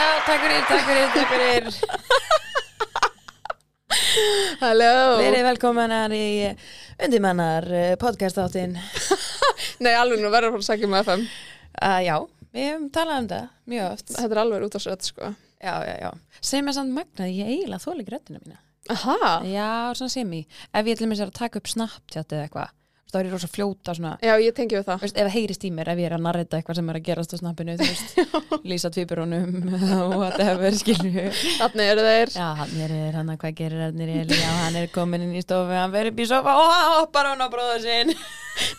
Já, takk fyrir, takk fyrir, takk fyrir. Halló. Verið velkominar í undirmannar podcast áttin Nei, alveg nú verður að fara að segja með FM uh, Já, við hefum talað um það mjög oft. Þetta er alveg út á sett, sko. Já, já, já. Sem er samt magnað, ég eiginlega þóli gröttina mína. Aha. Já, svona semi. Ef ég til mér sér að taka upp Snapchat eða eitthvað þá er ég rosa fljóta svona Já, ég tengi við það Veist, ef það heyrist í mér, ef ég er að narrita eitthvað sem er að gerast á snappinu, þú veist, lýsa tvíburónum og whatever, skilju. Þannig eru þeir Já, hann er, er hann að hvað gerir hann er Eli, já, hann er komin inn í stofu, hann verður upp í sofa og hann hoppar hann á bróður sinn.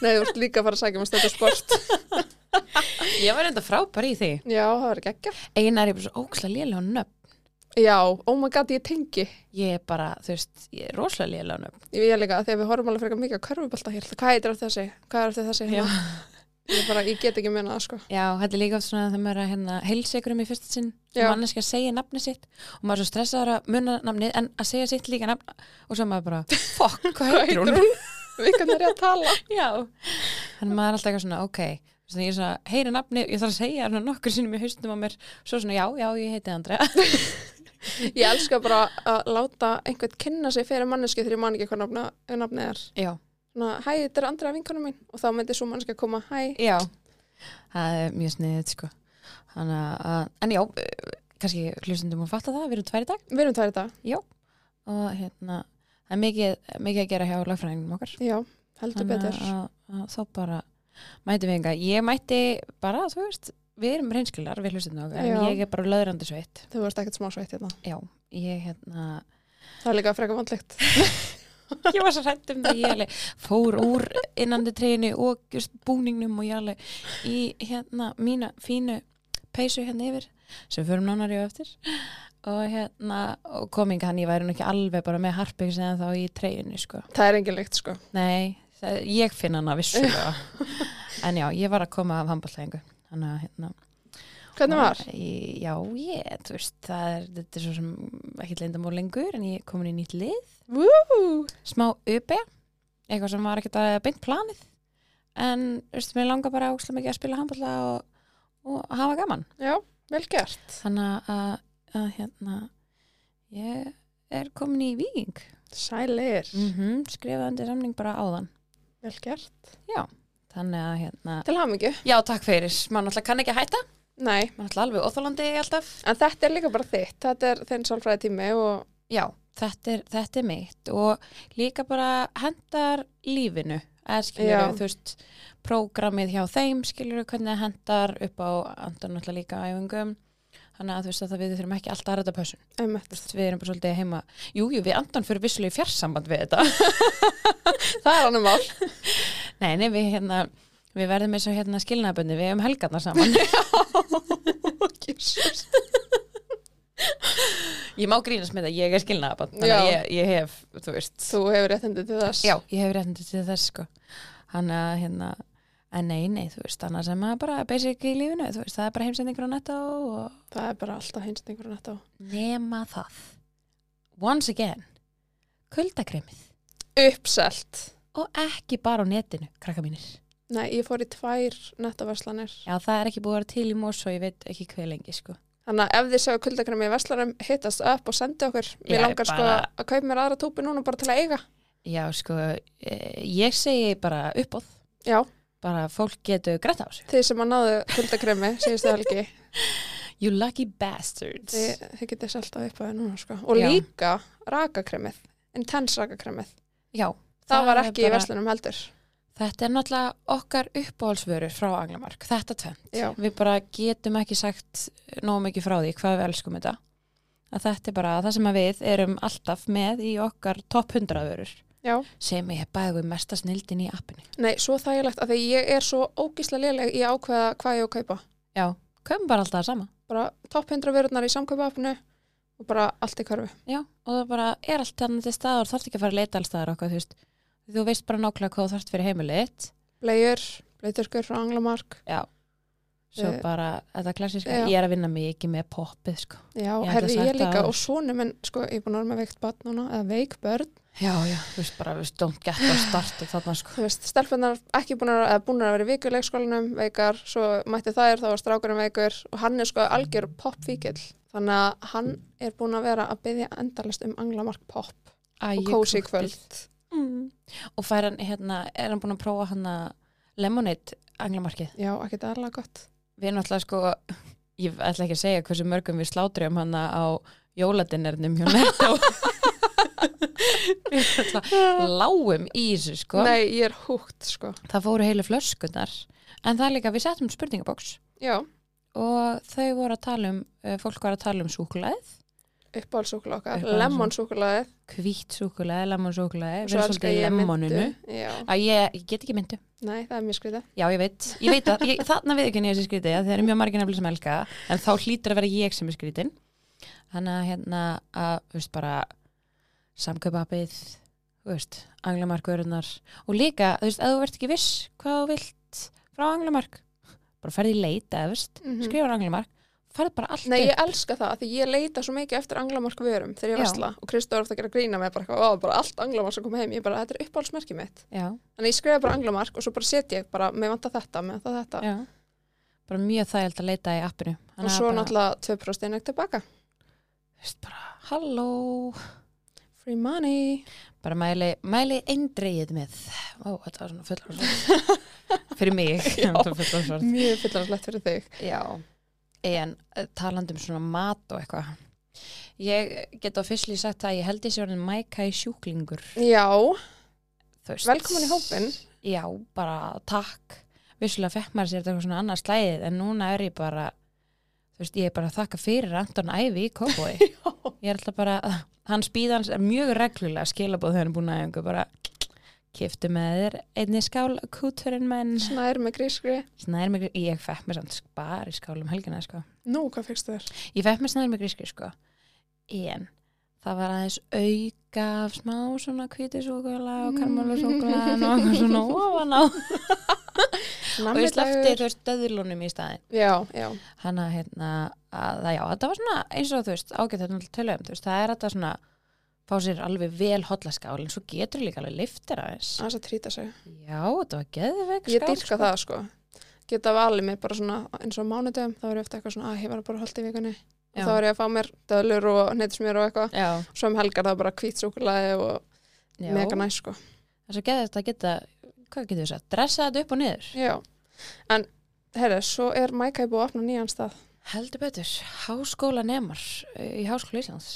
Nei, þú ert líka að fara að segja með þetta sport Ég var enda frábær í því. Já, það verður geggja Einar er bara svo lélega nöfn. Já, oh my god, ég tengi Ég er bara, þú veist, ég er rosalega lélega nöfn. Ég veit líka, þegar við horfum alveg frekar mikið á körfubölda hér Hvað heitir eftir þessi? Hvað er eftir þessi? Já. Ég, bara, ég get ekki meina það, sko Já, þetta er líka oft svona að það maður að hérna, heilsegurum í fyrsta sinn Já. og manneski að segja nafni sitt og maður er svo stressaður að munna nafnið en að segja sitt líka nafn og svo maður bara, fokk, hvað heitir hún? Við kannum er ég að tala Já, þannig maður er alltaf eitthvað svona, ok þannig ég er svona, heyri nafni, ég þarf að segja nokkur sinnum í haustum á mér, svo svona, já, já, ég heiti Andrea Ég elska bara að láta einhvern kynna sig fyrir manneski þegar ég man ekki hvað nafnið er. Já, Svona, hæ, þetta er Andra vinkonum mín. Og þá myndi svo manneski að koma, hæ. Já. Það er mjög sniðið, sko. Þannig að, en já, kannski hlustundum að fatta það, við erum tvær í dag. Við erum tvær í dag. Og hérna, það er mikið, mikið að gera hjá lagfræðingum okkar. Já, heldur betur. að, að þá bara mæti við enga, ég mætti bara, þú veist, við erum reynskilar við okkar, Já. en ég er bara löðrandi sveitt. Þú varst ekkert smá sveitt hérna. Já, ég hérna Það er líka frekar vandlegt. Ég var svo hrætt um það, ég alveg fór úr innandi treyni og just búningnum og ég alveg í hérna mína fínu peysu hérna yfir sem fyrir nánar ég á eftir. Og hérna, og kominga hann ég væri nú ekki alveg bara með harping sem þá í treyjunni, sko. Það er engin lykt sko. Nei, það, ég finn hana vissulega. En já, ég var að koma af handballtæðingu þannig að hérna Hvernig var? Í- Já, ég, þú veist, það er, þetta er svo sem ekki leyndamál lengur en ég komin í nýtt lið. Woo! smá upp eitthvað sem var ekkert að beint planið. En þú veist, mér langar bara óslega mikið að spila handballa og, og hafa gaman. Já, vel gert. Þannig að, að hérna ég er komin í viking Sælir. Mm -hmm, skrifaði undir samning bara áðan. Vel gert þannig að hérna Til hamingju. Já, takk fyrir, maður náttúrulega kann ekki að hætta. Nei, maður náttúrulega alveg óþólandi alltaf. En þetta er líka bara þitt. Þetta er þinn sálfræði tími og já, þetta er, þetta er mitt. Og líka bara hendar lífinu skilur Já. þú veist prógramið hjá þeim skilur hvernig það hendar upp á andar náttúrulega líka æfingum. Þannig að þú veist að það við þurfum ekki alltaf að ræta pössun. Einmitt. Við erum bara svolítið heima. Jújú, jú, við andan fyrir vissulega í fjarsamband við þetta. Það er annað mál nei, nei, við hérna við verðum eins og hérna skilnaðböndi við hefum helgarnar saman. Ég má grínast með það, ég er skilnaðbönd þannig að ég, ég hef, þú veist. Þú hefur réttindi til þess. Já, ég hef réttindi til þess sko. Hann að hérna en nei, nei, þú veist, annars er maður bara basic í lífinu, þú veist, það er bara heimsendingur á netto og Það er bara alltaf hinstingur á netto. Nema það. Once again. Kuldakremið Uppselt og ekki bara á netinu, krakka mínir. Nei, ég fór í tvær nettoverslanir já, það er ekki búið að vera til í mós og ég veit ekki hver lengi sko. Þannig að ef þið sjáu kuldakremi í verslanum hittast upp og sendi okkur. Mér langar sko bara- að kaupa mér aðra túpi núna bara til að eiga. Já, sko, eh, ég segi bara uppóð, Já, bara fólk getur grætt á þessu. Þið sem að náðu kuldakremi síðustu helgi. You lucky bastards. Þið, þið getið selt á upp á það núna sko. Og Já. líka rakakremið Intense rakakremið. Já, Það, var ekki í bara- verslunum heldur Þetta er náttúrulega okkar uppáhalsvörur frá Anglamark, þetta tvent. Við bara getum ekki sagt nóg mikið frá því hvað við elskum þetta. Að þetta er bara það sem við erum alltaf með í okkar topp 100 vörur Já, sem ég bæði mesta snildin í appinu. nei, svo þægilegt að því ég er svo ógísla léleg í ákveða hvað ég á að kaupa Já, komum bara alltaf það sama. bara topp 100 vörurnar í samkaupaapinu og bara allt í körfu Já, og það bara er allt þannig til staðar, þarf ekki að fara að leita alls staðar okkar, þú veist. Þú veist bara nákvæmlega hvað þú þarft fyrir heimilið. Blegjur, bleiturkur frá Anglamark Já. Svo Eh, bara, þetta klassiska, já. ég er að vinna mikið með poppið, sko. Já, herði ég líka það. og svona minn, sko, ég er búin að vera með veikt barn núna, eða veik börn Já, já, þú veist bara, þú veist, don't get a start þarna sko. þú veist, stelpunar ekki búin að, búin að vera í viku í leikskólanum veikar, svo mætti þær, þá var strákurinn veikur og hann er sko algjör popfíkil þannig að hann er búin að vera að byggja endalist um anglamark pop Æ, og kósi kvöld mm. Og fær hann, hérna, er hann búin að prófa hann að lemonade anglamarkið? já, ekki það er alveg gott Við erum alltaf sko, ég ætla ekki að segja hversu mörgum við slátrum hann á jóladinernum hjá Netto. við alltaf lágum í þessu sko. nei, ég er húgt sko Það fóru heilu flöskunar. En það er líka, við settum spurningaboks já, og þau voru að tala um, eh, fólk var að tala um súkulæð, uppáhaldsúkula okkar, lemonsúkulaði hvít súkulæð, lemon súkulæð, við svo erum elska svolítið í ég myndu ég, ég get ekki myndu. nei, það er mjög skriða Já, ég veit, ég veit að, ég, þarna við ekki nýja þessi að það eru mjög margir nefnilega sem elska, en þá hlýtur að vera ég sem er skrítin. Þannig að hérna, að, veist, bara samkaupapið, þú veist, anglamarkvörunar og líka, þú veist, að þú ert ekki viss hvað þú vilt frá anglamark, bara ferði í leit, eða, þú veist, Mhm. skrifa anglamark, farði bara allt Nei, upp. ég elska það, því ég leita svo mikið eftir anglamark vörum þegar ég Já. vesla og Kristó er ofta að gera grína með bara, eitthvað, "Ó, bara allt anglamark sem kom heim, ég bara, þetta er uppáhaldsmerkið mitt. Já, Þannig ég skrifa bara anglamark og svo bara set ég bara, með vanta þetta, með vanta þetta. Já, bara mjög þægild að leita í appinu. og Þannig að svo bara, náttúrulega 2% einnig tilbaka. Þú veist, bara, halló, Free money. Bara mæli, mæli eindreið með. Ó, þetta var svona fullarsvart fyrir mig. Mjög fyllarslegt fyrir þig. Já, en eh, talandi um svona mat og eitthvað. Ég get á fyrstli sagt að ég held þessi orðin mæka í sjúklingur. Já, velkomin í hópin já, bara takk. Vissulega fekk maður sér þetta eitthvað svona annað slæðið en núna er ég bara þú veist, ég er bara að þakka fyrir Anton Ævi í Kópói ég er alltaf bara, hans býðans er mjög reglulega skilabóð þegar hann er búin að einhver bara kiftu með þér einni skál kúturinn menn Snær með grískri snær með, grí- ég fekk mér samt spar í skál um helgina sko. Nú, hvað fyrst þér? ég fekk mér snær með grískri sko. en það var aðeins auka af smá svona kvítisúkula og karmálusúkula og eitthvað svona ofan á og ég slefti þú veist döðlunum í staðin Já, já, hann að hérna að það já, þetta var svona eins og þú veist ágætt þetta til tölum, þú veist, það er þetta svona fá sér alveg vel hotlaskál en svo getur líka alveg liftir aðeins. Aðeins að trýta sig. Já, þetta var geðveik Ég skál dyrka það sko. Geta valið mér bara svona eins og mánudöfum þá er ég ofta eitthvað svona að ég var bara holdt í vikunni. Og þá er ég að fá mér döðlur og neytismér og eitthvað. Já, svo um helgar það bara hvít súkulaði og mega næs sko. Það er svo geðvægt að geta hvað getur við sagt, dressa þetta upp og niður? Já, en herri, svo er búið að opna nýjan stað. Heldur betur, háskóla nemar í háskóla Íslands.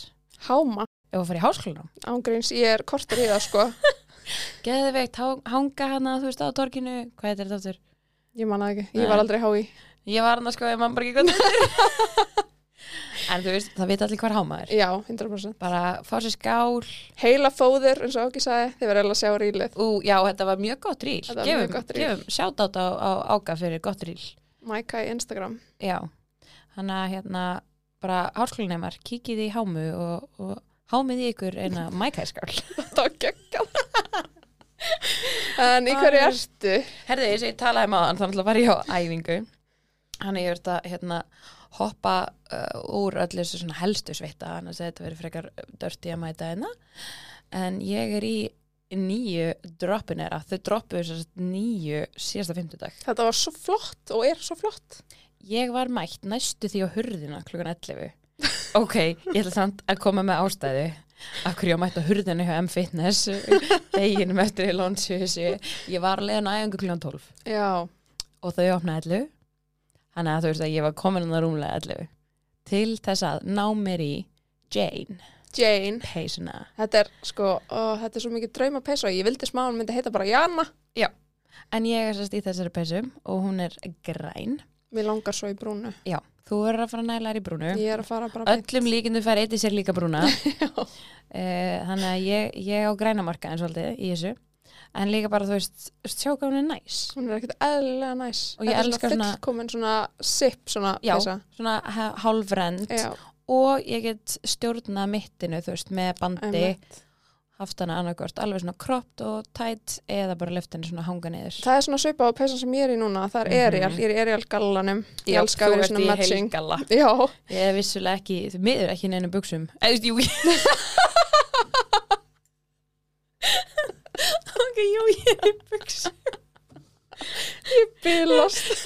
Háma, ef að fara í háskólanum ángríns, ég er kortur í það sko geðveikt, hanga hana, þú veist, á torkinu hvað heitir þetta aftur? Ég manna ekki, ég var aldrei hái Ég var hann að sko, ég man bara ekki hvað þetta er. En þú veist, það veit allir hvar háma er. Já, 100% Bara fá sér skál. Heila fóður, eins og Áki sagði, þið verður eiginlega að sjá rílið Ú, já, þetta var mjög gott ríl. Þetta var mjög gott reel. Gefum sjátt á, á áka fyrir gott ríl. Mæka í Instagram Já, hann að hérna, bara háskólinemar, kikið í hámu og, og hámið ykkur eina mækæskál. Það var geggjað En í hverju ertu? Herði, þess að ég talaði með hann, þannig að var ég á æfingu. Hann er þetta, hérna, hoppa uh, úr öllu þessu svona helstu svita, hann að þetta verið frekar dörti að mæta hérna. En ég er í nýju droppinera, þau droppuðu þess að nýju síðasta fimmtudag. Þetta var svo flott og er svo flott Ég var mætt næstu því á hurðina klukkan 11. Ok, ég ætla samt að koma með ástæðu. Akkur ég á mætt á hurðina hjá M-Fitness, deginum eftir í launchhúsi. Ég var að leiðan æfingu klukkan 12 Já, og þau opnaði 11. Þannig að þú veist að ég var komin hann að rúmlega 11. Til þess að ná mér í Jane, Jane peysuna. Þetta er sko, ó, þetta er svo mikið drauma peysa ég vildi smá hún myndi heita bara Jana En ég er sérst í þessari peysu og hún er græn. Mér langar svo í brúnu Já, þú verður að fara að næla þær í brúnu. Ég er að fara bara beint. Öllum líkindu fær eitt í sér líka brúna. Eh, þannig að ég, ég á græna marka eins og aldrei í þessu. En líka bara, þú veist, hvað hún er næs. Hún er ekkert eðlilega næs Og ég Þetta er elska svona- fullkomin svona sip svona Já, peysa svona hálfrend. Og ég get stjórnað mittinu, þú veist, með bandi. einmitt. Haft hana annarkvort alveg svona kropt og tætt eða bara löftinni svona hanga niður. Það er svona svipað á peysan sem ég er í núna Það er Mhm. Erial, ég er í Erial gallanum Ég Já, elska að vera svona matching. Ég er vissulega ekki, þú miður ekki í neinu buksum eða þú veist, jú. Ok, jú, ég er í buks Bilast.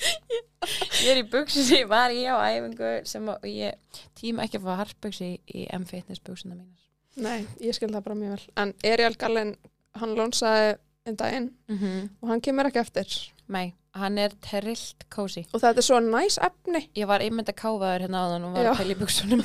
Ég er í buksum sem ég var í á æfingu sem að ég tíma ekki að fá hartbuksi í, M-fitness buksuna mínar. Nei, ég skil það bara mjög vel. En Ariel Gallen, hann lónsaði um daginn Mm -hmm. og hann kemur ekki eftir. Nei, hann er terrillt kósi. Og þetta er svo næs efni. Ég var einmitt að káfaður hérna áðan og var Já. að pæla í buksunum.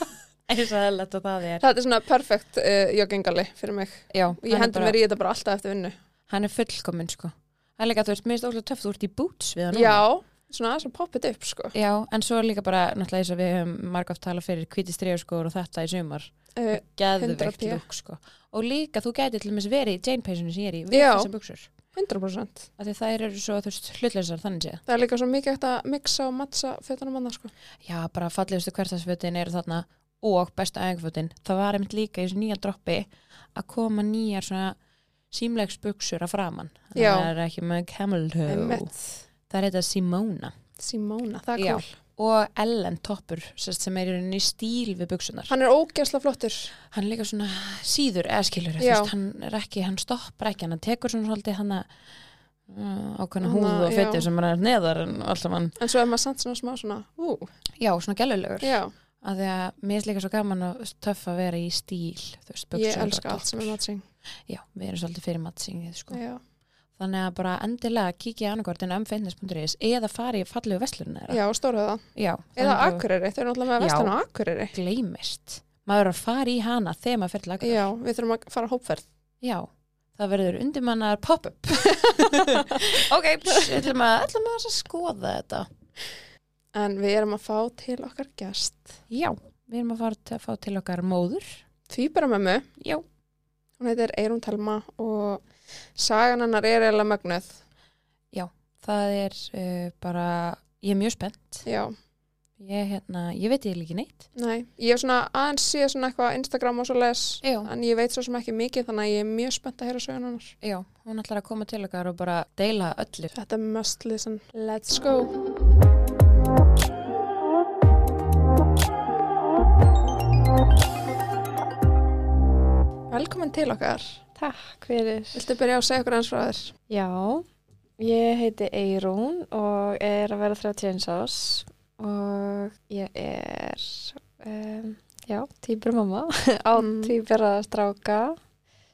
Eins og eðlætt og það er. Þetta er svona perfect uh, joggingalli fyrir mig. Já, ég er hendur bara- mér í þetta bara alltaf eftir vinnu. Hann er fullkominn, sko. Það er líka, þú veist, mér finnst óslega töff, þú ert í boots við hann. Já, svona aðeins að poppið upp, sko. Já, en svo líka bara, náttúrulega eins og við höfum margátt talað fyrir hvíti streyjaskór og þetta í sumar. Uh, Geðveikt 100p. lúk, sko. Og líka, þú gæti til dæmis verið í Jane peysunni sem ég er í, við þessar buksur. 100%. Af því þær eru svo, hlutleysar þannig séð. Það er líka svo mikið hægt að mixa og mattsa fötunum annars, sko. Já, bara fallegustu hverstasfötin eru þarna og bestu ægfötin. Það var einmitt líka í þessu nýja droppi að koma nýjar svona símlegsbuksur að framann. Já. Það er ekki með camel toe. Það er þetta Simona. Simona, það er cool. Og Ellen toppur sem er í stíl við buksunar. Hann er ógeðsla flottur. Hann er líka svona síður eða skilur. Hann er ekki, hann stoppar ekki. Hann tekur svona svolítið hann að uh, ákveðna Hanna, húð og já. fytið sem er neðar en alltaf hann. En svo er maður samt svona smá svona, ú, Já, svona gælulegur. að því að mér er líka svo gaman og töff að vera í stíl þú veist, buxur ég elska allt sem er matching. já, við erum svolítið fyrir mattsingið sko. Já. Þannig að bara endilega kíkja annarkortin mfitness.is eða fari í fallegu vestlunina Já, stórhauða. já, Eða Akureyri, þau eru náttúrulega með Já. vestan á Akureyri. gleymist maður er að fara í hana þegar maður fyrir Akureyri Já, við þurfum að fara hópferð. já, það verður undirmannar pop-up ok, pss, ætlum að, að skoða þetta En við erum að fá til okkar gest. já, við erum að fara til, að fá til okkar móður Tvíbaramömmu, já, hún heitir Eirún Telma og sagan hennar er eiginlega mögnuð. það er uh, bara ég er mjög spennt Já, Ég, hérna, ég veit ég ekki neitt. nei, ég hef svona aðeins síða svona eitthvað Instagram og svo les, Já. en ég veit svo sem ekki mikið þannig að ég er mjög spennt að heyra sögun hennar. Já, hún ætlar að koma til okkar og bara deila öllu. Þetta er must listen. Let's go. Velkomin til okkar. Takk fyrir. Viltu byrja á að segja okkur eins frá þér? Já, ég heiti Eirún og er að vera 31 ás og ég er, um, já, týpur mamma á Mm. týpura stráka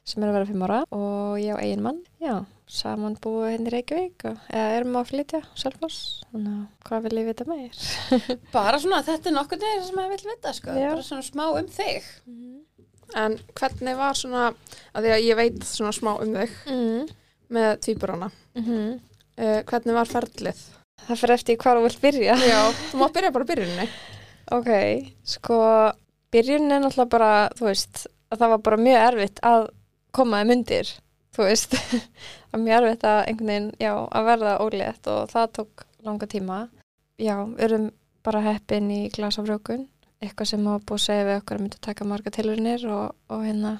sem er að vera 5 ára og ég á eigin mann, já, saman búið henni í Reykjavík og eða erum að flytja Selfoss, þannig að hvað vil ég vita meir? Bara svona, þetta er nokkuð þeir sem maður vil vita, sko. Já. Bara svona smá um þig. En hvernig var svona, að því að ég veit svona smá um þig Mm. með tvíburana, Mm uh, hvernig var ferlið? Það fyrir eftir hvað þú vilt byrja. Já, þú má byrja bara á byrjuninni. Ok, sko byrjunin er náttúrulega bara, þú veist að það var bara mjög erfitt að koma þeim undir, þú veist það var mjög erfitt að einhvern veginn, já, að verða ólétt og það tók langa tíma. Já, við erum bara heppin í glasafrjókun, eitthvað sem hafa búið að segja við okkur að myndi taka marga tilurinnir og, og hérna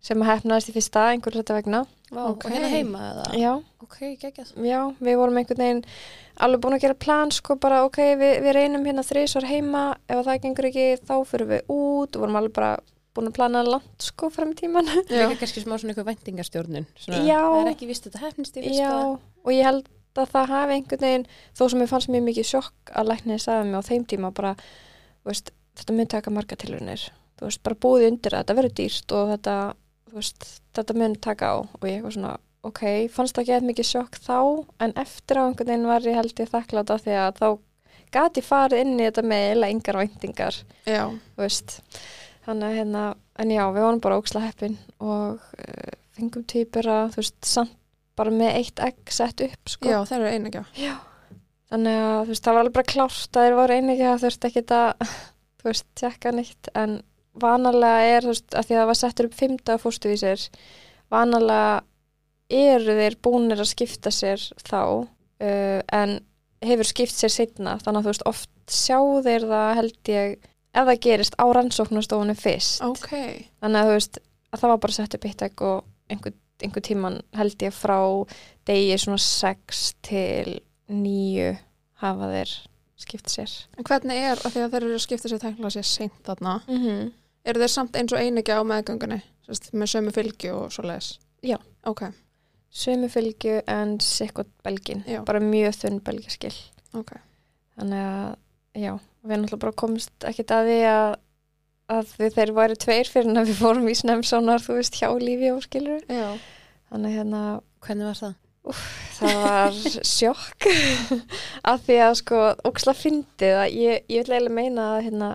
sem að hefnaðist í fyrsta einhverju þetta vegna. Vá, Ok. og hérna heima eða? Já, Ok, geggjað. Já, við vorum einhvern veginn alveg búin að gera plan, sko, bara ok, við, við reynum hérna þrísvar heima, ef það gengur ekki þá fyrir við út og vorum alveg bara búin að plana langt, sko, fram í tíman. Já. Líka kannski smá svona eitthvað væntingastjórnun. Svona, Já. Það er ekki vist að þetta hefnist í fyrsta. Já, og ég held að það hafi einhvern veginn, þó sem ég fannst mjög mikið sjokk að læknið sagði mig á þeim tíma bara, veist, þetta mun taka marga tilurinnir, þú veist, bara búið undir það, þetta verður dýrt og þetta, þú veist, þetta mun taka á og ég eitthvað svona, ok, fannst það ekki eitthvað mikið sjokk þá, en eftir á einhvern veginn var ég held ég þakklátt af því að þá gati farið inn í þetta með eða engar væntingar, Já, þú veist, þannig að hérna, en já, við vorum bara óksla heppin og uh, fengum týpur að, þú veist, samt bara með eitt egg sett upp, sko. já, það eru einegja. Já. Þannig að þú veist, það var alveg bara klárt að þeir voru einnig að þurfti ekki að, þú veist, tjekka nýtt en vanalega er, þú veist, að því að það var settur upp fymta fórstuvísir, vanalega eru þeir búnir að skipta sér þá uh, en hefur skipt sér setna þannig að þú veist, oft sjá þeir það held ég, ef það gerist á rannsóknastofunni fyrst. Ok, þannig að þú veist að það var bara sett upp eitt egg og einhver, einhver tíman held ég frá degi svona 6 til 9 hafa þeir skipt sér en hvernig er, að því að þeir eru að skipta sér tæknilega sér seint þarna, mm -hmm. eru þeir samt eins og einegja á meðgöngunni? Sest, með sömu fylgju og svo leis Já. ok, sömu fylgju en sikkot belgin Já. bara mjög þunn belgiskil ok þannig að já, við náttúrulega bara komst ekkert að því að, að við þeir væri tveir fyrir en að við fórum í snemsonar þú veist hjá lífi og skilur já, þannig hérna Hvernig var það? Það var sjokk. Af því að sko óksla fyndið að ég, ég vil eiginlega meina að hérna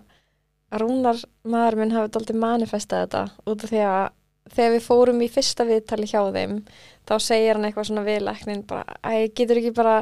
að Rúnar maður minn hafi dóltið manifestað þetta út af því að þegar við fórum í fyrsta viðtali hjá þeim þá segir hann eitthvað svona við læknin bara, æ, getur ekki bara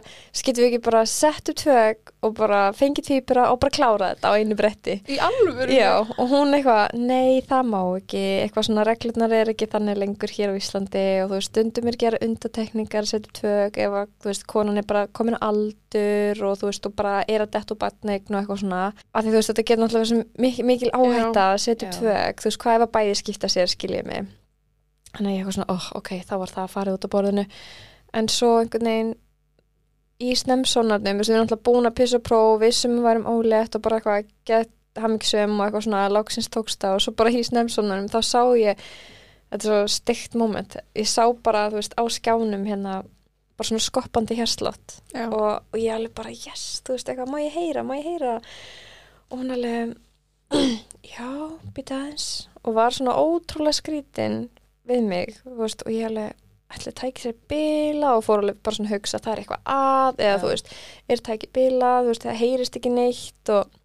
getur við ekki bara sett upp tvög og bara fengið týpura og bara klára þetta á einu bretti? Í alvöru Já, og hún eitthvað, nei það má ekki eitthvað svona reglurnar er ekki þannig lengur hér á Íslandi og þú veist stundum er gera undatekningar, setja tvög ef að þú veist konan er bara komin á aldur og þú veist og bara er að detta úr batnegn og eitthvað svona, af því þú veist þetta getur náttúrulega mikil, mikil áhætta að setja upp tvög, þú veist hvað ef að bæði skipta sér skiljið mig þannig að ég eitthvað svona, oh, ok, þá var það að fara út á borðinu. En svo einhvern veginn í snemsónarnum, við erum alltaf búin að pissa próf, við sem við værum ólétt og bara eitthvað gett hamingsum og eitthvað svona loksins tókst það og svo bara í snemsónarnum þá sá ég, þetta er svo stygt moment, ég sá bara, þú veist, á skjánum hérna, bara svona skoppandi hérslott og, og ég alveg bara, yes, þú veist, eitthvað, má ég heyra, má ég heyra? Og hún alveg já, býta aðeins. Og var svona ótrúlega skrítin við mig, veist, og ég alveg ætli tæki sér bila og fór alveg bara svona að hugsa að það er eitthvað að eða Já. þú veist, er tæki bila, þú veist, það heyrist ekki neitt og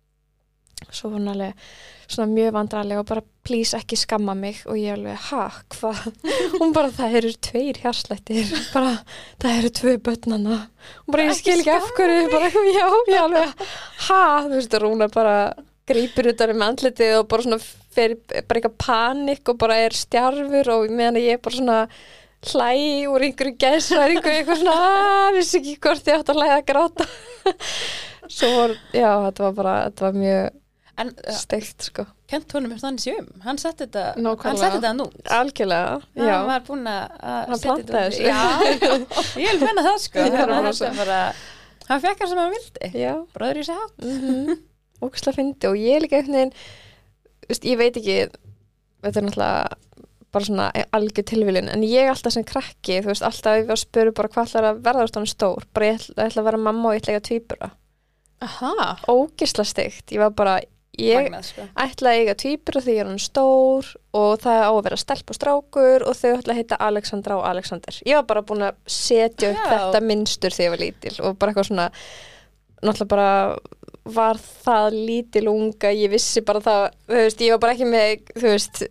svo hún alveg svona mjög vandrarlega og bara please ekki skamma mig og ég alveg, ha, hvað? Hún bara, það eru tveir hjarslættir bara, það eru tvö börnana og bara ég skil ekki af hverju bara, já, ég alveg, ha þú veist, Rúna bara grýpur utan um andlitið og bara svona fer bara eitthvað panik og bara er stjarfur og meðan ég er bara svona hlæ úr einhverju gæsværingu eitthvað svona, að, vissi ekki hvort ég átt að hlæða að gráta. Svo var, já, þetta var bara þetta var mjög En uh, steikt sko. kent honum eftir þannig sjum Hann setti þetta, hann setti þetta nú algjörlega, já, Hann var búinn að setja þetta. Já, ég vil menna það sko. Hann fekk hann sem hann vildi. Já. Bróður í sig hátt. Mm ógæslega fyndi og ég er líka einhvern veginn veist, ég veit ekki þetta er náttúrulega bara svona algjör tilviljun, en ég alltaf sem krakki þú veist, alltaf ef ég var að spuru bara hvað ætlar að verða úr stór, bara ég ætla, ég ætla að vera mamma og ég ætla ekki að tvíbura, aha, ógisla steikt ég var bara, ég Magnað, sko. ætla að eiga tvíbura því ég er hann stór og það á að vera stelp og strákur og þau ætla að heita Alexandra og Alexander ég var bara búin að setja upp Já. þetta minnstur þegar ég var lítil og bara eitthvað svona náttúrulega bara var það lítil unga ég vissi bara það, þú veist, ég var bara ekki með þú veist,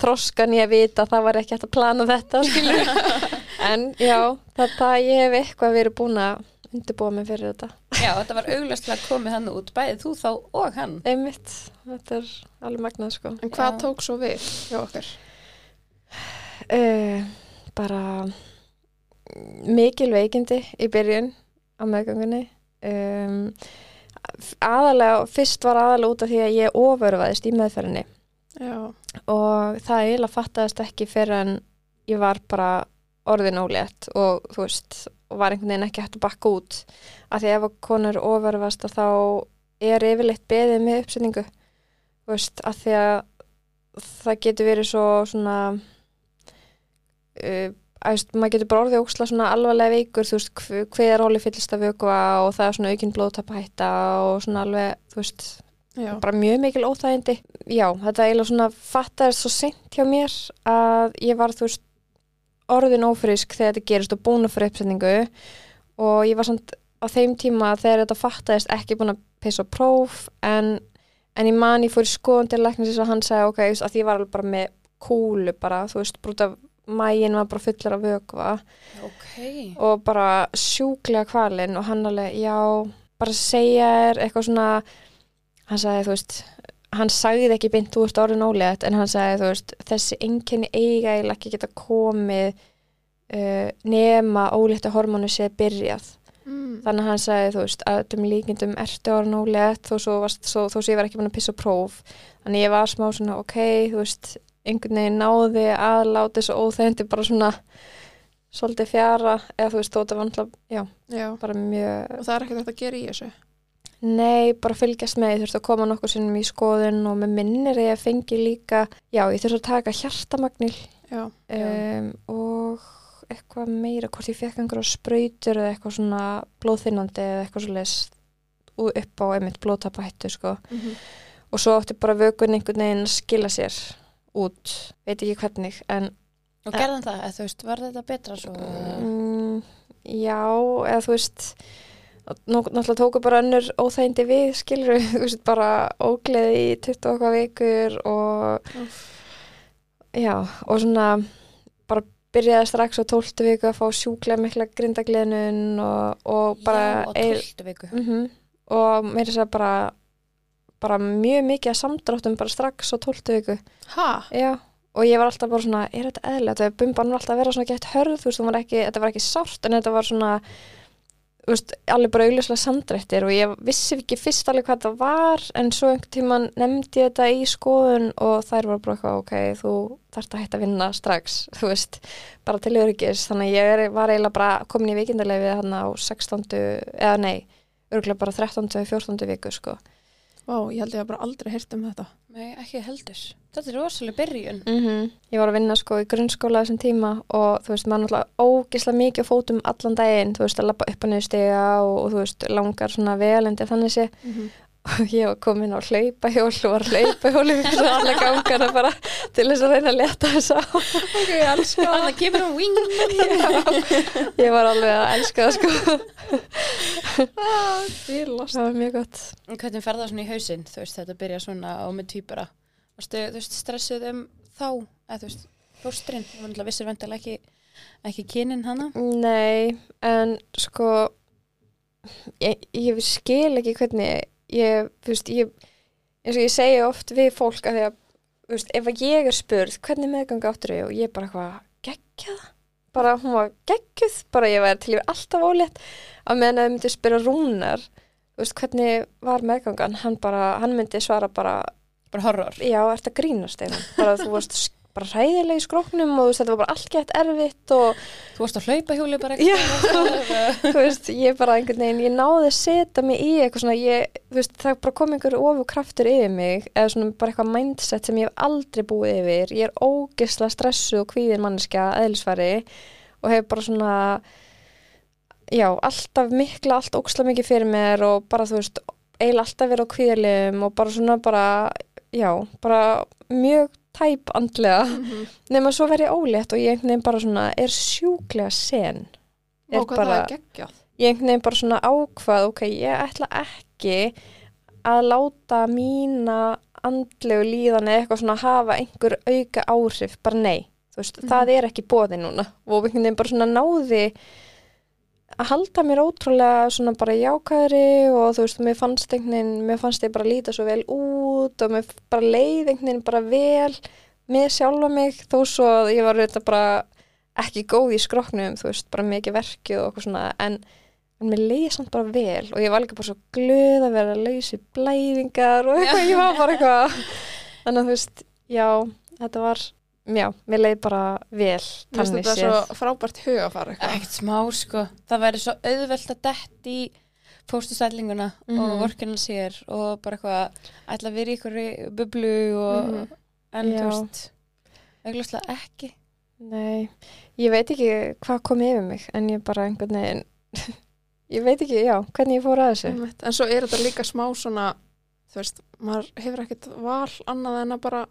þroskan ég að vita að það var ekki hægt að plana þetta skilur. En já, þetta ég hef eitthvað verið búin að undirbúa mig fyrir þetta. Já, þetta var auglastlega komið hann út Bæðið þú þá og hann. Einmitt, þetta er alveg magnað sko. En hvað Já. tók svo við hjá okkur? uh, bara mikil veikindi í byrjun á meðgöngunni. Um, aðalega, fyrst var aðalega út af því að ég ofurvaðist í meðferðinni. Já, og það eiginlega fattaðist ekki fyrir en ég var bara orðin ólétt og þú veist var einhvern veginn ekki hægt að bakka út. Af því ef konur ofurvast að þá er yfirleitt beðið með uppsetningu. Þú veist, af því að það getur verið svo svona uh, veist, maður getur bara orðið óksla svona alvarlega veikur þú veist, hv- hver hóli fyllist að vökva og það er svona aukinn blóðtapahætta og svona alveg, þú veist já, bara mjög mikil óþægindi. Já, þetta eiginlega svona fattaðist svo sent hjá mér að ég var þú veist orðin ófrisk þegar þetta gerist og búin að fyrir uppsetningu og ég var samt á þeim tíma þegar þetta fattaðist ekki búin að pissa próf en, en ég man ég fór í skoðun til læknisins og hann sagði ok, að ég var alveg bara með kúlu bara, þú veist, brúta mægin var bara fullar af vökva. Ok. Og bara sjúklega kvalinn og hann alveg, já, bara segja þér eitthvað svona hann sagði, þú veist hann sagði ekki beint, þú veist, orðin ólétt en hann sagði, þú veist, þessi einkenni eiga eiginlega ekki geta komið uh, nema ólétta hormónu sé byrjað. Mm. þannig að hann sagði, þú veist, að um líkindum ertu orðin ólétt þó svo, ég var ekki búin að pissa próf. Þannig ég var smá svona, ok, þú veist einhvern veginn náði að láta þessu óþægindi bara svona svolítið fjara, eða þú veist, þó þetta var náttúrulega, já, já, bara mjög og það er ekkert hægt að gera í þessu? Nei, bara fylgjast með, ég þurfti að koma nokkur sinnum í skoðun og með minnir að ég fengi líka, já, ég þurfti að taka hjartamagnil Já, um, og eitthvað meira, hvort ég fekk einhverja sprautur eða eitthvað svona blóðþinnandi eða eitthvað svo les upp á einmitt blóðtapahættu, sko. Mhm. Og svo átti bara vökun einhvern veginn að skila sér út, veit ekki hvernig, en Og gerðan það, eða þú veist, var þetta betra svo? mm, já, eða þú veist, nú, náttúrulega tóku bara önnur óþægindi við, skilur þú veist, bara ógleði í 20 okkar vikur og já, og svona bara byrjaði strax á 12 viku að fá sjúklega mikla grindagliðnun og, og bara Já, á eil- tóltu viku. Mhm. og meira þess að bara bara mjög mikið að samdráttum bara strax á 12 viku Ha? Já, og ég var alltaf bara svona, er þetta eðlilegt? Þegar bumban var alltaf að vera svona gett hörð, þú veist, var ekki, þetta var ekki sárt, en þetta var svona, þú veist, alveg bara augljóslega samdrættir og ég vissi ekki fyrst alveg hvað það var, en svo einhvern tíman nefndi ég þetta í skoðun og þær var bara eitthvað, ok, þú þarft að hætta að vinna strax, þú veist, bara til öryggis, þannig ég er, var eiginlega bara komin í vikindalegi hann á 16. eða nei, örgulega bara 13. eða 14. viku, sko. Vá, ég held ég að bara aldrei heyrt um þetta. Nei, ekki heldur. Þetta er rosalega byrjun. -hmm. Ég var að vinna sko í grunnskóla þessum tíma og þú veist, maður náttúrulega ógislega mikið á fótum allan daginn, þú veist, að lappa upp og niður stiga og, og þú veist, langar svona velendir þannig sé og ég var komin á hlaupahjól og var að hlaupahjóli fyrir alla gangana bara til þess að reyna að leta þess á Ok, ég elska Þannig að gefur hún wing. ég var alveg að elska það sko lost. það var mjög gott Hvernig fer það svona í hausinn, þú veist, þetta byrja svona á með týpura? Þú veist, stressuð um þá, eða þú veist, fóstrinn, þú veist, vissir vendilega ekki, ekki kynin hana? Nei, en sko ég, ég skil ekki hvernig ég, þú veist, ég eins og ég segi oft við fólk að því að, þú veist, ef að ég er spurð hvernig meðganga áttur ég og ég bara eitthvað geggjað, bara hún var geggjuð, bara ég væri til ég alltaf ólétt. Að meðan að þau myndi spyrja rúnar þú veist, hvernig var meðgangan hann bara, hann myndi svara bara Bara horror. já, ert að grínast eða bara þú varst bara hræðileg í skróknum og veist, þetta var bara allt gett erfitt og Þú varst að hlaupa hjóli bara eitthvað. þú veist, ég bara einhvern veginn, ég náði að setja mig í eitthvað svona, ég, veist, það bara kom einhver ofu kraftur yfir mig, eða svona bara eitthvað mindset sem ég hef aldrei búið yfir, ég er ógisla stressu og kvíðin manneskja, eðlisfari og hef bara svona, já, alltaf mikla, allt ógisla mikið fyrir mér og bara, þú veist, eiginlega alltaf verið á kvíðarlegum og bara svona bara, já, bara mjög tæp andlega, nema svo verið ólétt og ég einhvern veginn bara svona er sjúklega sen. Er hvað bara- ég einhvern veginn bara svona ákvað ok, ég ætla ekki að láta mína andlegu líðan eða eitthvað svona hafa einhver auka áhrif, bara nei þú veist, Mhm. það er ekki bóði núna og einhvern veginn bara svona náði að halda mér ótrúlega svona bara jákæðri og þú veist, mér fannst einhvern veginn, mér fannst ég bara líta svo vel út og mér bara leið einhvern veginn bara vel með sjálfa mig þó svo að ég var þetta bara ekki góð í skroknum, þú veist, bara mikið verkið og eitthvað svona, en, en mér leiði samt bara vel og ég var líka bara svo glöð að vera laus í blæðingar og eitthvað, ég var bara eitthvað þannig að þú veist, já, þetta var já, mér leiði bara vel Mér finnst þannig þetta séð. svo frábært hugafar eitthvað. Ekkert smá, sko. Það væri svo auðvelt að dett í fóstustællinguna og Mhm. vorkina sér og bara eitthvað ætla að vera í ykkur bublu og en þú Já. veist augljóslega ekki. Nei, ég veit ekki hvað kom yfir mig en ég bara einhvern veginn ég veit ekki, já, hvernig ég fór að þessu. En svo er þetta líka smá svona, þú veist, maður hefur ekkert val annað en að bara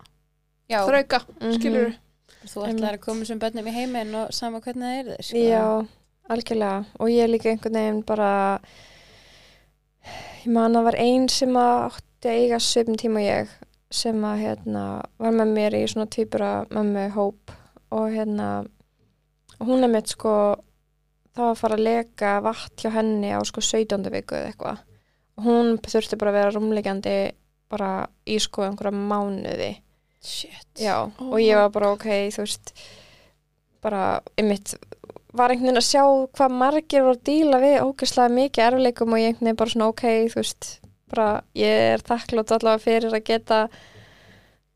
Já, þrauka, Mhm. skilur þú ætlar að koma sem börnum í heiminn og sama hvernig það er þér, sko. Já, algjörlega og ég líka einhvern veginn bara ég man að var ein sem átti að eiga svipum tíma og ég sem að hérna var með mér í svona týpura mömmu hóp og hérna hún er mitt sko það var að fara að leka vatn hjá henni á sko 17. viku eða eitthvað og hún þurfti bara að vera rúmlegjandi bara í sko einhverja mánuði Shit. Já, Oh og ég var bara ok, þú veist bara, einmitt var einhvern veginn að sjá hvað margir voru að díla við ógeðslega mikið erfileikum og ég einhvern veginn bara svona ok, þú veist bara, ég er þakklátt allavega fyrir að geta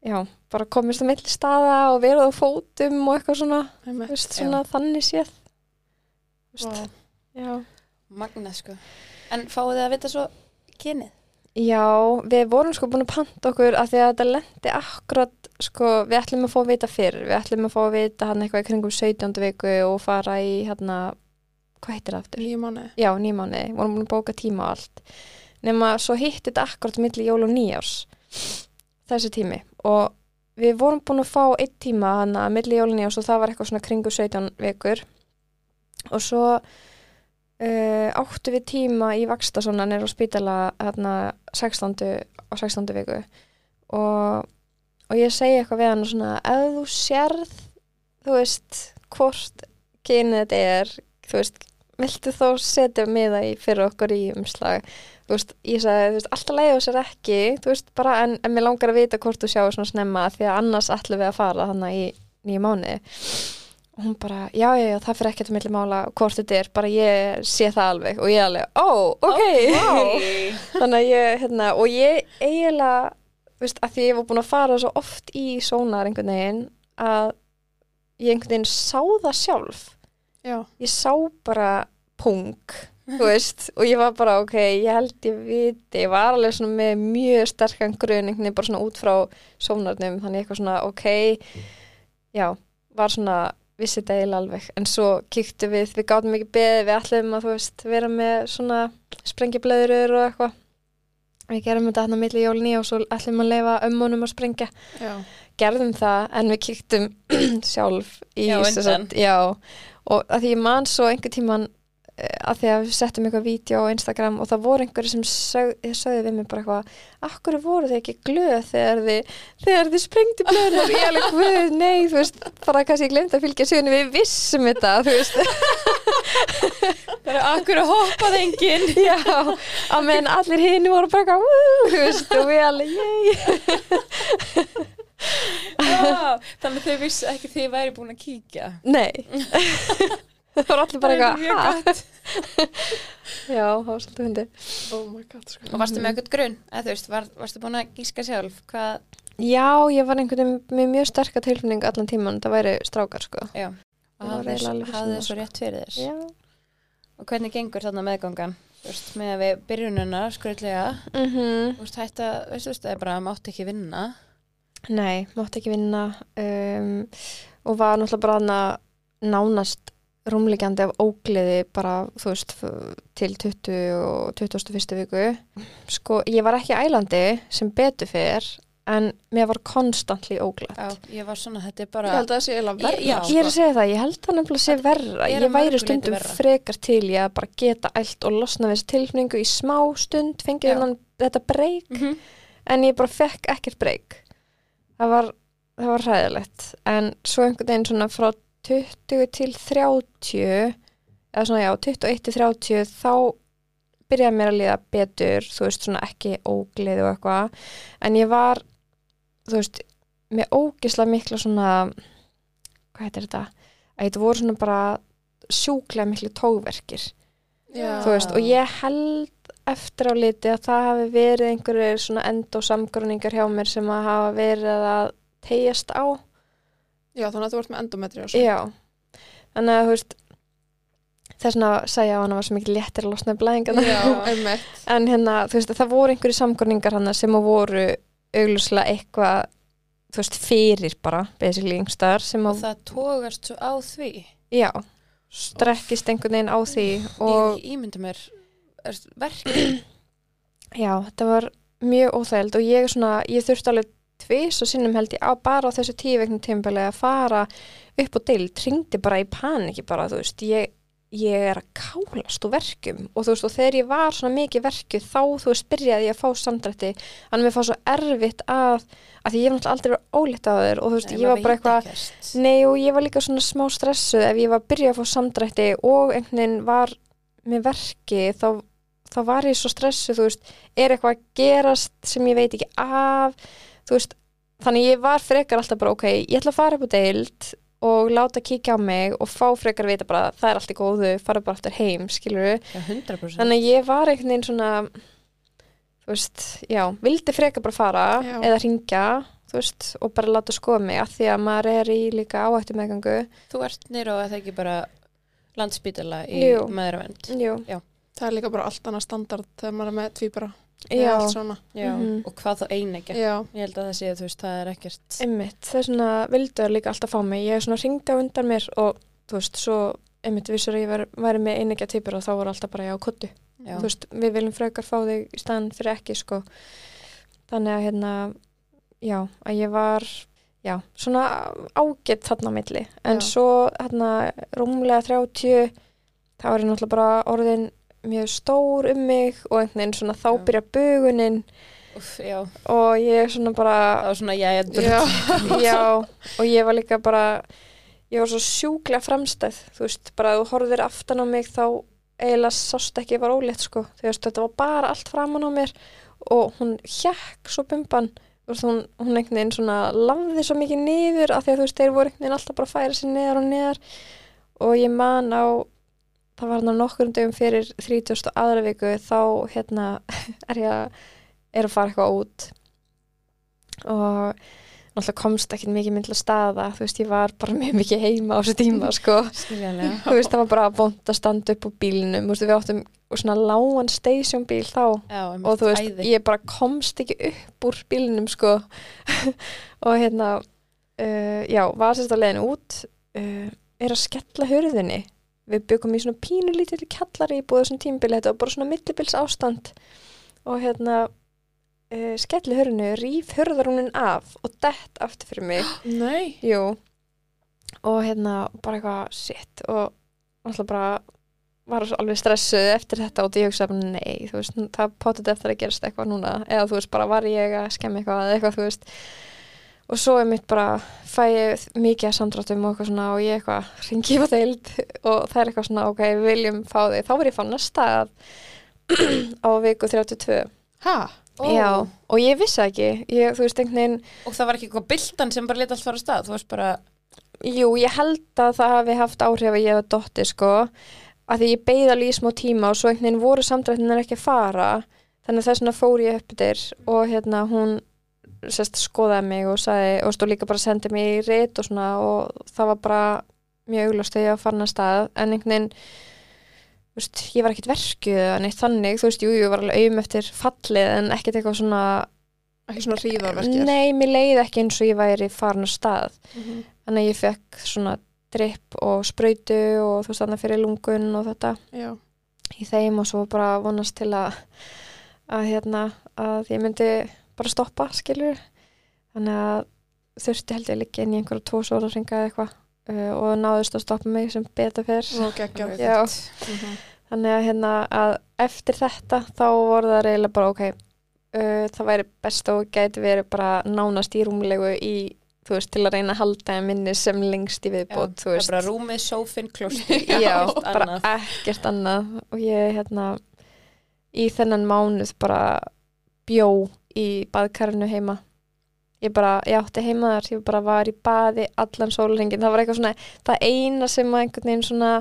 já, bara komist á milli staða og verið á fótum og eitthvað svona, Einmitt. þú veist, svona þannig séð veist, já Magnað, sko. En fáið þið að vita svo kynið? Já, við vorum sko búin að panta okkur að því að þetta lendi akkurat, sko, við ætlum að fá að vita fyrr, við ætlum að fá að vita hann eitthvað í kringum 17. viku og fara í hérna, hvað heitir það aftur? Nýju mánu. Já, nýmáni, vorum búin að bóka tíma og allt. Nefna svo hitti þetta akkurat milli jól og nýjárs, þessi tími. Og við vorum búin að fá einn tíma hann að milli jól og nýjárs og það var eitthvað svona kringum 17 vikur. Og svo uh, áttu við tíma í Vakstasona nýr á spítala hérna 16. á 16. viku. Og, og ég segi eitthvað við hann og svona, ef þú sérð, þú veist, hvort kynið þetta er, þú veist, viltu þó setja miða í fyrir okkur í umslag þú veist, ég sagði, þú veist, alltaf leiði og sér ekki þú veist, bara, en, en mér langar að vita hvort þú sjáu svona snemma því að annars ætlum við að fara þannig í nýju mánuði og hún bara, já, já, já, það fyrir ekkert að milli mála hvort þetta er, bara ég sé það alveg og ég alveg, ó, ok. Þannig að ég, hérna, og ég eiginlega, veist, að því ég var búin að fara svo oft í sónar einhvern veginn að ég einhvern veginn sá það sjálf. Já. ég sá bara pung, þú veist og ég var bara, ok, ég held ég viti ég var alveg svona með mjög sterkan grun einhvern veginn bara svona út frá sónarnum, þannig eitthvað svona, ok já, var svona vissi þetta eiginlega alveg, en svo kíktu við, við gátum ekki beðið, við ætlum að þú veist, vera með svona sprengjablöður og eitthvað. Við gerum þetta hann á milli jólni og svo ætlum að leifa ömmunum að sprengja. Já. gerðum það en við kíktum sjálf í Já, sagt, já, og að því ég man svo einhver tíman að því að við settum eitthvað vídeo á Instagram og það voru einhverju sem sög, sögðu við mig bara eitthvað akkur voru þið ekki glöð þegar þið þegar þið sprengdi blöðunar ég alveg, hvað, nei, þú veist bara kannski ég glemt að fylgja sögunu, við vissum þetta þú veist, Það er akkur að hoppað enginn. já að menn allir hinn voru bara eitthvað, þú veist, og við alveg, yey Þannig að þau vissi ekki þið væri búin að kíkja. nei það voru allir bara eitthvað, já, það var svolítið hundi Oh my god, sko. Og varstu með eitthvað grunn? Eða þú veist, var, varstu búin að gíska sjálf? Hvað? Já, ég var einhvern veginn með mjög sterka tilfinning allan tíman, það væri strákar sko. Já. Það Og var hafði svo rétt fyrir þér? Já. Og hvernig gengur þarna meðgangan? Þú veist, með að við byrjununa, skröldlega, Mm þú veist, hætta, veistu, þú veist, það er bara að mátt ekki vinna. Nei, mátti ekki vinna um, og var náttúrulega bara nánast rúmliggjandi af ógleði bara, þú veist, til 20 og 21. viku. Sko, ég var ekki ælandi sem betur fyrr, en mér var konstantli óglætt. Já, ég var svona, þetta er Ég bara... held að það sé eiginlega verra. Já, Ég er að segja það, ég held það nefnilega að sé verra. er Ég mörgu væri stundum frekar til ég að bara geta ælt og losna við þessi tilfinningu í smá stund, fengið Já. þennan þetta breyk, Mhm. en ég bara fekk ekkert breyk. Það var, það var hræðilegt. En svo einhvern veginn svona frá 20 til 30, eða svona já, 21 til 30, þá byrjaði mér að líða betur, þú veist, svona ekki ógleði og eitthvað. En ég var, þú veist, með ógisla mikla svona, hvað heitir þetta? Að þetta voru svona bara sjúklega miklu tóverkir Já. þú veist, og ég held eftir á liti að það hafi verið einhverjir svona endosamgruningar hjá mér sem að hafa verið að tegjast á Já, þannig að þú ert með endometri og já, þannig að þú veist þess sagði ég á hana var svo mikið léttir að losna blæðingarna Já, einmitt. en hérna, þú veist, það voru einhverjir samgruningar hana sem að voru augljóslega eitthvað þú veist, fyrir bara, basically yngstar sem Og að, það tógast svo á því. já strekkist einhvern veginn á því og Ég ímynda mér er, verkið. Já, þetta var mjög óþægild og ég, svona, ég þurfti alveg tvís og sinnum held ég á bara á þessu tíu veiknum tímpili að fara upp og deil, tringdi bara í paniki bara, þú veist, ég, ég er að kálast úr verkum. Og þú veist, og þegar ég var svona mikið verkuð þá, þú veist, byrjaði ég að fá samdrætti. Að mér fá svo erfitt að að því ég hef náttúrulega aldrei verið ólétt á þér. Og þú veist, Nei, ég var bara eitthvað. Nei og ég var líka svona smá stressuð. Ef ég var að byrja að fá samdrætti og einhvern veginn var með verki þá, þá var ég svo stressuð þú veist, er eitthvað að gerast sem ég veit ekki af veist, þannig ég var frekar alltaf bara ok, ég ætla að fara upp á deild og láta kíkja á mig og fá frekar að vita bara það er allt í góðu, fara bara alltaf heim skilur Já, 100%. þannig að ég var einhvern veginn svona þú veist, já, vildi frekar bara fara Já. eða ringja þú veist, og bara láta skoða mig af því að maður er í líka áhættu meðgangu Þú ert nýra og það ekki bara landspítala í maðuravend. Það er líka bara allt annað standard þegar maður er með tvíbara. Eða Já, allt svona. Já, Mhm. og hvað þá einegja Ég held að það sé, þú veist, það er ekkert einmitt, þess vegna vildu það líka alltaf fá mig, ég er svona ringdi á undan mér og þú veist, svo einmitt vissur að ég væri, væri með einegja týpur og þá voru alltaf bara já, kottu, Já, þú veist, við viljum frekar fá þig í staðan fyrir ekki, sko. Þannig að hérna já, að ég var já, svona ágætt þarna á milli, en Já. svo hérna rúmlega 30 þá er ég náttúrulega bara orðin mjög stór um mig og einhvern veginn svona þá byrja bugunin Úff, já. og ég er svona bara Það var svona, ég já, Já, og ég var líka bara ég var svo sjúklega framstæð þú veist, bara þú horfir aftan á mig þá eiginlega sást ekki ég var ólétt sko, þú veist, þetta var bara allt framan á mér og hún hjekk svo bumban, veist, hún, hún einhvern veginn svona lafði svo mikið niður af því að þú veist, þeir voru einhvern veginn alltaf bara að færa sér neðar og neðar og ég man á það var hann nokkur dögum fyrir 30. aðra viku þá hérna er ég að, er að fara eitthvað út. Og náttúrulega komst ekkert mikið myndla staða þú veist, ég var bara mjög mikið heima á þessu tíma sko, þú veist, það var bara vond að standa upp á bílnum, veist, við áttum svona lágan stationbíl þá. Já, og þú veist, ég bara komst ekki upp úr bílnum sko. Og hérna uh, já, var sérst að leiðinu út uh, er að skella hurðinni við byggum í svona pínu lítill kjallari í búið þessum tímbili, þetta var bara svona millibils ástand og hérna uh, skelli hurðinu, ríf hurðarúnin af og dett aftur fyrir mig. Nei. Jú. Og hérna bara eitthvað sitt og alltaf bara var alveg stressuð eftir þetta og ég hugsaði bara nei, þú veist, það potið eftir að gerast eitthvað núna. Eða þú veist, bara var ég að skemmi eitthvað? Eða eitthvað, þú veist og svo er mitt bara, fæ ég mikið að samdráttum og eitthvað svona og ég eitthvað ringi á deild og það er eitthvað svona ok, við viljum fá þig, þá var ég fann næsta á viku 32 ha, Ó. Já, og ég vissi ekki. Ég, þú veist, veginn Og það var ekki eitthvað byltan sem bara leta allt fara á stað? Bara, Jú, ég held að það hafi haft áhrif að ég hefa dotti sko að því ég beigði alveg í smá tíma og svo einhvern veginn voru samdrættinir ekki að fara. Þannig að þess vegna fór ég upp yfir og hérna hún sest, skoðaði mig og sagði og stóð líka bara að senda mig í reit og svona og það var bara mjög augljóst að ég var farin að stað. En einhvern veginn veist, ég var ekkert verkuð eða neitt þannig, þú veist, jú, ég var alveg auðum eftir fallið en ekkert eitthvað svona ekki svona hríðarverkir Nei, mér leiði ekki eins og ég væri farin að stað. Mhm. þannig að ég fekk svona dripp og sprautu og þú veist þannig fyrir lungun og þetta já, í þeim og svo bara vonast til að að hérna að ég myndi bara stoppa skilur þannig að þurfti held ég líka inn í einhverja tvo sóra ringa eða eitthvað uh, og náðust að stoppa mig sem betur fyrr. Já. Þannig að hérna að eftir þetta þá voru það reyðilega bara ok uh, það væri best og gæti verið bara nánast í rúmlegu í þú veist, til að reyna að halda minni sem lengst í viðbót, þú það er bara rúmið, sófinn, klósti Já, bara annað. ekkert annað. Og ég hérna í þennan mánuð bara bjó í baðkarinu heima. Ég bara, ég átti heima þar ég bara var í baði allan sólringin það var eitthvað svona, það eina sem að einhvern veginn svona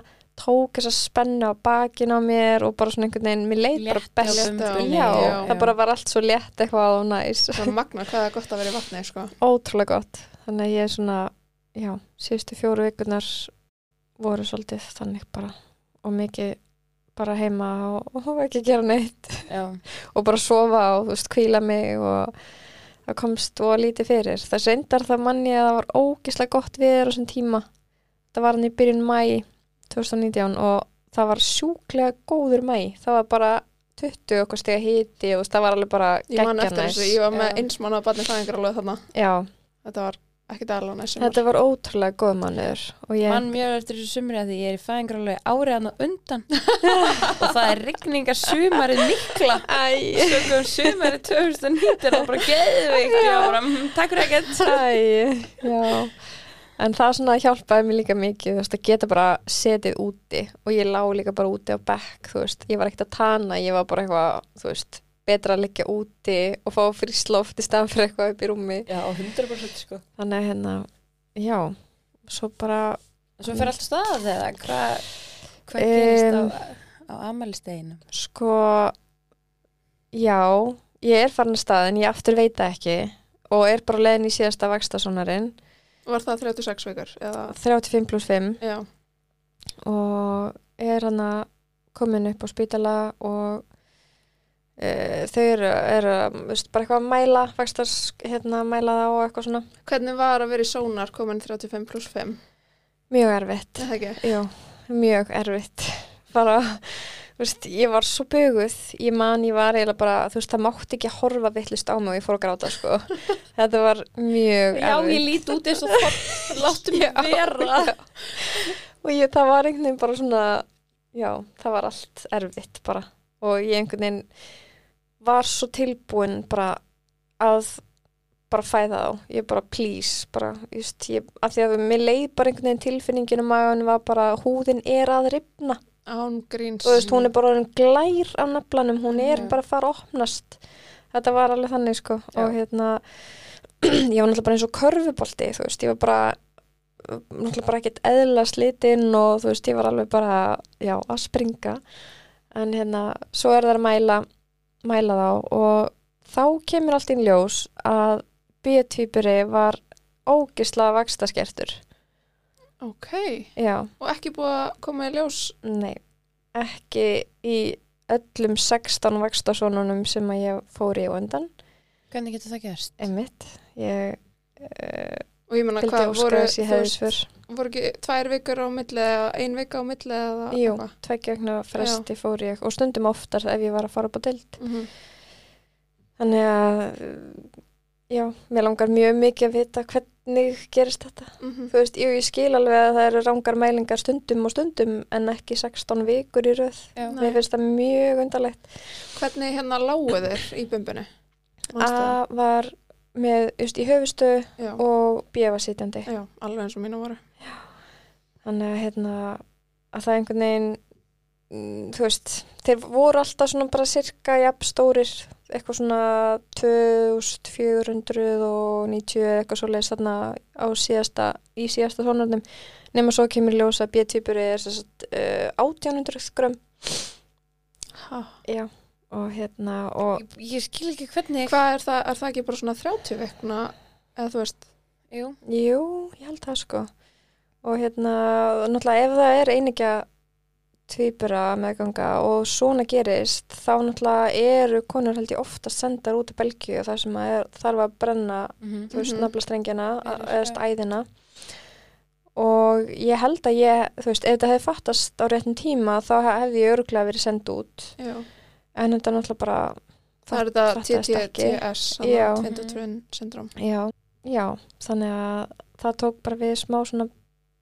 tók þess að spenna á bakin á mér og bara svona einhvern veginn, mér leið bara Létt best. bumbunni, já, já. það bara var allt svo létt eitthvað og næs. Það er magna hvað er gott að vera í vatni sko. ótrúlega gott. Þannig að ég er svona, já, síðustu fjóru vikunar voru svolítið þannig bara. Og mikið bara heima og, og ekki gera neitt. Og bara sofa og þú veist, kvíla mig og það komst og lítið fyrir. Það reyndar það manni að það var ógislega gott við á þessum tíma. Það var hann í byrjun mæ 2019 og það var sjúklega góður mæ það var bara 20 okkur stiga hiti og það var alveg bara ég man eftir þessu, ég var með Já. eins manna barni fæðingar alveg þarna. Já, þetta var ekki dæla næst þetta var ótrúlega góð mannur og ég mann mjög eftir þessu sumri að því ég er í fæðingaralegi árið hann á undan. Og það er rigninga sumarið mikla. Æ, sögum sumarið 2019 og það bara geðveikt. Ég var bara, mm, takk fyrir ekkert. Æ, já. En það svona hjálpaði mér líka mikið þú veist, að geta bara setið úti. Og ég lá líka bara úti á bekk þú veist, ég var ekkert að tana, ég var bara eitthvað þú veist, betra að liggja úti og fá frísloft í staðan fyrir eitthvað upp í rúmi. Já, 100% sko. Þannig að hérna, já svo bara, Svo fyrir allt stað eða hvað hva gerist Em, á, á amalisteginu sko já, ég er farin að stað en ég aftur veit það ekki og er bara leiðin í síðasta vakstasónarinn var það 36 vikur eða, 35 pluss 5 já, og er hann að komin upp á spítala og uh, þau eru, eru veist, bara eitthvað að mæla, vakstars, hérna, mæla það og eitthvað svona. Hvernig var að vera í sónar komin 35 pluss 5? Mjög erfitt. Er Það ekki? Jú, mjög erfitt. Bara, veist, ég var svo buguð, ég man, ég var eiginlega bara, þú veist, það mátti ekki horfa vittlust á mig og ég fór að gráta, sko. Þetta var mjög Já, erfitt. ég lít út eins og það láttu mig vera. og ég, það var einhvern veginn bara svona já, það var allt erfitt bara og ég einhvern veginn var svo tilbúin bara að bara fæða þá, ég bara please bara, just, ég, af því að mér leið bara einhvern veginn tilfinningin um maður var bara húðin er að ripna Án gríns. og þú veist, hún er bara glær á naflanum, hún er Já. bara að fara að opnast þetta var alveg þannig sko Já. og hérna ég var náttúrulega bara eins og körfubolti þú veist, ég var bara náttúrulega bara ekkert eðla slitinn og þú veist, ég var alveg bara já, að springa en hérna, svo er það að mæla mæla þá og þá kemur allt inn ljós að B-tvípuri var ógisla vakstaskertur Ok. já, Og ekki búið að koma í ljós. Nei, ekki í öllum 16 vakstasónunum sem að ég fór í undan, Hvernig getur það gerst? einmitt. Ég uh, Og ég menna hvað voru, ég veist, voru ekki tvær vikur á milli eða ein vika á milli eða Jú, eitthvað? tveggjögna fresti fór ég og stundum oftar ef ég var að fara upp á dild. Mhm. Þannig að, já, mér langar mjög mikið að vita hvernig gerist þetta. Mhm. Þú veist, jú, ég skil alveg að það eru rángar mælingar stundum og stundum en ekki 16 vikur í röð. Já. Mér finnst það mjög undarlegt. Hvernig hérna lágu þér í bumbunni? A var með, just, í höfustu Já. og B var sitjandi. Já, alveg eins og mínu voru. Þannig að hérna að það einhvern veginn mm, þú veist, þeir voru alltaf svona bara cirka jafn stórir eitthvað svona 2490 eða eitthvað svo leiðist þarna á síðasta í síðasta tónarnum nema svo kemur ljósa B-typur er þess að uh, 1800 grömm Ha. já, og hérna og Ég, ég skil ekki hvernig. Hvað er það, er það ekki bara svona 30 vikna eða þú veist? Jú. jú, ég held það sko og hérna, náttúrulega ef það er einingja tvíbura meðganga og svona gerist þá náttúrulega eru konur held ég oftast sendar út í Belgíu þar sem að er, þarf að brenna Mhm. þú veist, Mhm. naflastrengjana eða já. stæðina og ég held að ég þú veist, ef þetta hefði fattast á réttum tíma þá hefði ég örgulega verið send út Já. En þetta er náttúrulega bara Það er þetta to Twin syndrom. Já, já, þannig að það tók bara við smá svona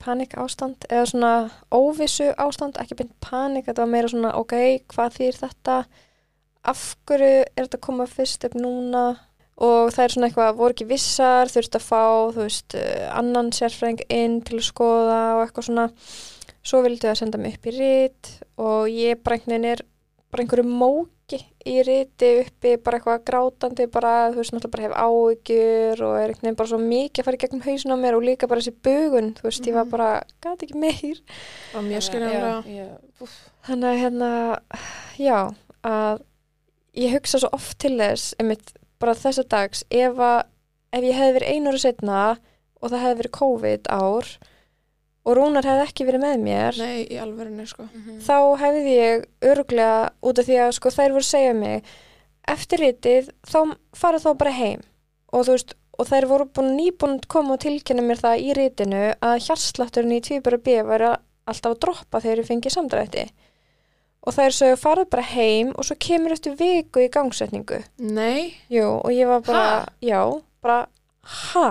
panik ástand eða svona óvissu ástand, ekki beint panik, þetta var meira svona ok, hvað þýr þetta, af hverju er þetta að koma fyrst upp núna? Og það er svona eitthvað, voru ekki vissar, þurfti að fá, þú veist, eh, annan sérfræðing inn til að skoða og eitthvað svona, svo vildu það senda mig upp í rít og ég bara einhvern veginn er bara einhverju móki í riti uppi, bara eitthvað grátandi, bara, þú veist, náttúrulega bara hef áhyggjur og er einhvern veginn bara svo mikið að fara í gegnum hausin á mér og líka bara þessi bugun, þú veist, ég var Mhm. bara, gæti ekki meir. Og mjög. Úff. Þannig að hérna, já, að ég hugsa svo oft til þess, einmitt, bara þessa dags, ef að, ef ég hefði verið einu ára setna og það hefði verið COVID ár og Rúnar hefði ekki verið með mér, Nei, í alvörinni, sko. Mhm. þá hefði ég öruglega út af því að sko þær voru að segja mig eftir ritið þá farið þá bara heim og þú veist og þær voru búin nýbúin að koma og tilkynna mér það í ritinu að hjarslátturinn í tvíbara B væri alltaf að droppa þegar ég fengi samdrætti og þær sögðu farið bara heim og svo kemur eftir viku í gangsetningu Nei, Jú, og ég var bara, Ha? já, bara, ha?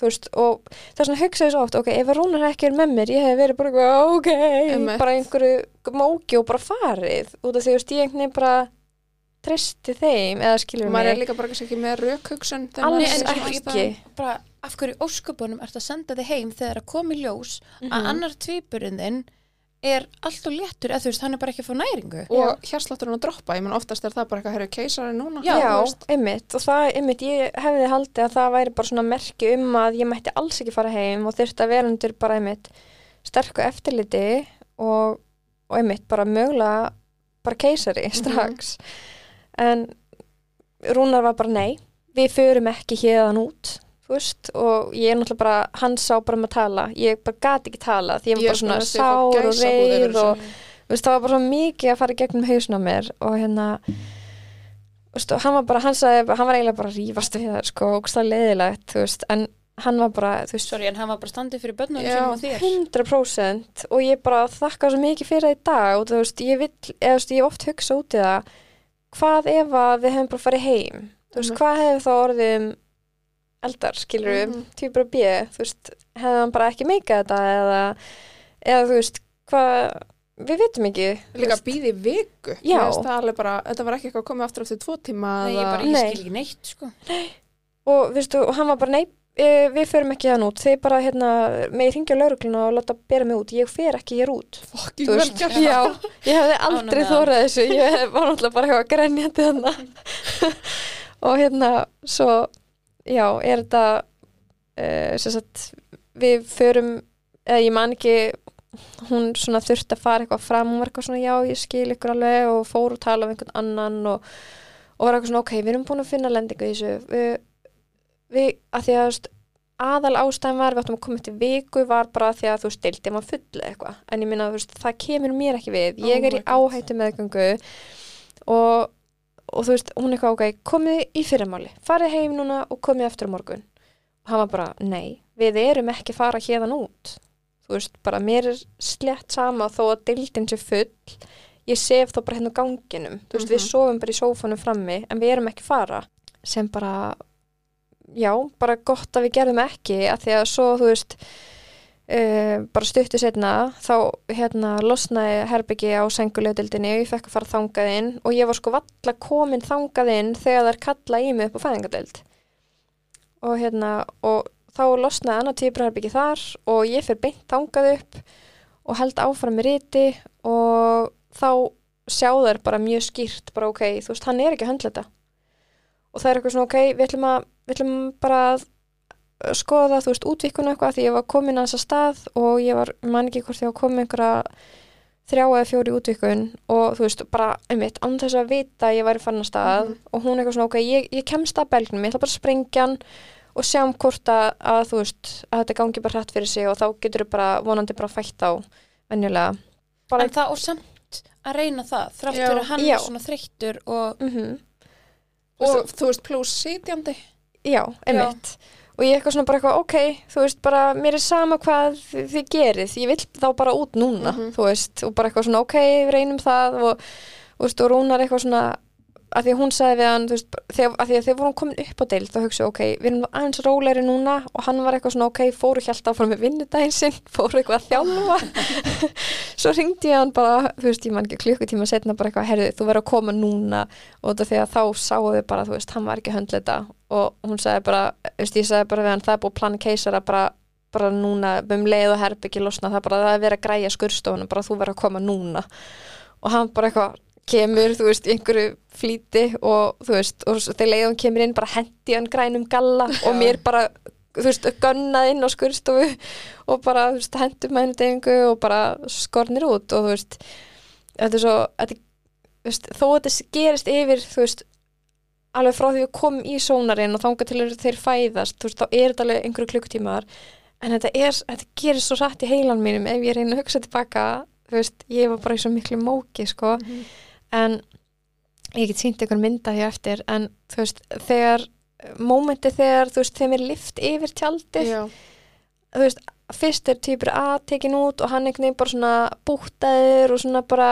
Þú veist, og það er svona hugsaði svo oft, ok, ef að Rúnar ekki er með mér, ég hef verið bara eitthvað, ok, Einmitt. bara einhverju móki og bara farið, út af því, þú veist, ég einhvern veginn bara treysti þeim, eða skilur maður er mig, líka bara kannski ekki með þegar alls er ekki. aðstæðum. Bara, af hverju ósköpunum ert að senda þig heim þegar að koma í ljós Mhm. að annar tvíburinn þinn er allt og léttur, eða þú veist, hann er bara ekki að fá næringu. Og hjarslátturinn að droppa, ég menn oftast er það bara eitthvað, herru, keisari núna. Já, einmitt, og það, einmitt, ég hefði haldið að það væri bara svona merki um að ég mætti alls ekki fara heim og þurfti að vera undir bara einmitt sterku eftirliti og, og einmitt bara mögulega bara keisari strax. En Rúnar var bara nei við förum ekki hérðan út þú veist, og ég er náttúrulega bara hann sá bara með að tala, ég bara gati ekki tala því ég var er bara svona sár og þessu. og Þú veist, það var bara svo mikið að fara gegnum hausna mér og hérna og veist, og hann var bara, hann sagði, hann var eiginlega bara að rífast við það, sko, og það leiðilegt, þú veist, en hann var bara, þú veist, Sorry, en hann var bara standið fyrir börnunum Já. sínum og þér 100% og ég bara þakka svo mikið fyrir það í dag og þú veist, ég vil, eða þú veist, ég oft hugsa út í það hvað ef að við hefum bara farið heim þú veist, Mhm. hvað hefur þá orðið um eldar, skilur við, Mhm. týpur að bíða þú veist, hefði hann bara ekki meikað þetta eða, eða þú veist hvað, við vitum ekki Líka býði viku. Bara, þetta var ekki eitthvað að koma aftur eftir tvo tíma. Nei, ég bara, ég Nei. skil ekki neitt, sko. Og, veistu, og hann var bara, nei, e, við förum ekki hann út. Þið bara, hérna, með hringja laurugluna og láta bera mig út, ég fer ekki hér út Fucking Þú vel veist, já, ég hefði aldrei þórað þessu, ég var náttúrulega bara eitthvað grenjandi þannig og hérna, svo já, er þetta uh, sem sagt, við förum eða ég man ekki hún svona þurfti að fara eitthvað fram hún var eitthvað svona, já, ég skil ykkur alveg og fór og tala um einhvern annan og, og var eitthvað svona, ok, við erum búin að finna lendingu í þessu. Við, við að því að aðal ástæðan var við áttum að koma eftir viku var bara því að þú deildið maður full eða eitthvað. En ég minna, það kemur mér ekki við. Oh ég er í áhættu meðgöngu og, og þú veist, hún eitthvað, ok, komið í fyrramáli farið heim núna og komið eftir morgun. Og hann var bara, nei, við erum ekki fara hérðan út. Þú veist, bara mér er slett sama þó að deildin sé full. Ég sef þá bara hérna á ganginum. Þú veist, við Mhm. sofum bara í sófanum frammi en við erum ekki fara. Sem bara já, bara gott að við gerðum ekki að því að svo, þú veist uh, bara stuttu setna þá hérna losnaði herbyggi á sengulegdildinni og ég fekk að fara þangað inn og ég var sko valla komin þangað inn þegar þær kalla í mig upp á fæðingadeild og hérna og þá losnaði annar tíbrherbyggi þar og ég fyrir beint þangað upp og held áfram með riti og þá sjá þær bara mjög skýrt bara ok, þú veist, hann er ekki að höndla þetta. Og það er eitthvað svona ok, við ætlum, að, við ætlum bara að skoða, þú veist, útvíkuna eitthvað því ég var komin að þessa stað og ég var, man ekki hvort ég var komin einhverja þrjá eða fjóri útvíkun og þú veist, bara, einmitt, án þess að vita að ég væri fann að stað Mhm. og hún eitthvað svona, ok, ég, ég kemst að belgnum, ég ætla bara að sprengja hann og sjá um hvort að, að þú veist, að þetta gangi bara hrætt fyrir sig og þá getur þú bara vonandi bara fætt á venjulega. Bara, En það og samt að reyna það Þrátt Já. fyrir að hann Já. er svona þreyttur og mm Og þú veist, pluss sitjandi. Já, einmitt. Og ég eitthvað svona bara eitthvað, ok, þú veist, bara mér er sama hvað þi- þið gerið, ég vil þá bara út núna, Mhm. þú veist, og bara eitthvað svona, ok, við reynum það og, og, og Rúnar eitthvað svona, að því að hún sagði við hann, veist, þegar, að því að þegar vorum komin upp á deil, þá hugsa, ok, við erum aðeins rólegri núna og hann var eitthvað svona, ok, fóru hjælt áfram með vinnudaginn sinn, fóru eitthvað að þjálfa. Svo ringdi ég hann bara, þú veist, ég man ekki klukkutíma setna bara eitthvað, herðu, þú verður að koma núna. Og þetta að þá sáu við bara, þú veist, hann var ekki þetta. Og hún sagði bara, veist, ég sagði bara við hann, það er búið plana keisara bara, bara núna, um leið og herbyggi losna, það er bara, það er verið að græja skurstofuna, bara þú verður að koma núna. Og hann bara eitthvað kemur, þú veist, einhverju flýti og þú veist, og þegar leiðum kemur inn bara hendi hann grænum galla og mér bara, þú veist, gönnað inn á skurstofu og bara, þú veist, hendum með henni deyfingu og bara skornir út og þú veist, þetta er svo þetta, þú veist, þó að þetta gerist yfir, þú veist alveg frá því að komum í sónarinn og þanga til þeir fæðast, þú veist, þá er þetta alveg einhverju klukktímar, en þetta er þetta gerir svo rætt í heilan mínum ef ég reyna að hugsa tilbaka, þú veist ég var bara í svo miklu móki, sko en ég get sínt einhvern mynda hér eftir, en þú veist þegar, mómenti þegar þú veist, þeim er lift yfir tjaldið þú veist, fyrst er týpur A tekin út og hann einhvern veginn bara svona bútaður og svona bara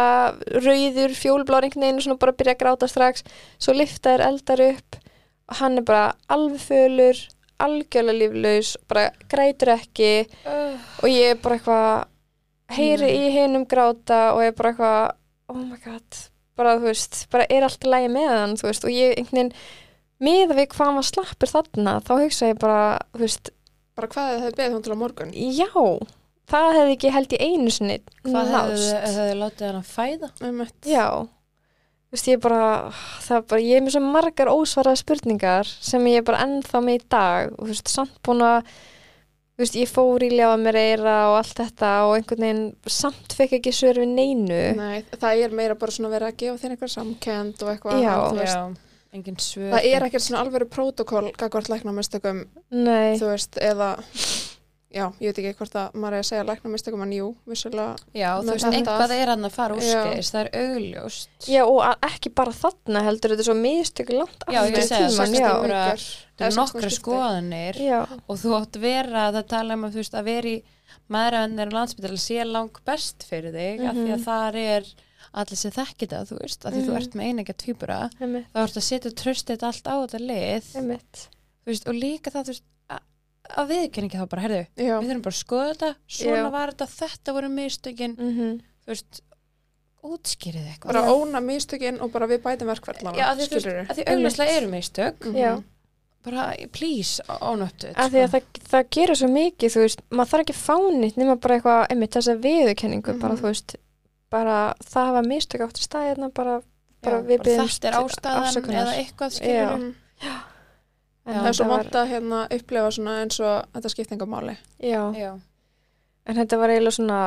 rauður, fjólblár einhvern veginn og svona bara byrja að gráta strax. Svo liftaður eldar upp og hann er bara alveg fölur algjörlega líflaus, bara grætur ekki uh, og ég er bara eitthvað heyri Nei. í hinum gráta og ég er bara eitthvað oh my god, bara þú veist bara er allt í lægi með hann, þú veist og ég einhvern veginn, miða við hvað hann var slappur þarna, þá hugsa ég bara þú veist, Bara hvað hefði beðið hún til á morgun. já það hefði ekki held í einu sinni Hvað hefðu nást hefðu látið hann að fæða? Einmitt. já, þú veist ég bara það bara, ég er með svo margar ósvaraða spurningar sem ég er bara ennþá með í dag og þú veist, samt búin að þú veist, ég fór í ljáða mér eira og allt þetta og einhvern veginn samt fekk ekki svör við neinu Nei, það er meira bara svona verið að gefa þér einhver samkend og eitthvað. Já. veist, Já, engin svör Það er ekkert svona alveg prótokól gagvart læknamestökum, nei, þú veist, eða já, ég veit ekki hvort að maður er að segja læknamistökum en jú, vissulega Já, þú veist, eitthvað er hann að fara úr Já. skeis, það er augljóst. Já, og að- ekki bara þarna heldur þetta er svo mistök langt Já, ég aftur í segja, Það er nokkra skoðanir Já, og þú átt vera, það tala um að þú veist að vera í maðuröfnir og landsbytala sé lang best fyrir þig af því að Mhm. þar er allir sem þekkir það, þú veist, af því þú Mhm. ert með tvíbura, einmitt, þá ertu að setja tröstið allt á þetta lið, einmitt. þú veist, og líka það, þú veist, að- viðkenningi þá bara, herðu, Já, við þurfum bara að skoða þetta, svona Já. var þetta, þetta voru mistökin, Mm þú veist, útskýrið eitthvað. bara óna místökin og bara við bætum verkverðlana Já, að því, þú veist, að því augljóslega eru mistök, Mhm. Já. bara, please, ánöptu, Af því að það, það gerir svo mikið, þú veist, maður þarf ekki fánit nema bara eitthvað, einmitt þessa viðurkenningu, bara Mhm. þú veist, bara það hafa mistök átt í staðina, bara, bara við biðjumst þetta er ástæðan eða eitthvað Já. skilur Mhm. En Það er svo vant að hérna upplefa svona eins og þetta skiptingamáli Já, Já. en þetta var eiginlega svona,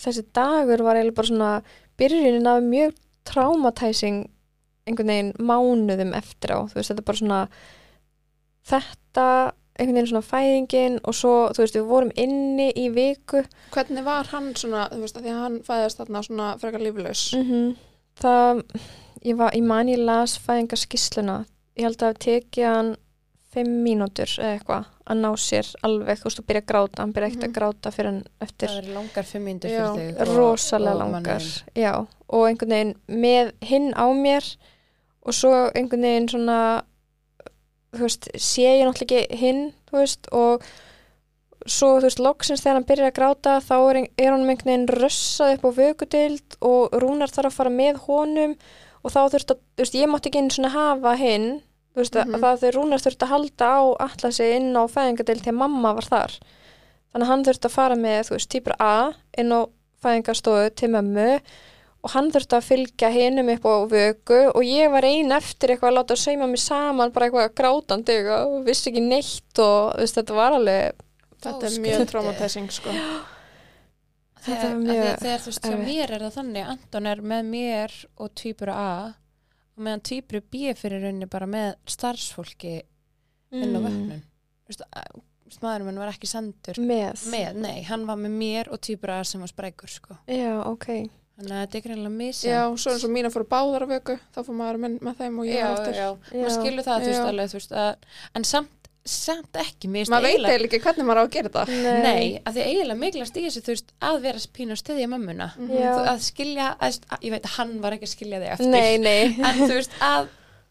þessi dagur var eiginlega bara svona byrjunin af mjög traumatizing einhvern veginn mánuðum eftir á, þú veist, þetta er bara svona þetta, einhvern veginn svona fæðingin og svo, þú veist, við vorum inni í viku. Hvernig var hann svona, þú veist, að því að hann fæðist þarna svona frekar líflaus? Mm það ég, var, ég man ég las fæðingarskísluna ég held að hafa tekið hann fimm mínútur eða eitthvað að ná sér alveg, þú veist, og byrja að gráta hann byrja ekkert Mhm. að gráta fyrir hann eftir Það er langar fimm mínútur fyrir þig. rosalega langar manninn. já, og einhvern veginn með hinn á mér og svo einhvern veginn svona þú veist, sé ég náttúrulega ekki hinn, þú veist, og svo, þú veist, loksins þegar hann byrjar að gráta þá er, er hann einhvern veginn rössað upp á vökudild og Rúnar þarf að fara með honum og þá þurft að, þú veist, ég mátti ekki einu svona hafa hinn, þú veist, Mhm. að það þegar Rúnar þurft að halda á allasi inn á fæðingadild þegar mamma var þar. Þannig að hann þurft að fara með, þú veist, típur A inn á fæðingarstofu til mömmu og hann þurfti að fylgja hinum upp á vöku og ég var ein eftir eitthvað að láta sauma mig saman bara eitthvað grátandi og vissi ekki neitt og þú veist, þetta var alveg Þetta er mjög traumatizing sko. Þetta Þegar, mjög þegar þú veist, hjá mér er það þannig Anton er með mér og tvíbura A og meðan tvíburu B fyrir rauninni bara með starfsfólki inn á Mm. að- maðurinn minn var ekki sendur með, með, nei, hann var með mér og tvíbura A sem var sprækur, sko. Já, ok. Þannig að þetta er greinlega misjæmt Já, svo eins og mína fóru báðar á vöku þá fór maður minn með þeim og ég já, eftir. já, Já. maður skilur það, þú veist, alveg, þú veist að, en samt, samt ekki, Maður veit eiginlega- ekki hvernig maður á að gera þetta Nei, að því eiginlega miklast í þessu, þú veist, að vera pínu að styðja mömmuna. Mhm. Já. Þú, að skilja, að, að, ég veit að hann var ekki að skilja þig eftir. nei, nei, En þú veist, að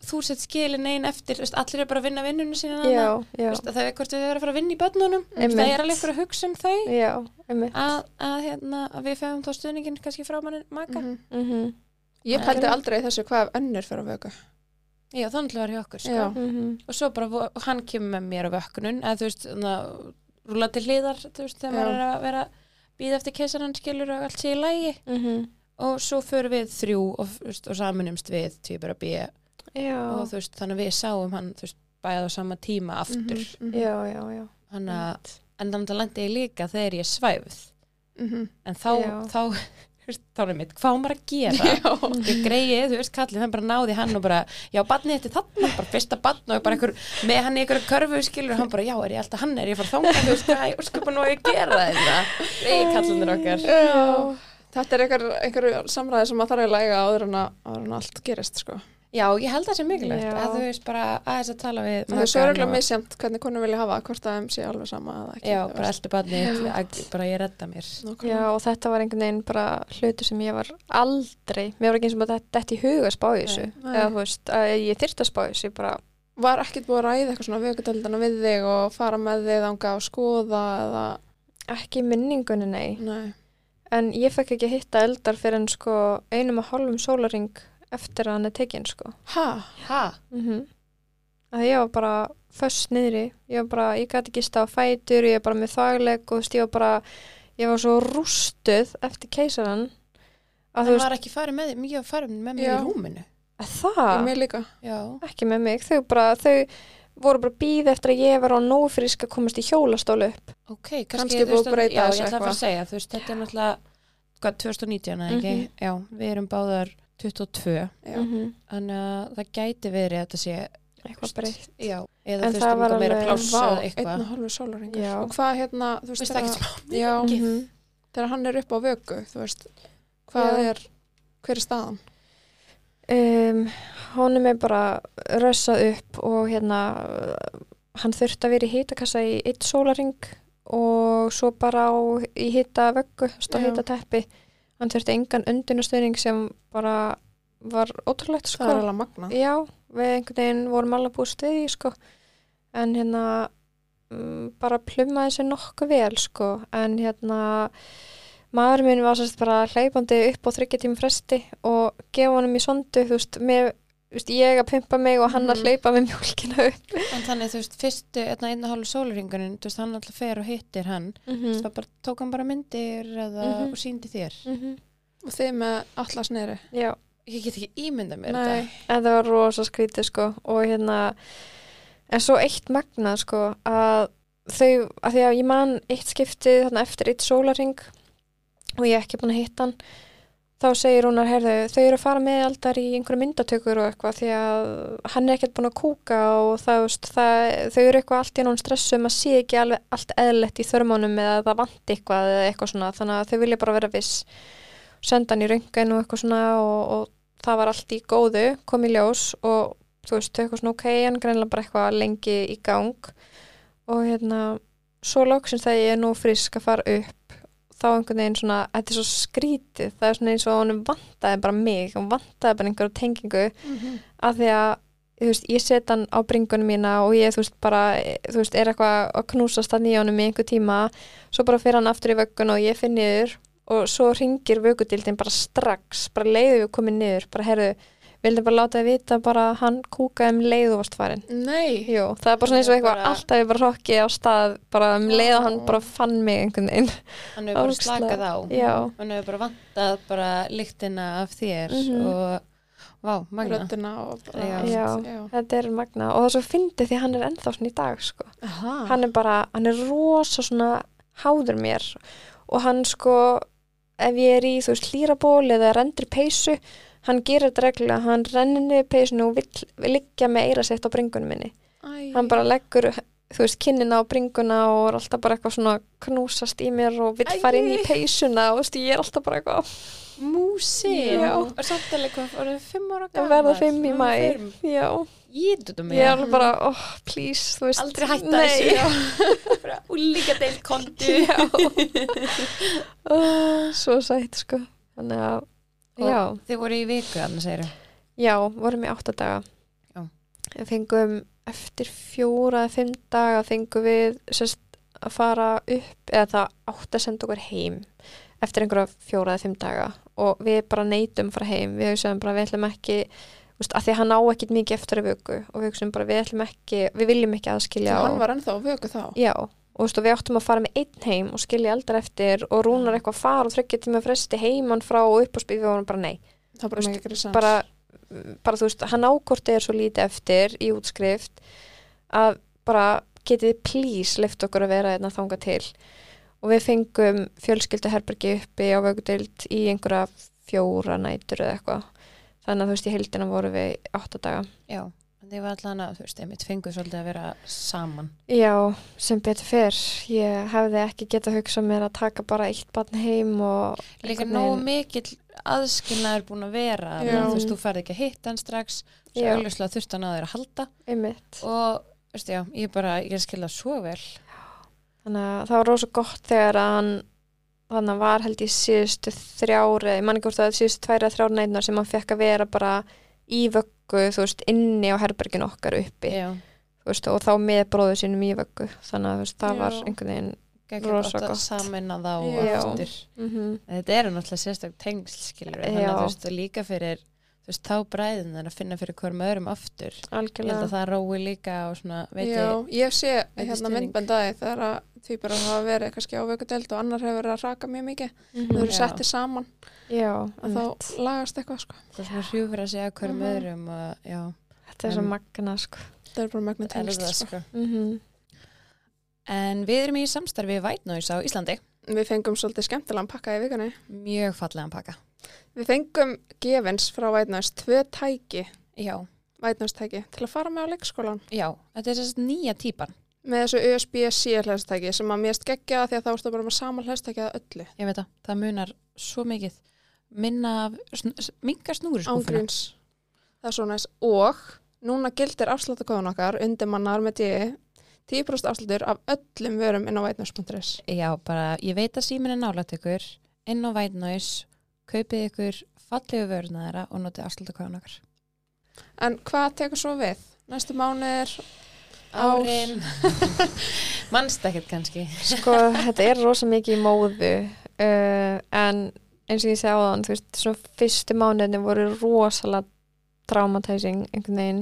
þú sett skilin einn eftir, veist, allir er bara að vinna vinnunum sína já, já veist, að það er hvort við erum að fara að vinna í börnunum. Það er alveg eitthvað að hugsa um þau. já, einmitt Að, að, hérna, að við fegum þá stuðningin kannski frá manni maka. Mhm. mhm, Ég pældi aldrei þessu hvað önnur fyrir á vöku Já, þannig var hjá okkur, sko. Já. mhm, Og svo bara, hann kemur með mér á vökkunum, eða þú veist, na, rúla til hliðar, þú veist, þegar maður er að vera býð eftir keisarann skilur og allt sé í lægi. mhm og svo förum við þrjú og, veist, og saminumst við tvíbara B já, og þú veist, þannig að við sáum hann þú veist, bæði á sama tíma aftur Mhm, mhm, já, já, já hann að, en þannig að lendi ég líka þegar ég svæfð mhm. en þá, Já. þá er mitt, hvað maður að gera ég greið, þú veist, kallið, hann bara náði hann og bara, já, badni þetta þarna bara fyrsta badn og bara einhver, með hann í einhverju körfu skilur og hann bara, já, er ég alltaf hann er ég fara þangað, þú veist, hvað, ég skupa nú að ég gera þetta greið kallinir okkar Já. Þetta er einhver, einhver samræði sem maður þarf að læga áður en að allt gerist sko. Já, ég held það sé mikilvægt Já. að þú veist bara aðeins að tala við Það er svo og- misjæmt hvernig konur vilja hafa hvort að þeim sé alveg sama eða ekki Já, bara eldur badni, bara ég redda mér. Nákvæmlega. Já, og þetta var einhvern veginn bara hlutu sem ég var aldrei, mér var ekki eins og bara þetta í huga spá í þessu, eða þú veist, að ég þyrfti að spá í þessu, bara, Var ekkert búið að ræða eitthvað svona vökudeldana við þig og fara með þig þanga og skoða eða ekki minningunni, nei, Nei. en ég fekk ekki að hitta eldar fyrir en sko einum og hálfum sólaring eftir að hann er tekinn, sko. Ha? Ha? Mm að ég var bara föst niðri, ég var bara, ég gæti ekki stað á fætur, ég var bara með þagleg og ég var bara, ég var svo rústuð eftir keisaran að Það þú veist, var ekki farið með, mjög farið með mig Já. í rúminu. að Ég það, mér líka. Já. ekki með mig, þau bara, þau voru bara býð eftir að ég var á nóg frisk að komast í hjólastólu upp. Ok, kannski, Kannski þú veist að Já, ég ætla að fara að segja, þú veist, þetta er náttúrulega, hvað, 2019, eða ekki? Mhm. Já, við erum báðar 22, Já. -hmm. þannig að það gæti verið að þetta sé eitthvað breytt Já, eða En þú veist, um eitthvað meira alveg- pláss Vá, eða einn og eitthvað. hálfu sólaringur Já. og hvað hérna, þú veist, það þegar- Mhm. þegar hann er upp á vöku þú veist, hvað Já. er hver er staðan? um, honum er bara rössað upp og hérna hann þurfti að vera í hitakassa í eitt sólaring og svo bara á, í hita vöggu, stá Já. hita teppi hann þurfti engan undunastöðning sem bara var ótrúlegt sko Það er alveg magna Já, við einhvern veginn vorum alveg búið stuði sko. en hérna um, bara plummaði sér nokkuð vel sko. en hérna maður minn var sérst bara hlaupandi upp á þryggja tíma fresti og gefa honum í sondu þú veist, með, veist, ég að pumpa mig og hann að Mhm. hlaupa með mjólkina upp En þannig, þú veist, fyrstu, einna hálfu sólaringunin, þú veist, hann alltaf fer og hittir hann. mm Það bara, tók hann bara myndir eða, Mhm. og síndi þér. og þið með allas neyri Já, Ég get ekki ímyndað mér Nei, þetta. en það var rosa skrítið sko og hérna en svo eitt magnað sko að þau, að því að ég man eitt skiptið þarna eftir eitt sólaring og ég er ekki búin að hitta hann þá segir hún að heyrðu, þau eru að fara með aldar í einhverju myndatökur og eitthvað því að hann er ekkert búin að kúka og það, veist, það, þau eru eitthvað allt í náttúrulega stressum að sé ekki alveg allt eðlett í þörmánum eða það vanti eitthvað eða eitthvað svona þannig að þau vilja bara vera viss. Senda hann í röngan og eitthvað svona og, og það var allt í góðu, kom í ljós og þú veist, þau eitthvað svona ok, hann greinlega bara eitthvað lengi í gang. Og hérna svo lóksins þegar ég er nú frisk að fara upp þá einhvern veginn svona, þetta er svo skrítið það er svona eins og honum vantaði bara mig hann vantaði bara einhverju tengingu af því að, þú veist, ég set hann á bringunum mína og ég, þú veist, bara þú veist, er eitthvað að knúsast hann í honum í einhver tíma, svo bara fyrir hann aftur í vöggun og ég finn niður og svo ringir vöggudildin bara strax bara leiðu við komið niður, bara heyrðu vildi bara láta þið vita bara að hann kúkaði um leiðu varst farin Nei, Jú, það er bara svona eins og eitthvað bara- alltaf ég bara hokki á stað bara um leið og hann Já. bara fann mig einhvern veginn Hann hefur bara slakað á. Já, Hann hefur bara vantað bara lyktina af þér Mhm. og, vá, magna. röddina og bara Já. allt, Já. þetta er magna og það er svo fyndið því hann er ennþá svona í dag sko. Aha. hann er bara, hann er rosa svona háður mér og hann sko ef ég er í þú veist hlýraból eða rendur peysu hann gerir þetta reglulega, hann rennir niður peysinu og vill, vill liggja með eira sitt á bringunum minni Æ. hann bara leggur þú veist, kinnina á bringuna og er alltaf bara eitthvað svona knúsast í mér og vill Æi. fara inn í peysuna og veist, ég er alltaf bara eitthvað Músi. Og samt alveg hvað, orðið fimm ára gammal. verða fimm í mæ fimm. já, ég er alveg bara, oh, please þú veist, Aldrei hætta Nei. þessu. Bara úlíka deilt kontu. svo sætt sko þannig að, Og já. Þið voru í viku, annars segir já, vorum í átta daga. Já. Við fengum eftir fjóra eða fimm daga fengum við sérst að fara upp eða það átt að senda okkur heim eftir einhverja fjóra eða fimm daga. Og við bara neytum fara heim. Við hugsaðum bara við ætlum ekki Úst, að því að hann á ekkit mikið eftir að vöku og við hugsaum bara við ætlum ekki, við viljum ekki aðskilja Svo hann og- var ennþá á vöku þá? Já, og þú veist, og við áttum að fara með einn heim og skilja aldrei eftir og rúnar eitthvað að fara og þryggja tíma fresti heimann frá og upp á spíð við vorum bara nei. Bara Veist, Bara, bara þú veist, hann ákorti er svo lítið eftir í útskrift að bara getið please lift okkur að vera þetta þanga til og við fengum fjölskyldaherbergi uppi á vögudeild í einhverja fjóra nætur eða eitthvað. Þannig að þú veist, í heildina voru við í átta daga. Já, þið var allan að, þú veist, einmitt fenguð svolítið að vera saman. Já, sem betur fyrr. Ég hefði ekki getað hugsað mér að taka bara eitt barn heim og... Líka nógu mikill aðskilnaður búin að vera. Þú veist, þú færði ekki að hitta hann strax, svo Já. augljóslega þurft hann að þeirra að halda Einmitt. og, veist, já, ég bara, ég skilða svo vel. Þannig að það var rosa gott þegar að hann þannig að var held ég síðustu þrjári, ég man ekki hvort var síðustu tværi að þrjári neitnar sem hann fekk að vera bara í vöggu, þú veist, inni á herbergin okkar uppi, veist, og þá með bróðu sínum í vöggu, þannig að veist, það Já. var einhvern veginn, Rosa gott að gott. saminna þá Já. aftur. mm Þetta eru náttúrulega sérstak tengsl, skilur þannig að þú veist, líka fyrir, þú veist, þá bræðin að finna fyrir hverjum öðrum aftur. Ég held algjörlega, að það rói líka og svona, veit Já, ég, ég sé hérna myndbandaði þegar að því bara hafa verið kannski á vökudeld og annar hefur verið að raka mjög mikið mm þau eru settið saman já, að þá lagast eitthvað sko. það svona hrjúfur að segja hverjum Mhm. öðrum og, já, þetta er svo En- magna, sko. það er bara það er tengsl það, sko. sko. Mm En við erum í samstarfi Noise á Íslandi. við fengum svolítið skemmtilegan pakka í vikunni Mjög fallegan pakka. við fengum gefins frá Noise tvö tæki Já, vætnastæki til að fara með á leikskólan Já, þetta er þess nýja típan. Með þessu USB-C hlæðstæki sem að mér skeggja því að þá ertu bara með sama hlæðstæki að öllu Ég veit það, það munar svo mikið minna af, sn minga snúri skúfuna. ángríns það er svo næst og núna gildir afsláttakóðun okkar undir mannar með D 10% afsláttur af öllum vörum inn á vætnast.is Já, bara, ég veit að símin er nálægt ykkur, inn á vætnæs, kaupið ykkur fallegu vöruna þeirra og notið afsláttu kvæðan okkar. en hvað tekur svo við? næstu mánuðir. Árin. Manst ekkert kannski. sko, þetta er rosa mikið í móðu uh, en eins og ég segi á þann, þú veist, svona fyrstu mánuðinni voru rosalega traumatizing einhvern veginn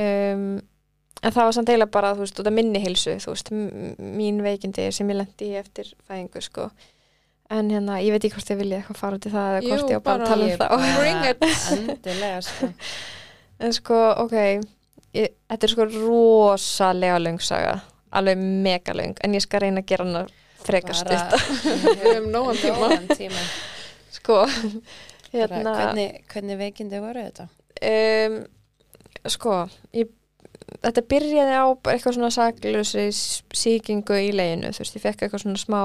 um, en það var samt eiginlega bara, þú veist, út af minni hilsu, þú veist, mín veikindi sem ég lendi í eftir fæðingu, sko en hérna, ég veit ekki hvort ég vilja eitthvað fara út í það eða Jú, hvort ég á bara að tala um það bara- Bring it. Endilega, sko. En sko, ok, ég, þetta er sko rosalega löng saga, alveg mega löng, en ég skal reyna að gera hana frekar stutt. Við höfum nógan tíma. Tíma. Sko, Hérna, hvernig, hvernig veikindi voru þetta? um, sko, ég, þetta byrjaði á eitthvað svona saklösi síkingu í leginu, þú veist, ég fekk eitthvað svona smá,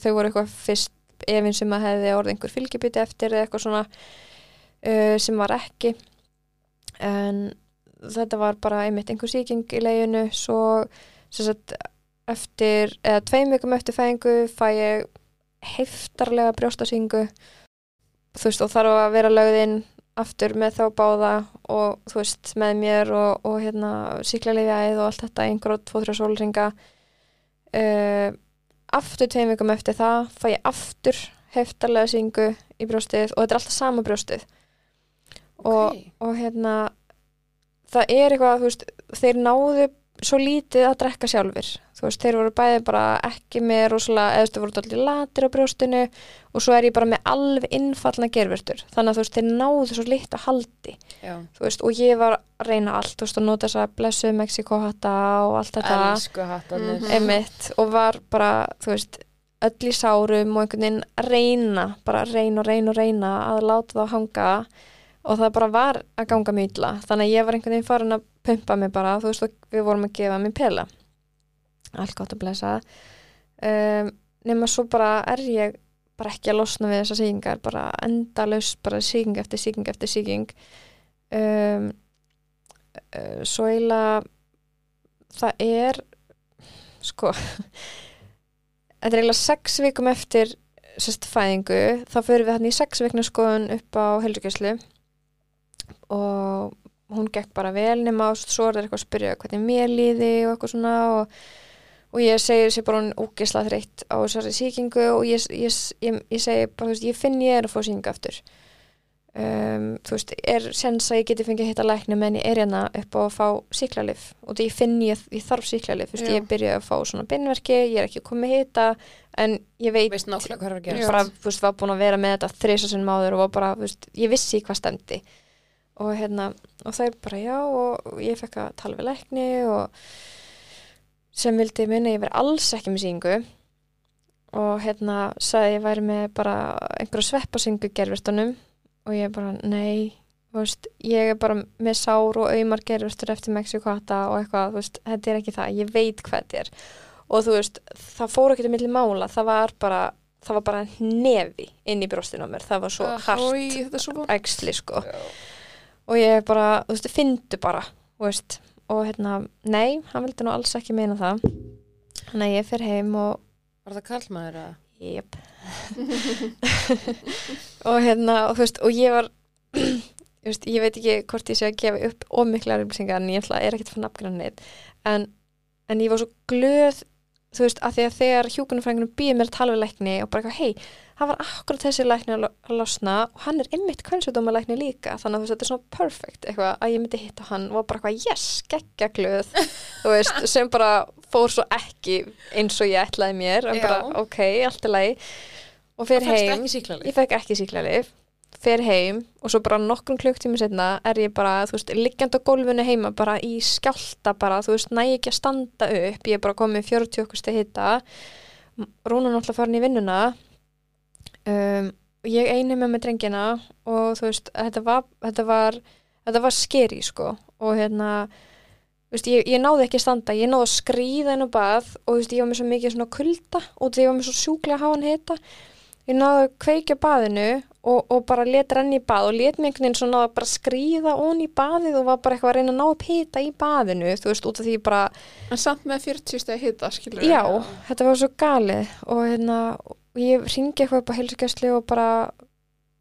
þau voru eitthvað fyrst efinn sem að hefði orðið einhver fylgjubiti eftir eða eitthvað svona uh, sem var ekki en þetta var bara einmitt einhver síking í leginu. Svo sagt eftir, eða tveim vikum eftir fæðingu fæ ég heftarlega brjóstasýngu þú veist og þarf að vera lögðinn aftur með þá báða og þú veist með mér og, og hérna síklarlifjaðið og allt þetta einhver á 2-3 sólringa uh, aftur tveim vikum eftir það fæ ég aftur heftarlega syngu í brjóstið og þetta er alltaf sama brjóstið. Og, Ok. og hérna það er eitthvað, þú veist, þeir náðu svo lítið að drekka sjálfur þú veist, þeir voru bæði bara ekki með rosalega, eða þú veist, þeir voru allir latir á brjóstinu og svo er ég bara með alveg innfallna gerfurtur, þannig að þú veist, þeir náðu svo lítið að haldi, Já. þú veist, og ég var að reyna allt, þú veist, að nota þess að blessu Mexiko hatta og allt þetta Elsku hattanir. Mhm. einmitt og var bara, þú veist öll í sárum og einhvern veginn reyna bara reyna og reyna og reyna að láta það hanga og það bara var að ganga mjög illa. Þannig að ég var einhvern veginn farin að pumpa mig bara. Þú veist við vorum að gefa mig pela. Allt gott að blessa um, nema svo bara er ég bara ekki að losna við þessar síkingar bara endalaus, bara síking eftir síking eftir síking um, uh, svo eiginlega það er sko þetta er eiginlega sex vikum eftir sérst fæðingu, þá fyrir við hann í sex vikna skoðun upp á helsugjæslu og hún gekk bara vel nema og svo er það eitthvað að spyrja hvernig mér líði og eitthvað svona og, og ég segi þessi bara hún ógisla þreytt á þessari síkingu og ég, ég, ég, ég segi bara, þú veist, ég finn ég er að fá síkingu aftur. Um, þú veist, er sens að ég geti fengið að hitta læknum en ég er hérna upp á að fá síklarlif og því ég finn ég, þarf síklarlif, þú veist, ég byrja að fá svona beinverki, ég er ekki komið hita en ég veit Veist að bara, þú veist, var búin að vera með þetta þrisa sinni máður og var bara, þú veist, ég vissi hvað stemdi og hérna, og það er bara já og ég fekk að tala við lækni og sem vildi minna ég veri alls ekki með síngu og hérna sagði ég væri með bara einhverja sveppasingu gerfistunum og ég bara, nei veist, ég er bara með sár og auðmar gerfistur eftir Mexikata og eitthvað, veist, þetta er ekki það, ég veit hvað þetta er. Og þú veist, það fór ekki til milli mála, það var bara það var bara nefi inn í brjóstinu á mér það var svo hart Ói, þetta svo vond. æxli sko og ég bara, þú veist, fyndu bara veist, og hérna nei, hann vildi nú alls ekki meina það þannig að ég fer heim og Var það kallmaður að? Jep. og hérna, og þú veist, og ég var þú veist, ég veit ekki hvort ég sé að gefa upp ómiklar upplýsingar en ég ætla, er ekkert fá nafngrann neitt en, en ég var svo glöð þú veist, að því að þegar hjúkunarfræðingunum býði mér að tala við lækni og bara eitthvað, hei, það var akkurat þessi lækni að lo- að losna og hann er ymmit kvennsjóðdóma lækni líka, þannig að veist, þetta er svona perfect, eitthvað, að ég myndi hitta hann og bara eitthvað, yes, geggja glöð þú veist, sem bara fór svo ekki eins og ég ætlaði mér bara, ok, allt er lagi. Og fer heim, ég fekk ekki síklarlif fer heim og svo bara nokkrum klukktími setna er ég bara, þú veist, liggjandi á gólfinu heima bara í skjálta bara, þú veist, næ ekki að standa upp, ég er bara komið 40 okkur stið hitta Rúna náttúrulega farin í vinnuna. Um, ég eini með með drengina og þú veist, þetta var þetta var, þetta var skeri sko. Og hérna veist, ég, ég náði ekki standa, ég náði að skríða inn á bað og veist, ég var með svo mikið svona kulda og því ég var með svo sjúklega háan hita. Ég náði að kveikja baðinu og, og bara let renni í bað og let mig einhvern veginn svona að bara skríða ón í baðið og var bara eitthvað að reyna að ná upp hita í baðinu, þú veist, út af því ég bara En samt með 40 steg hita, skilur Já, þetta var svo galið og hérna, ég ringi eitthvað upp á heilsugæslu og bara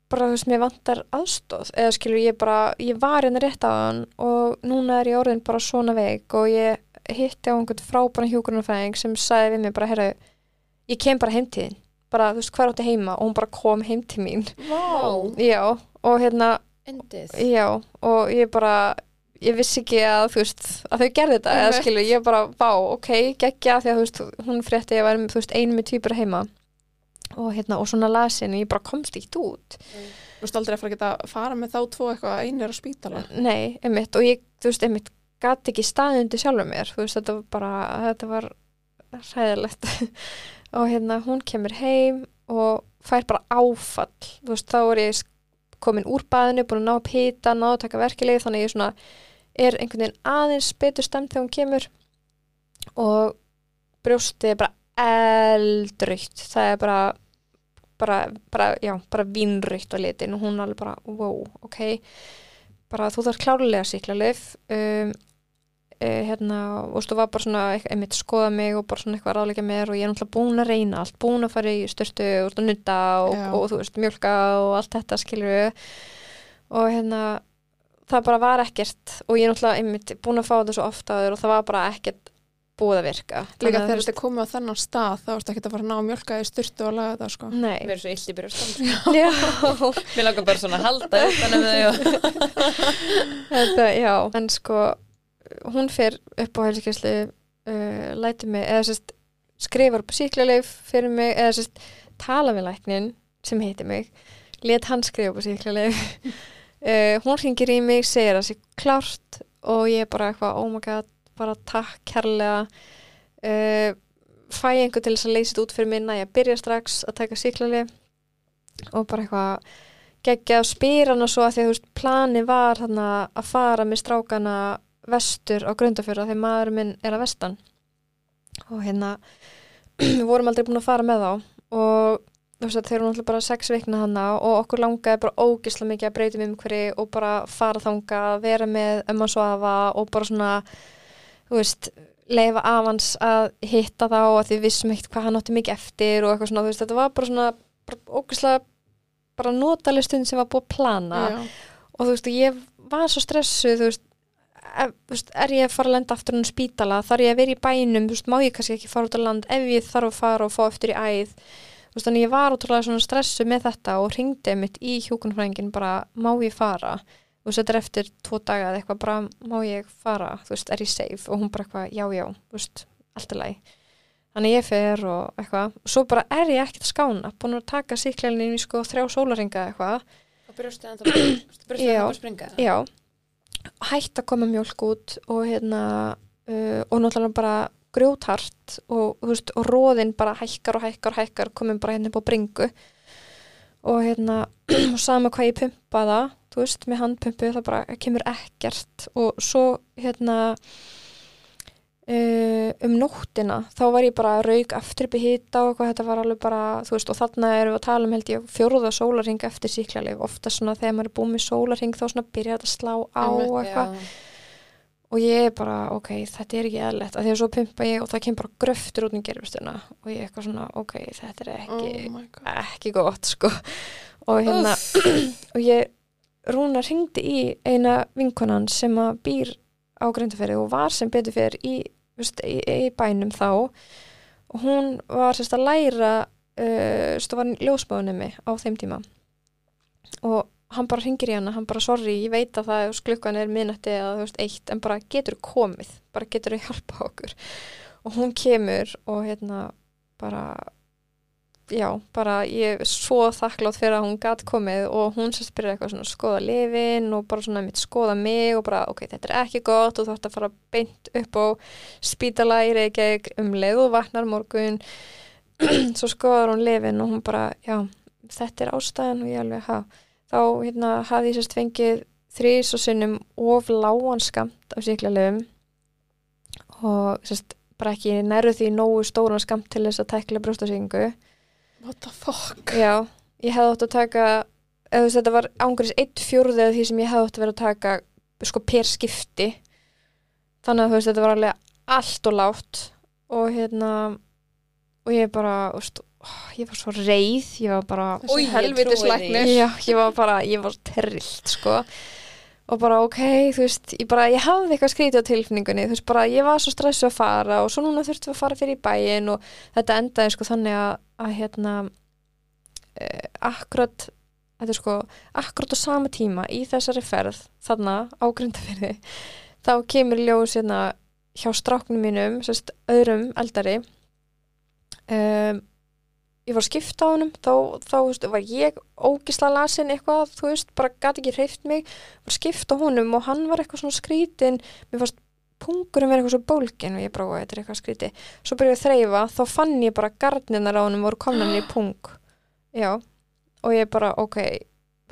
bara þú veist, mér vantar aðstóð eða skilur ég bara, ég var hérna rétt á hann og núna er ég orðin bara svona veik og ég hitti á einhvern frábæran hjúgrunarfæðing sem sagði við mig bara, herra, ég kem bara heim til þín bara, þú veist, hvað er átti heima? Og hún bara kom heim til mín. Vá, já, og hérna, Endið. já og ég bara, ég vissi ekki að þú veist, að þau gerði þetta eða skilur, ég bara, vá, ok, geggja því að þú veist, hún frétti að ég var, þú veist, einu með týpur heima. Og hérna, og svona lasin og ég bara komst ekki út. Þú veist aldrei að fara að geta að fara með þá tvo eitthvað einir á spítala. Nei, einmitt, og ég, þú veist, einmitt gati ekki staðið undir sjálfur mér. Þú veist, þetta var bara, þetta var hræðilegt og hérna, hún kemur heim og fær bara áfall, þú veist, þá er ég komin úr baðinu, búin að ná upp hita ná að taka verkileg, þannig ég svona er einhvern veginn aðeins betur stemt þegar hún kemur. Og brjóstið er bara eldrautt. Það er bara bara, bara, já, bara vínrautt á litin og hún alveg bara, wow, ok. Bara þú þarf klárlega síklarlif um, hérna, og þú var bara svona eitthvað, einmitt skoða mig og bara svona eitthvað ráðleika mér og ég er náttúrulega búin að reyna allt, búin að fara í styrtu og nutta og, Já. og, þú veist, mjölka og allt þetta skilur og hérna það bara var ekkert og ég er náttúrulega einmitt búin að fá þetta svo ofta og það var bara ekkert búið að virka Líka Þannig að, þegar þú þetta er komið á þennan stað þá ertu ekki að fara að ná að mjölka í styrtu og laga þetta sko. Nei, Mér er svo illt í byrjastam. Sko. já, Mér langar bara svona að halda utan um þau og... þetta, já, en sko hún fer upp á heilsugæslu uh, lætur mig, eða sérst skrifar upp síklarleif fyrir mig eða sérst tala við læknin sem heiti mig, let hann skrifa upp síklarleif uh, hún ringir í mig, segir það sér klárt og ég er bara eitthvað, oh my god bara takk kærlega. Uh, fæ einhver til þess að leysa þetta út fyrir minna, ég byrja strax að taka síklarleif og bara eitthvað geggja og spyr hana svo að því að þú veist plani var þarna að fara með strákana vestur á grundafjörða þegar maður minn er að vestan. Og hérna við vorum aldrei búin að fara með þá. Og að þeir eru náttúrulega bara sex vikna hana og okkur langaði bara ógisla mikið að breytum um hverju og bara fara þanga vera með um að svafa og bara svona þú veist leifa af hans að hitta þá og því vissum ekkert hvað hann átti mikið eftir og eitthvað svona, þú veist, þetta var bara svona bara ógislega bara notaleg stund sem var búið að plana. Já. og þú veist, ég var svo stressuð þú veist, veist, er ég að fara að lenda aftur ennum spítala, þarf ég að vera í bænum veist, má ég kannski ekki fara út á land ef ég þarf að fara og fá eftir í æð? Veist, þannig ég var útrúlega svona stressuð með þetta og ringdi mitt í hjúkunfrængin bara, má ég fara? Veist, þetta er eftir tvo daga eða eitthvað bara, má ég fara, þú veist, er ég safe? Og hún bara eitthvað, já, já, þú veist allt er læg þannig ég fer og eitthvað, svo bara er ég ekkert að skána búin að taka síkleilin í sko þrjá sólaringa eitthvað. Og Já. enda bara að springa. Já, hætt að koma mjólk út og hérna uh, og náttúrulega bara grjóthart og, veist, og róðin bara hækkar og hækkar og hækkar komin bara hérna upp á bringu. Og hérna og sama hvað ég pumpa það þú veist, með handpumpu það bara kemur ekkert. Og svo hérna uh, um nóttina þá var ég bara upp í hita og eitthvað, þetta var alveg bara, þú veist, og þarna erum við að tala um held ég fjóruða sólarring eftir síklarleif ofta svona þegar maður er búið með sólarring þá svona byrja þetta að slá á og eitthvað. Og ég er bara, ok, þetta er ekki eðlert að því að svo pumpa ég og það kemur bara gröftur út um gerfustuna og ég er eitthvað svona, ok, þetta er ekki, Oh ekki gott sko. Og hérna og ég, Rúna ringdi í eina vinkonan sem að býr á gröndaferi og var sem betur fyrir í, veist, í, í bænum þá. Og hún var sérst að læra uh, sérst var ljósmáðunni á þeim tíma. Og hann bara ringir í hana, hann bara sorry, ég veit að það þú veist, klukkan er minnætti eða þú veist eitt en bara getur komið, bara getur að hjálpa okkur? Og hún kemur og hérna bara já, bara ég er svo þakklátt fyrir að hún gat komið og hún sérst byrja eitthvað svona að skoða lifin og bara svona mitt skoða mig og bara ok, þetta er ekki gott og þú ætti að fara beint upp á spítala í Reykjavík um leið og vaknar morgun. Svo skoðar hún lifin og hún bara, já, þetta er ástæðan og ég alveg, ha. Þá hérna hafði ég sérst fengið þrís og sinnum of lágan skamt af síklarlegum og sérst, bara ekki nærðu því nógu stóran skamt til þess að tækla brjóstasíkingu what the fuck? Já, ég hefði átt að taka eða þetta var ángurins eitt fjórðið af því sem ég hefði átt að vera að taka sko per skipti þannig að þú veist, þetta var alveg allt og látt og hérna og ég bara, þú veist, ó, ég var svo reið ég var bara, þessi Oj, ég helvitis trúi læknir já, ég var bara ég var terrillt, sko og bara ok, þú veist, ég bara ég hafði eitthvað skrítið á tilfinningunni, þú veist, bara ég var svo stressu að fara og svo núna þurftum við að fara fyrir í bæin og þetta endaði sko þannig að, að hérna eh, akkurat þetta er sko, akkurat á sama tíma í þessari ferð, þarna á Grundafirði, þá kemur ljós hérna hjá stráknum mínum sérst öðrum eldari um, ég var að skipta á honum þá, þá veist, var ég ógisla lasin eitthvað, þú veist, bara gæti ekki hreift mig, var að skipta á honum og hann var eitthvað svona skrítin, mér fannst pungurum verið eitthvað svo bólgin og ég "Ó, þetta er eitthvað skríti svo byrjuði að þreyfa, þá fann ég bara gardninar á honum voru komnan í pung. Já, og ég bara ok,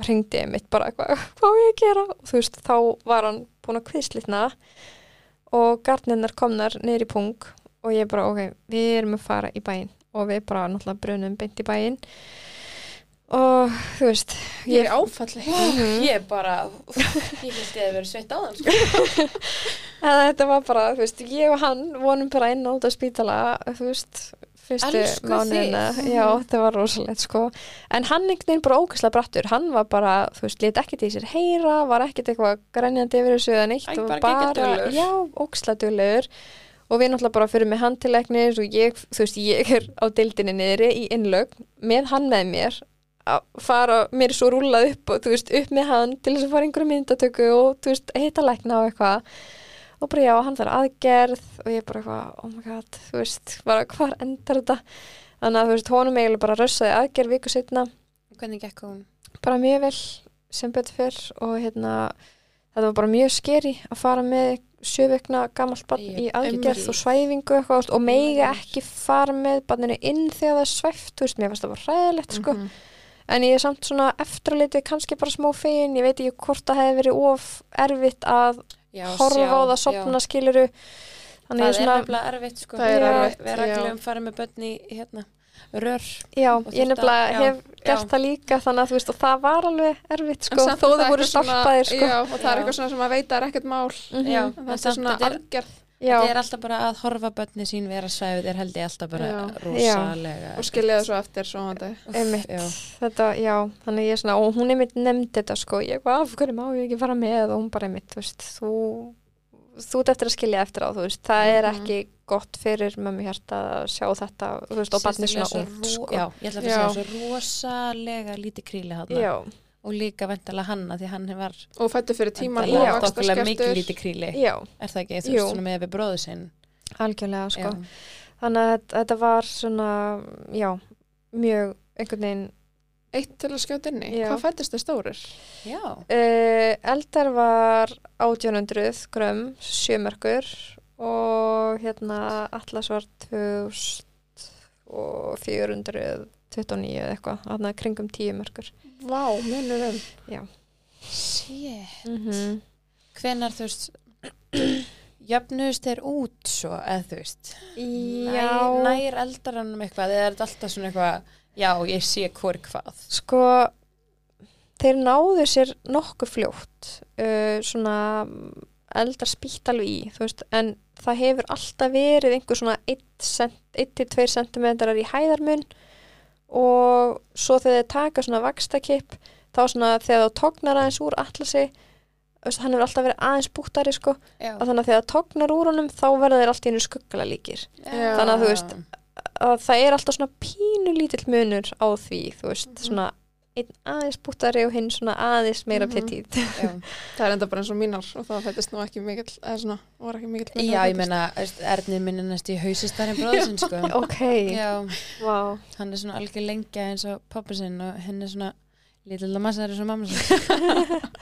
ringdi ég mitt bara hvað, hvað á ég að gera, og þú veist þá var hann búin að kviðslitna og gardninar komnar niður í pung og ég bara, ok, við erum að fara í bæinn og við bara náttúrulega brunum beint í bæinn og þú veist ég er áfalli Mhm. Ég bara, ég held ég að vera sveitt á þann sko. Þetta var bara, þú veist, ég og hann vonum bara inn á spítala, þú veist, fyrstu mánuðina. þig. Já, það var rosalegt, sko. En hann einhvern veginn bara ógæslega brattur. Hann var bara, þú veist, lit ekkert í sér heyra, var ekkert eitthvað grænjandi yfir þessu eða neitt. Æ, og bara duglegur. Já, ógæslega duglegur. Og við náttúrulega bara fyrir með handtilegnir og ég, þú veist, ég er á deildinni niðri í innlög með hann með mér að fara mér svo rúlað upp og þú veist, upp með hann til þess að fara einhverju myndatöku og þú veist, heita lækna og eitthvað. Og bara já, hann þarf aðgerð og ég bara eitthvað, oh my god, þú veist bara hvar endar þetta? Þannig að þú veist, honum eiginlega bara rössaði aðgerð viku setna, Hvernig gekk hún? bara mjög vel sem betur fyrr og hérna þetta var bara mjög skeri að fara með sjöveikna gamalt barn í aðgerð einmitt. og svæfingu eitthvað og meiga Einmitt. ekki fara með barninu inn þegar það er svæft, þú veist, mér fannst það bara hræðilegt sko, Mhm. en ég er samt svona eftirlitið kannski bara smá fegin, ég veit ekki hvort það hefði verið of erfitt að Já, horfa sjá, á það, sopna skiluru þannig Það er nefnilega erfitt sko. Það er erfitt, Við já. reglum farið með börn í hérna, rör. já, ég nefnilega að- já, hef gert já. það líka þannig að þú veist, og það var alveg erfitt sko, þó er það voru stálpaðir sko já, og það er eitthvað svona sem að veita er ekkert mál Mhm. Já, En þetta er svona er, já, þetta er alltaf bara að horfa börni sín vera svæfið er held ég alltaf bara Já. rosalega og skilja það svo eftir svoandi einmitt Já. þetta, já, þannig ég er svona og hún einmitt nefndi þetta sko, ég hvað, af hverju má ég ekki fara með og hún bara einmitt, þú veist, þú þú ert eftir að skilja eftir á, þú veist það er Mhm. ekki gott fyrir mömmu hjarta að sjá þetta, þú veist, og barni Sérstaklega svona ro- sko. Já, ég ætla að Já. segja svo rosalega lítið kríli hann og líka ventala hann að því hann var og fættu fyrir tíman og þokkalega mikið lítið kríli já, er það ekki, þú veist, svona með við bróðu sinn algjörlega sko Já. þannig að þetta- þetta var svona já, mjög einhvern veginn eitt til að skjóta inni, Já. hvað fættist þið stórir? Já, uh, eldar var 1800 grömm, sjömerkur og hérna Atlas var 2429 eða eitthvað, þarna kringum 10 merkur Vá, munur um. Shit. Mm -hmm. Hvenar, þú veist jöfnuðust þeir út svo, eða þú veist? Já, nær, nær eldaranum eitthvað eða er þetta alltaf svona eitthvað já, ég sé hvort hvað. Sko þeir náðu sér nokkuð fljótt uh, svona eldar spýtt alveg í þú veist, en það hefur alltaf verið einhver svona 1-2 cm í hæðarmun og svo þegar þeir taka svona vakstakipp þá svona þegar þá tognar aðeins úr allasi hann hefur alltaf verið aðeins búttari sko að þannig að þegar það tognar úr honum þá verða þeir alltaf einu skuggala líkir Já. Þannig að þú veist, að það er alltaf svona pínu lítill munur á því, þú veist, svona einn aðeins búttari og hinn svona aðeins meira Mhm. petit. já. það er enda bara eins og mínar og það fættist nú ekki mikill eða svona, var ekki mikill munur já, ég meina, veist, Erni minn er næst í hausistarinn bróðsinn sko. ok, já, vá. hann er svona algjör lengja eins og pappa sinn og henn er svona lítill massar eins og mamma sinn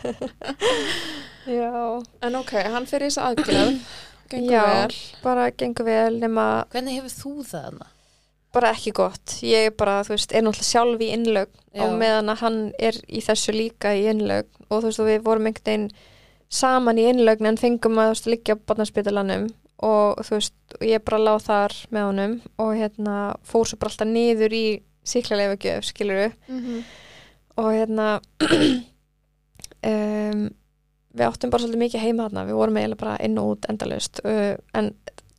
Já, en ok, hann fyrir í þess aðgerð gengur Já. vel bara gengur vel nema hvernig hefur þú það hana? bara ekki gott ég er bara, þú veist, er náttúrulega sjálf í innlög Já. og meðan að hann er í þessu líka í innlög og þú veist, og við vorum einhvern veginn saman í innlögn en fengum að þú veist, liggja á barnaspítalanum og þú veist, og ég bara lág þar með honum og hérna fór svo bara alltaf niður í síklarlega gjöf, skilur Mhm. og hérna um, við áttum bara svolítið mikið heima þarna. Við vorum eiginlega bara inn og út endalaust. Uh, en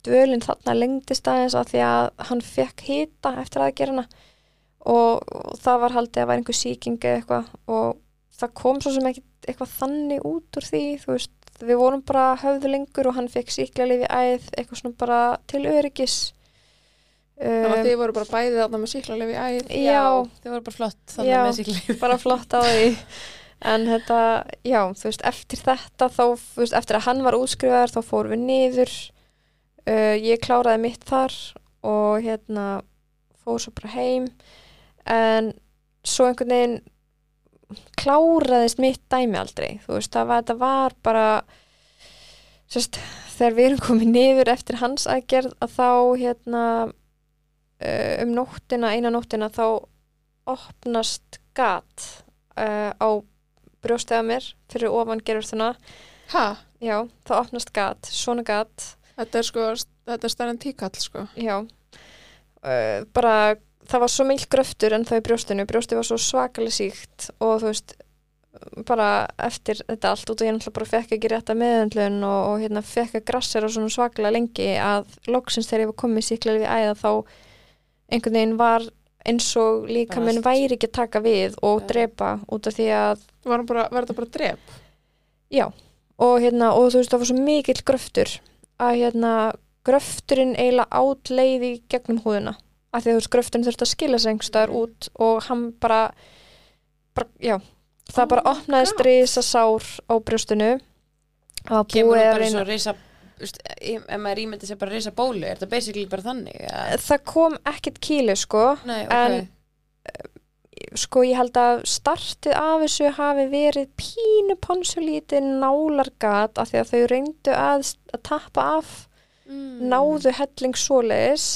dvölinn þarna lengdist aðeins að því að hann fekk hita eftir aðgerina og, og það var haldið að væri einhver sýking eða eitthvað og það kom svo sem ekki eitthvað þannig út úr því þú veist, við vorum bara höfðu lengur og hann fekk síkla lifi æð eitthvað svona bara til öryggis. Þannig að um, þið voru bara bæðið þarna með síklarlefi æð. já, þau voru bara flott þannig Já. með sigli bara flott á því en þetta, já, þú veist eftir þetta þá, þú veist, eftir að hann var útskrifaður þá fórum við niður. Uh, ég kláraði mitt þar og hérna fór svo bara heim. En svo einhvern veginn kláraðist mitt dæmi aldrei. Þú veist, það var, þetta var bara sérst, þegar við erum komið niður eftir hans aðgerð að þá hérna uh, um nóttina, eina nóttina þá opnast gat uh, á brjóstið að mér fyrir ofan gerurþuna já, þá opnast gat, svona gat. Þetta er sko, þetta er stærn tíkall sko. já. Uh, bara, það var svo meil gröftur en það í brjóstinu, brjóstið var svo svakalega síkt og þú veist bara eftir þetta allt út og ég náttúrulega bara fekk ekki rétta meðöndlun og, og hérna fekk að grassera svona svakalega lengi að loksins þegar ég var komið síklega við æða þá einhvern veginn var eins og líka allt. væri ekki að taka við og Já. drepa út af því að Var, hann bara, var þetta bara drep? Já, og hérna, og þú veist, það var svo mikill gröftur að hérna, gröfturinn eiginlega átleið í gegnum húðuna, af því að þú veist, gröfturinn þurfti að skila sig einhverstaðar út og hann bara, bara já, það Oh bara opnaðist God. risa sár á brjóstinu og kemur búið hún að bara reyna svo reysa Vist, ef maður ímyndi sér bara reysa bólu er þetta basically bara þannig ja? það kom ekkert kílu sko Nei, ok, En- sko ég held að startið af þessu hafi verið pínu ponsulítið nálargat af því að þau reyndu að, að tappa af mm. náðu helling svoleiðis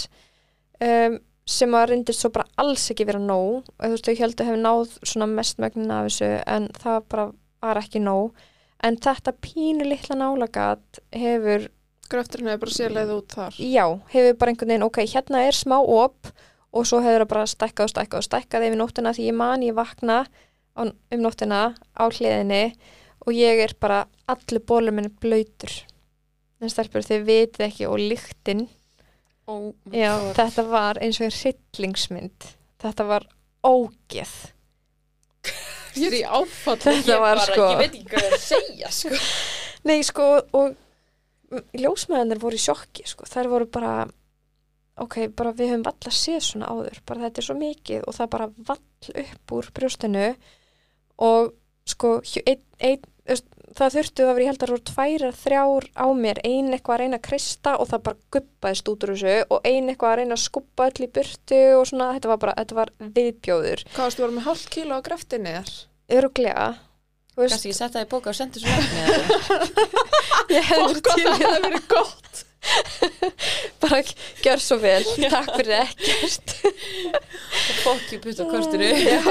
um, sem að reyndist svo bara alls ekki vera nóg og þú veist, þau heldur hefur náð svona mestmögnin af þessu en það bara var ekki nóg en þetta pínu litla nálagat hefur, Gröfturinn hefur bara sérleið út þar. já, hefur bara einhvern veginn, ok, hérna er smá op og svo hefur það bara stækkað og stækkað og stækkað yfir nóttina því ég man ég vakna á, um nóttina á hliðinni og ég er bara allir bólur minni blöytur en stelpur þið vitið ekki og lyktin oh þetta var eins og hryllingsmynd. Þetta var ógeð. Ég er í áfall. Þetta var bara, sko... ég veit ekki hvað það er að segja sko. Nei, sko, og ljósmaðanir voru í sjokki, sko. Þær voru bara, ok, bara við höfum valla séð svona áður. Bara þetta er svo mikið og það bara vall upp úr brjóstinu og sko, einn, ein, það þurftu að vera, ég held að það voru tvær eða þrjár á mér, ein eitthvað að reyna að krista og það bara guppaðist út úr þessu og ein eitthvað að reyna að skubba öll í burtu og svona, þetta var bara, þetta var viðbjóður. Hvað varstu voru með hálf kíló á gröftinni þér? Öruglega, þú Kanski ég setja það í bóka og sendi svo lækni eða ég hefði verið til í það verið gott. bara gjör svo vel, takk fyrir ekkert. fokki putt á kortinu. Já,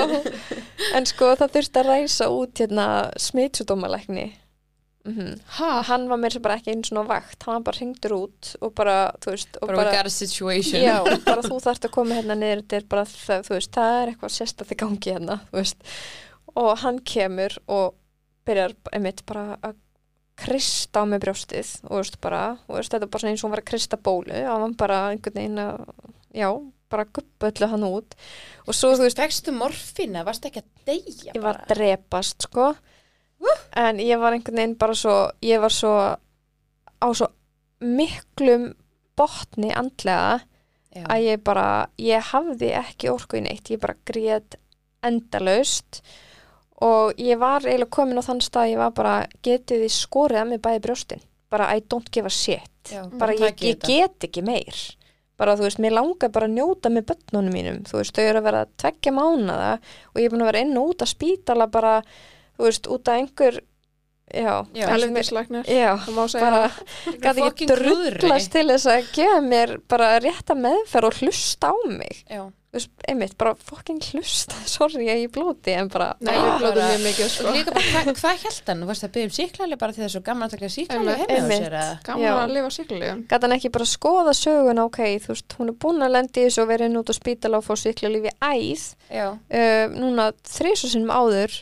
en sko það þurfti að ræsa út hérna smitsjúdómalækni. Mm Ha? Hann var mér sem bara ekki eins og vakt, hann bara hringdur út og bara, þú veist, og bara we got a situation. Já, bara þú þarft að koma hérna niður. Þetta er bara það, þú veist, það er eitthvað sérstætt í gangi hérna, þú veist. Og hann kemur og byrjar einmitt bara að krista á mig brjóstið og veist bara, þú veist, þetta er bara eins og hún var að krista bólu og hann bara einhvern veginn að já, bara guppa öllu hann út og svo þú veist, Fekstu morfina, varst ekki að deyja ég var bara? að drepast sko en ég var einhvern veginn bara svo ég var svo á svo miklum botni andlega Já. að ég bara, ég hafði ekki orku í neitt, ég bara grét endalaust og ég var eiginlega komin á þann stað ég var bara, getið þið skorið að mig bæði brjóstin, bara I don't give a shit. Já, bara ég, ég get ekki meir. Bara þú veist, mér langar bara að njóta með börnunum mínum, þú veist, þau eru að vera að tveggja mánaða og ég er búin að vera inn og út að spítala bara, þú veist, út af einhver já, Já. helvindislæknir já það má segja. ekki klúðri. drullast til þess að gefa mér bara rétta meðferð og hlusta á mig. Já. Einmitt, bara fucking hlusta sorry að ég blóti en bara Nei, við blóðum bara- mjög mikið Og sko. líka bara, hvað hva held hann? Þú veist að byggja um síklarli bara því það er svo gaman að taka heima á Einmitt. sér eða? Gaman að lifa síkulegum gæti hann ekki bara skoða söguna ok, þú veist, hún er búin að lendi í þessu og verið inn út á spítala og fá svikla lífi æð Já. uh, núna þrísu sinnum áður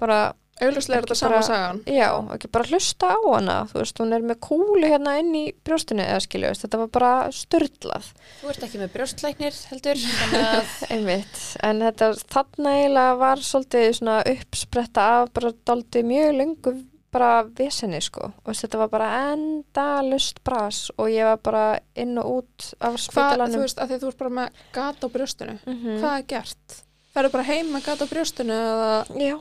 bara, Auðvitað er þetta sama sagan. Já, ekki bara hlusta á hana. Þú veist, hún er með kúlu hérna inn í brjóstinu eða skilju, þetta var bara störtlað Þú ert ekki með brjóstlæknir heldur einmitt, en þetta þarna eiginlega var svolítið svona uppspretta af bara daldið mjög lengu bara vesenni sko. Og þetta var bara endalust bras og ég var bara inn og út af Hvað, spítalanum. þú veist, að því þú ert bara með gat á brjóstinu. Mhm. Hvað er gert? Ferðu bara heim með gat á brjóstinu eða Já,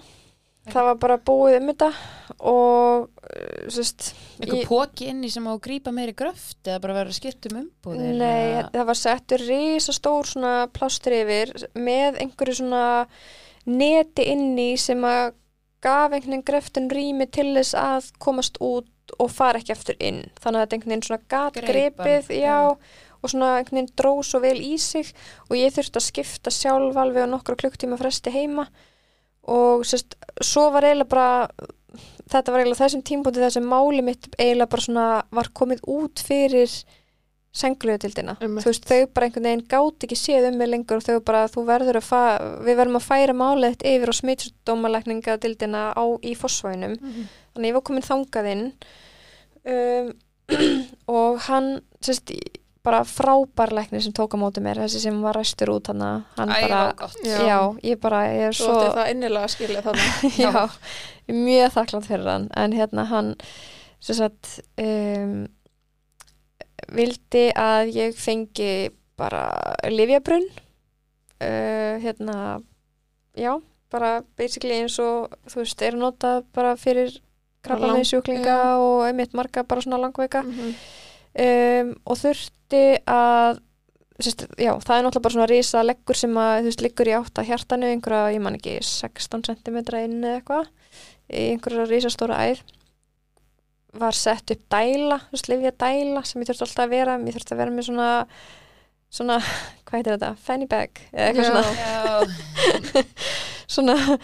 það var bara búið um þetta og uh, sérst, einhver Ég- póki inn í sem á að grípa meiri gröft eða bara vera skipt um umbúðir nei, eða- það var settur risastór svona plástur yfir með einhverju svona neti inni sem að gaf einhvern veginn greftin rými til þess að komast út og fara ekki eftir inn. Þannig að þetta einhvern veginn svona gat Greip hann, grepið já, já. og svona einhvern veginn dró svo vel í sig og ég þurfti að skipta sjálf alveg á nokkra klukktíma fresti heima og sérst, svo var eiginlega bara þetta var eiginlega þessum tímpúti þar sem máli mitt eiginlega bara svona var komið út fyrir sengluðutildina Einmitt. þú veist, þau bara einhvern veginn gátt ekki séð um mig lengur og þau bara, þú verður að fa við verðum að færa málið yfir á smittsdómalækningadildina á í fósvæðinum þannig ég var komin þangað inn. Um, og hann sérst, bara frábær læknir sem tók á móti mér þessi sem var ræstur út hann bara. Já. já. ég bara, ég er Svo svo ætti það innilega að skilja þannig já, ég er mjög þakklátt fyrir hann en hérna hann sem sagt um, vildi að ég fengi bara livjabrunn uh, hérna já, bara basically eins og þú veist, er notað bara fyrir krabba lang- með sjúklinga og einmitt marga bara svona langveika Mhm. Um, og þurfti að sérst, já, það er náttúrulega bara svona risa leggur sem að, þú veist, liggur í átt að hjartanu einhverja, ég man ekki, 16 cm inn eða eitthvað einhverja risastóra æð var sett upp dæla, þú veist, lifja dæla sem ég þurfti alltaf að vera, ég þurfti að vera með svona svona, hvað heitir þetta, fanny bag eða eitthvað Já. svona svona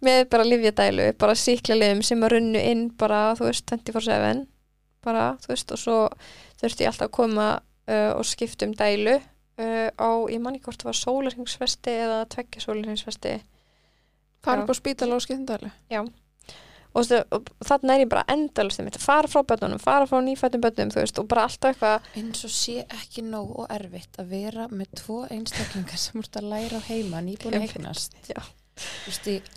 með bara livjadælu, bara síklarlegum sem að runnu inn bara, þú veist, 24-7 bara, þú veist, og svo þurfti ég alltaf að koma uh, og skipta um dælu uh, á, ég man ekki hvort það var sólarhengsfesti eða tveggja sólarhengsfesti Fara Já. upp á spítala og skiptindæli og, stu, og þarna er ég bara endalist að fara frá bönnunum, fara frá nýfættum bönnum, þú veist, og bara alltaf eitthvað eins og sé ekki nóg og erfitt að vera með tvo einstaklingar sem úrt að læra á heima nýbúin að Einmitt, eignast. Já.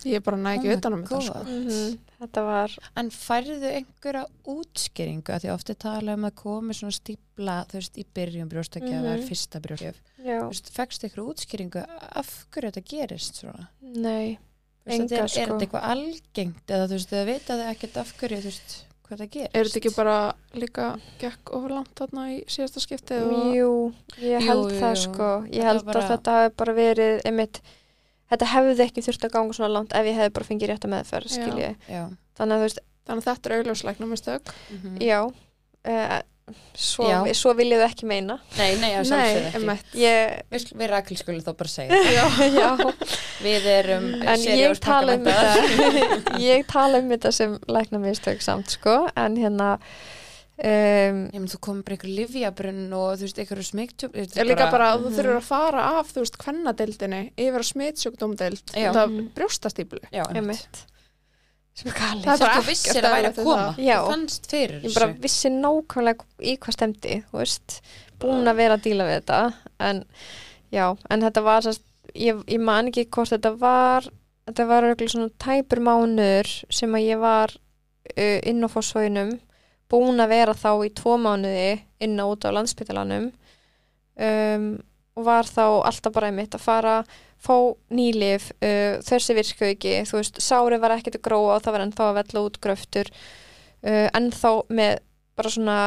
Ég, er bara næ Oh ekki my utan um þetta God. sko. mm þetta var En færðu einhverja útskýringu að því ofti tala um að komi svona stípla þú veist í byrjun brjóstakja mm Mhm. fyrsta brjóstakja Þú veist, fegstu ykkur útskýringu af hverju þetta gerist svona nei Enga, er, er sko. þetta eitthvað algengt eða þú veist, þau vitaðu ekkert af hverju þú veist, hvað það gerist Er þetta ekki bara líka gekk ofur langt þarna í síðasta skiptið og Jú, ég Jú, held jú, það sko ég held að þetta hafi bara verið einmitt, þetta hefði ekki þurft að ganga svona langt ef ég hefði bara fengið rétt að meðferð Já. Já, þannig að veist, þannig að þetta er augljósleikna með stök Mhm. já uh, svo, Já. svo vil ég það ekki meina. Nei, nei, að Nei, emmett ég, Við, við Rakel skulum þá bara segja já, já. Við erum en ég tala um þetta. Ég tala um þetta sem lækna mistök samt sko, en hérna um, Ég menn, þú komur bara einhver livjabrunn og þú veist, einhverju smygtjúb Er líka bara að þú Mhm. þurfur að fara af, þú veist, kvennadeildinni yfir á smitsjúkdómdeild Já. það Mhm. galið Það er bara vissir að væri að koma það. Já. Þú fannst fyrir ég bara vissi nákvæmlega í hvað stemdi búin að vera að díla við þetta en já, en þetta var sérst, ég, ég man ekki hvort þetta var þetta var örugglega svona tæpur mánuður sem að ég var uh, inn á fósfóinum búin að vera þá í tvo mánuði inn á út á landspítalanum um, og var þá alltaf bara einmitt að fara fá nýlif, uh, þessi virku ekki þú veist, sári var ekkert að gróa og það var ennþá að vella út gröftur uh, ennþá með bara svona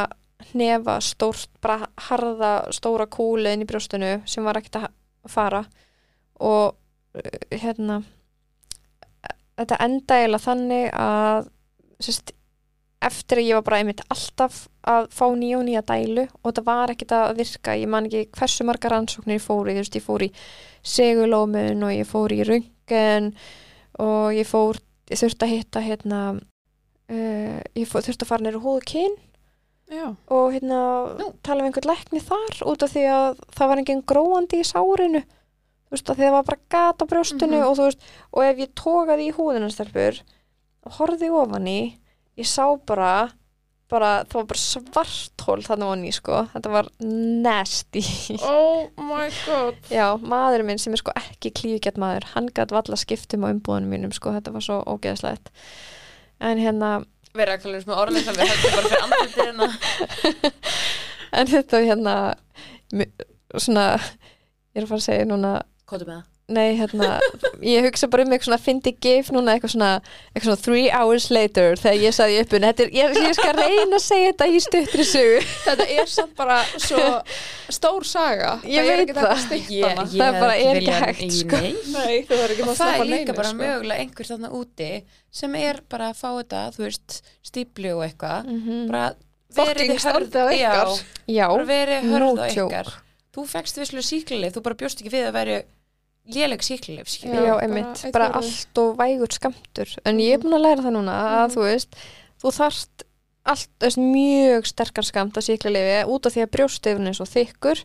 hnefa stórt, bara harða stóra kúlu inn í brjóstinu sem var ekkert að fara. Og uh, hérna þetta enda eiginlega þannig að sérst, eftir að ég var bara einmitt alltaf að fá nýja og nýja dælu og það var ekkit að virka, ég man ekki hversu margar rannsóknir ég fór í, þú veist, ég fór í segulómun og ég fór í röngen og ég fór ég þurfti að hitta hérna uh, ég fór, þurfti að fara neyru húðu kyn Já. og hérna Nú. tala um einhvern lækni þar út af því að það var enginn gróandi í sárinu þú veist að því að það var bara gat á brjóstinu Mhm. og þú veist og ef ég tókaði í húðina stelpur og horfði ofan í ég sá bara bara, það var bara svarthól þannig í sko, þetta var nasty. Oh my god. já, maðurinn minn sem er sko ekki klífgjart maður, hann gæti valla skiptum á umbúðunum mínum sko, þetta var svo ógeðslegt. En hérna Verða ekki alveg með orðlega við hættum bara fyrir andlitið hérna. En þetta hérna svona, ég er að fara að segja núna Kóttu með það Nei, hérna, ég hugsa bara um eitthvað svona fyndi gif núna eitthvað svona, eitthvað svona three hours later þegar ég saði upp þetta er, ég, ég skal reyna að segja þetta í stuttri sögu Þetta er samt bara svo stór saga. Ég það er veit það. Ég, ég Það bara er ekki hægt, sko. Nei Nei, þú verður ekki og að það er líka bara sko. mögulega einhver þarna úti sem er bara að fá þetta, þú veist stíplu og eitthvað -hmm. bara Fucking verið starfið á já, ykkar. Já, verið hörð á ykkar þú fegst visslega síklarlif, þú bara bjóst ekki við að vera léleg síklarlif já, Já, bara einmitt, bara fjórði. allt og vægur skamtur en ég er búin að læra það núna að Mhm. þú veist, þú þarft allt, veist, mjög sterkar skamt að síklarlifi út af því að brjóstifun er svo þykkur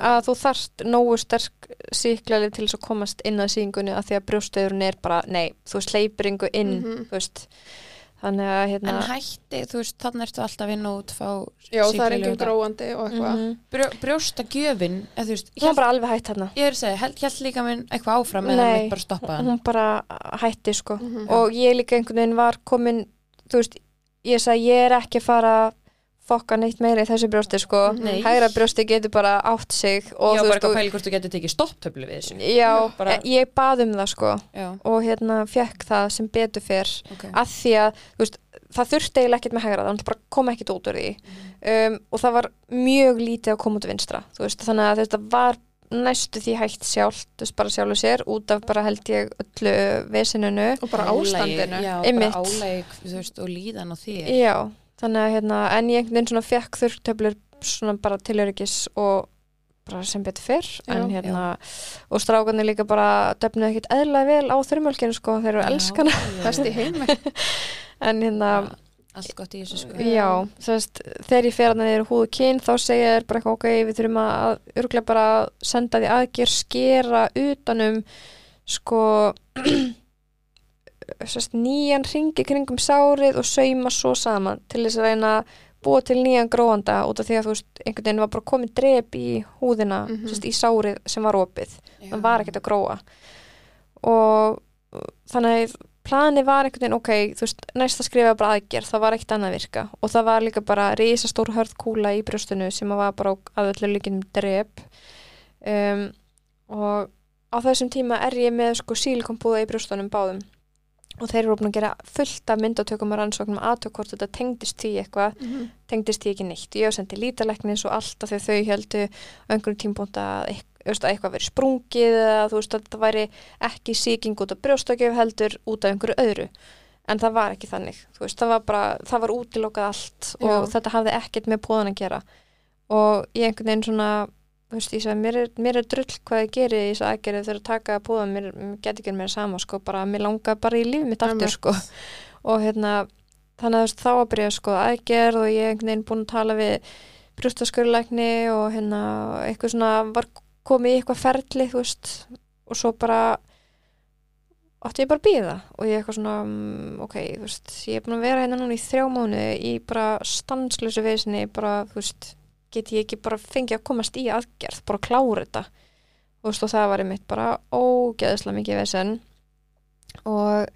að þú þarft nógu sterk síklarlif til þess að komast inn að síðingunni að því að brjóstifun er bara, nei, þú veist, hleypir yngu inn, Mhm. þú veist þannig að hérna en hætti, þú veist, þannig ertu alltaf að vinna út fá Já, það er og það. gróandi og eitthvað. Mhm. Brjó, brjósta gjöfin eða þú veist, var hélt, bara alveg hætt hérna ég er að segja, held, held líka minn eitthvað áfram eða Nei, hann bara stoppa hann hún bara hætti sko Mhm. og ég líka einhvern veginn var komin þú veist, ég sagði ég er ekki að fara fokka neitt meira í þessu brjósti sko, Mhm. Nei. hægra brjósti getur bara átt sig og já, bara veist, ekki að og, pæli hvort þú getur tekið stopptöflu við þessu. Já, bara- e- ég bað um það sko. Já, og hérna fekk það sem betur fyrr ok. Að því að, veist, það þurfti eiginlega ekkert með hægra, þannig að bara kom ekkert út úr því. Um, og það var mjög lítið að koma út vinstra, þú veist, þannig að þetta var næstu því hægt sjálft, þú veist, bara sjálfu sér út af bara held ég öllu vesinunu Og bara ástandinu. já, Einmitt. bara álæg, þú veist, og líðan og þér. Já, þannig að hérna, en ég einhvern veginn svona fekk þurrtöflur svona bara til öryggis og bara sem betur fyrr en Já. hérna, og strákarnir líka bara döfnuð ekkert eðlaði vel á þurrmjölkinu sko, þeir eru elskana en hérna, Já, allt gott í þessu sko. já, sérst þegar ég fer að þeir eru húðu kyn, þá segja þeir bara eitthvað, ok, við þurfum að örglega bara senda því aðgjör, skera utanum sko sérst nýjan ringi kringum sárið og sauma svo saman til þess að reyna að búa til nýjan gróanda út af því að þú veist, einhvern veginn var bara komið drep í húðina, Mhm. sérst, í sárið sem var opið, það var ekkert að gróa. Og þannig að planið var einhvern veginn, ok, þú veist, næsta skrifa bara aðgerð, það var ekkert annað að virka. Og það var líka bara risastór hörð kúla í brjóstinu sem var bara að öllu líkinum drep. Um, og á þessum tíma er ég með sko sílikombúða í brjóstunum báðum og þeir eru búin að gera fullt af myndatökum og rannsóknum aðtök hvort þetta tengdist því eitthvað Mhm. tengdist því ekki neitt. Ég hef sendið lítalæknis og allt af því að þau heldu á einhverjum tímpúnt að eit- þú veist, að eitthvað veri sprungið eða þú veist að þetta væri ekki síking út af brjóstakjöf heldur út af einhverju öðru. En það var ekki þannig. Þú veist, það var bara, það var útilokað allt og Já. þetta hafði ekkert með póðan að gera. Og ég einhvern veginn svona, veist, ég sagði, mér er, mér er drull hvað ég geri í þessu aðgerið þegar að taka póðan, mér, mér get ekki mér sama, sko, bara, mér langar bara í lífið mitt aftur, sko. Og hérna, þannig að þú veist, þá var byrjað sko aðgerð og ég einhvern veginn búin að tala við brjóstaskurlækni og hérna eitthvað svona var komið í eitthvað ferli þú veist og svo bara átti ég bara að býða og ég eitthvað svona mm, ok, þú veist, ég er búin að vera hérna núna í þrjá mánu í bara stanslösu vesinni bara, þú veist, get ég ekki bara fengið að komast í aðgerð, bara að klára þetta. Og og það var einmitt bara ógeðslega mikið vesen. Og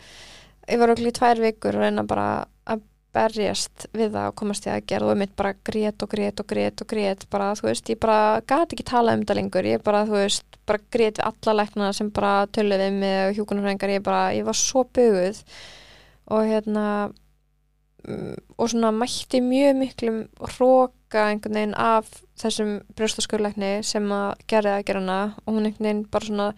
ég var okkur í tvær vikur að reyna bara að berjast við það að komast í aðgerð og einmitt bara grét og grét og grét og grét. Bara, þú veist, ég bara gati ekki tala um þetta lengur, ég bara, þú veist, bara grét við alla lækna sem bara töluði mig og hjúkunarfræðingar, ég bara, ég var svo buguð. Og hérna mm, og svona mætti mjög miklum hróka einhvern veginn af þessum brjóstaskurleikni sem að gerði aðgerðana og hún einhvern veginn bara svona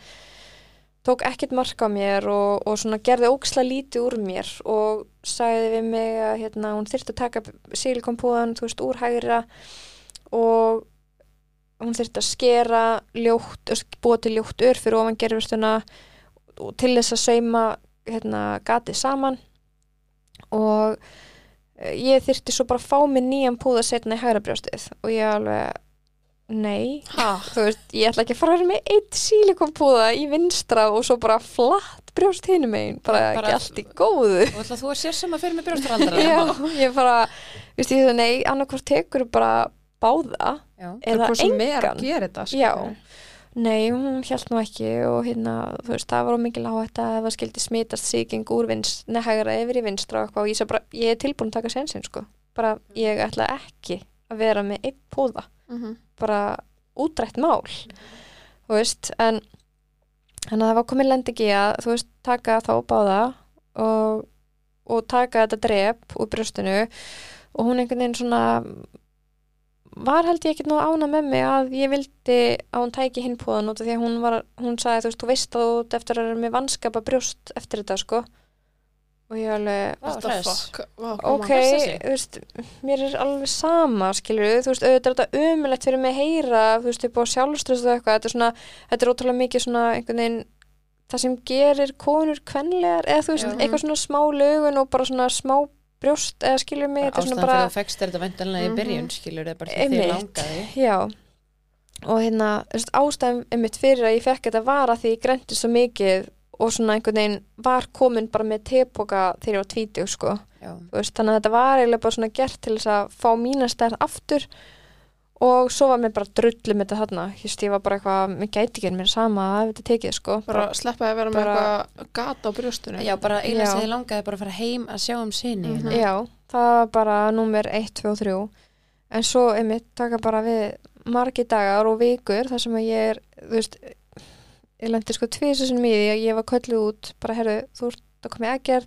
tók ekkert mark á mér og, og svona gerði óksla lítið úr mér og sagði við mig að hérna, hún þyrfti að taka silikompúðan, þú veist, úr hægra og hún þyrfti að skera ljótt, búa til ljótt ör fyrir ofan gerfustuna og til þess að sauma hérna, gatið saman. Og ég þyrfti svo bara að fá mig nýjan púða setna í hægra brjóstið og ég alveg, nei Ha? þú veist, ég ætla ekki að fara að vera með eitt sílikonpúða í vinstra og svo bara flatt brjóst hinum megin, bara, Bara- ekki allt í góðu Og ætla þú að sér sem að fyrir með brjóstaraldara Já, ég bara, veist ég það, nei, annarkvort tekur bara báða Já. eða er engan. að nei, hún held nú ekki og hérna, þú veist, það var of mikil áhætta ef það skildi smitast sýking úr vinst, nehagra yfir í vinstra og eitthvað. Og ég, bara, ég er tilbúin að taka sensin, sko. Bara, ég ætla ekki að vera með einn púða. Mhm. bara útrætt mál þú veist, en þannig að það var komin lendingi að þú veist, taka þá báða og, og taka þetta drep úr brjóstinu. Og hún einhvern veginn svona var held ég ekkert nú ána með mig að ég vildi að hún tæki hinn púðan út af því að hún var, hún sagði þú veist, þú veist að þú eftir að vera með vanskapa brjóst eftir þetta sko. Og ég alveg What the fuck? Vá, ok, þú veist, mér er alveg sama, skilur þú veist, auðvitað er þetta umulett fyrir mig að heyra, þú veist, upp á sjálfströðs og eitthvað, þetta er svona, þetta er ótrúlega mikið svona einhvern veginn, það sem gerir konur kvenlegar, eða þú veist, Já. eitthvað svona smá lögun og bara svona smá brjóst, eða skilur mig, Ástæðan svona fyrir bara, að þú fekst er þetta vendanlega í Mhm. byrjun skilur þetta bara því þið langaði já, og hérna, ástæðum einmitt fyrir að ég fekk þetta var að því ég grænti svo mikið og svona einhvern veginn var komin bara með tepoka þegar ég var tvítug, sko. Veist, þannig að þetta var eiginlega bara svona gert til þess að fá mína stærð aftur og svo var mér bara drullu með þetta þarna, just ég var bara eitthvað mér gæti ekki en mér sama að þetta tekið sko. Bara sleppa að vera með bara- eitthvað gata á brjóstunum. Já, bara eina sem þið langaði bara að fara heim að sjá um sinni Mhm. hérna. já, það var bara númer 1, 2 og 3 en svo einmitt taka bara við margi dagar og vikur þar sem ég er, þú veist ég lendi sko því að ég var kölluð út, bara herru, þú ert að koma í aðgerð,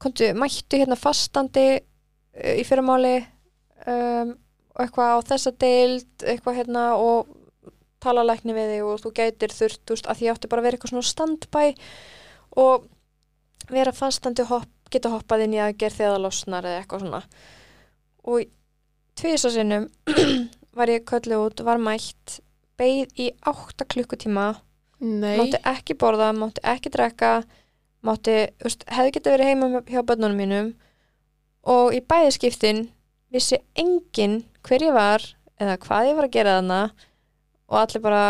komdu, mættu hérna fastandi uh, í fyrramáli um, eitthvað á þessa deild, eitthvað hérna og tala lækni við þig og þú gætir þurft, veist, að því ég átti bara að vera eitthvað svona standbæ og vera fastandi hopp, geta hoppað inn í aðgerð þegar það losnar eða eitthvað svona. Og tvisa sinnum var ég kölluð út, var mætt beið í átta klukkutíma Nei, mátti ekki borða, mátti ekki drekka mátti, hefði getið verið heima hjá börnunum mínum og í bæði skiptin vissi enginn hver ég var eða hvað ég var að gera þarna og allir bara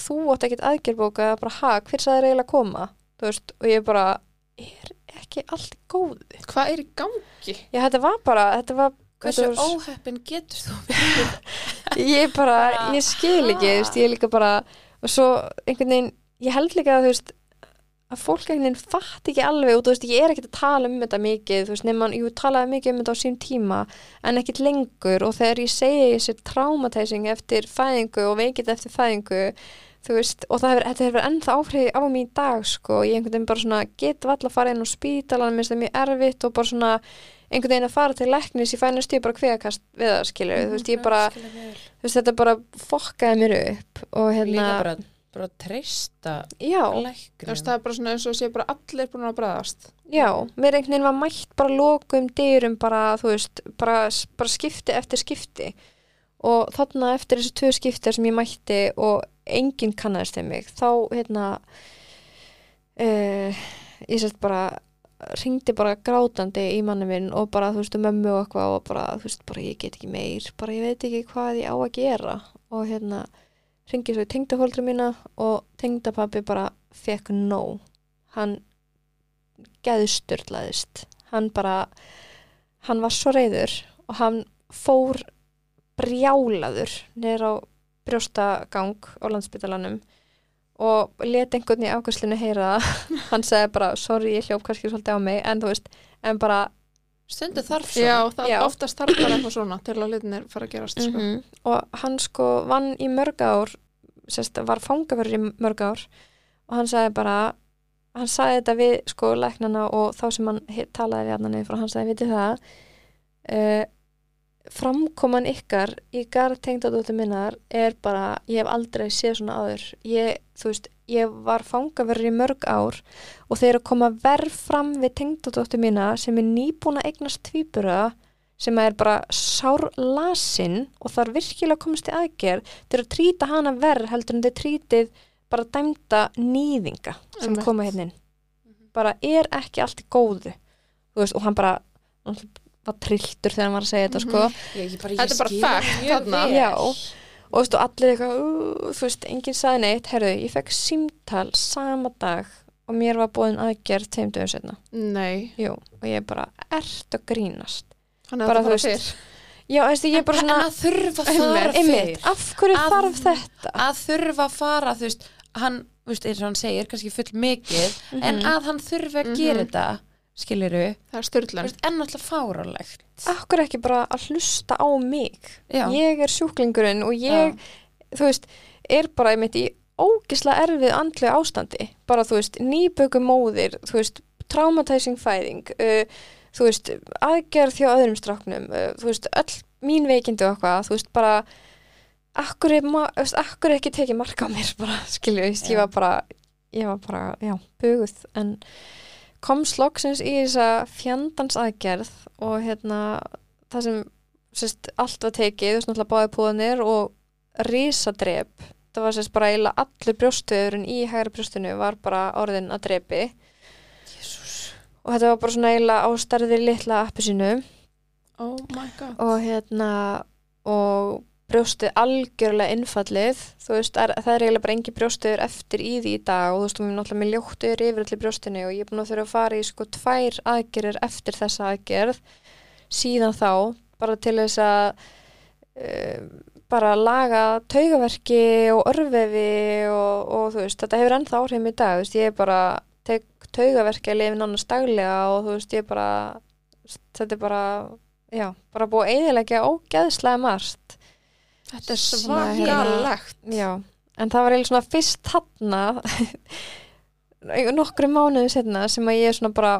þú átt ekkert aðgerbóka, bara ha, hver sagði þér eiginlega að koma, veist, og ég bara er ekki allt í góðu? Hvað er í gangi? já, þetta var bara, þetta var Hversu var- óheppin getur þú ég bara, ég skil ekki veist, ég er líka bara og svo einhvern veginn, ég held líka að þú veist að fólk veginn fatt ekki alveg og þú veist, ég er ekkert að tala um þetta mikið þú veist, nema, ég talaði mikið um þetta á sín tíma en ekkert lengur. Og þegar ég segi þessi traumatizing eftir fæðingu og veikið eftir fæðingu þú veist, og það hefur, þetta hefur ennþá áhrif á mig í dag, sko, ég einhvern veginn bara svona get valla að fara inn á spítalan, minnst það mjög erfitt og bara svona einhvern veginn að fara til læknis, ég fænast ég bara kveðakast við það, skilur, þú veist, ég bara þú veist, þetta bara fokkaði mér upp og hérna, bara, bara treysta já, Þú læknum veist, það er bara svona eins og sé bara allir búin að bregðast. Já, mér einhvern veginn var mætt bara lokum dyrum bara, þú veist, bara, bara skipti eftir skipti. Og þarna eftir þessu tvö skiptir sem ég mætti og enginn kannaðist þeim mig, þá hérna uh, ég sett bara ringdi bara grátandi í manni minn og bara, þú veist, um mömmu og eitthvað og bara, þú veist, bara ég get ekki meir bara ég veit ekki hvað ég á að gera. Og hérna, ringi svo í tengdafóldri mína og tengdapappi bara fekk nóg. Hann geði styrlaðist hann bara hann var svo reyður og hann fór brjálaður niður á brjóstagang á landsbytalanum og let einhvern í afgjörslinni heyra það. Hann sagði bara, sorry, ég hljóf kannski svolítið á mig en þú veist, en bara Stundu þarf svo Já, það Já. oftast þarf bara eitthvað svona til að hlutinir fara að gerast sko. -hmm. og hann sko vann í mörg ár sérst, var fangaverður í mörg ár og hann sagði bara hann sagði þetta við sko læknana og þá sem hann talaði við hann frá hann sagði, vitið það uh, framkoman ykkar í garð tengdadóttur minnar er bara, ég hef aldrei séð svona áður ég, þú veist, ég var fangaverður í mörg ár og þeir að koma verð fram við tengdadóttu mína sem er nýbúin að eignast tvíbura sem er bara sár lasin og þar virkilega komast í aðgerð eru að trýta hana verð heldur en þeir trýtið bara dæmda nýðinga sem Einmitt. koma hérna inn. Bara er ekki allt í góðu þú veist, og hann bara hann var trilltur þegar hann var að segja þetta sko. Ég, ég bara, ég Þetta er bara mjög þarna. Já, og þú veist, og allir eitthvað, uh, þú veist, enginn saði neitt, herru, ég fekk símtal sama dag og mér var búin aðgerð tveim dögum setna. Nei, Jú, og ég bara, ert að grínast. Bara, að fara veist, fyrr. Já, veist, ég er bara En svona, að þurfa að fara fyrr af hverju Að- þarf þetta? Að þurfa að fara, þú veist Hann, þú veist, eins og hann segir, kannski full mikið En Mhm. að hann þurfi að Mhm. gera þetta Skiliru, Það er veist, en náttúrulega fárálegt Af hverju ekki bara að hlusta á mig? Já, Ég er sjúklingurinn og ég, þú veist, er bara einmitt í ógislega erfið andlu ástandi. Bara, þú veist, nýböku móðir, þú veist, traumatizing fæðing, uh, þú veist, aðgerð hjá öðrum stráknum, uh, þú veist, öll mín veikindi og eitthvað, þú veist, bara, akkur akkur ekki tekið marka á mér, bara, skilju, ég var bara, ég var bara, já, buguð, en komst loksins í þessa fjandans aðgerð og hérna, það sem, sérst, allt var tekið, veist, náttúrulega báði púðanir og risadrep, það var sérst bara eiginlega allur brjóstöðurinn í hægra brjóstinu var bara orðin að drepi. Jésús og þetta var bara svona eiginlega á stærðir litla appi sínu Oh og hérna og brjóstið algjörlega innfallið. Þú veist, er, það er eiginlega bara engi brjóstöður eftir í því í dag og þú veist, hún er náttúrulega með ljóttur yfir allir brjóstinu og ég er búin að þurfa að fara í sko tvær aðgerðir eftir þessa aðgerð síðan þá, bara til þess að uh, bara laga taugaverki og örvefi og, og þú veist, þetta hefur ennþá áhrifum í dag, þú veist, ég er bara tek taugaverki að lifi nánast daglega og þú veist, ég er bara þetta er bara, já, bara búið eðilegja ógeðslega margt Þetta er Svona, hérna, svakalegt. Já, en það var eiginlega svona fyrst þarna nokkru mánuðu setna sem að ég er svona bara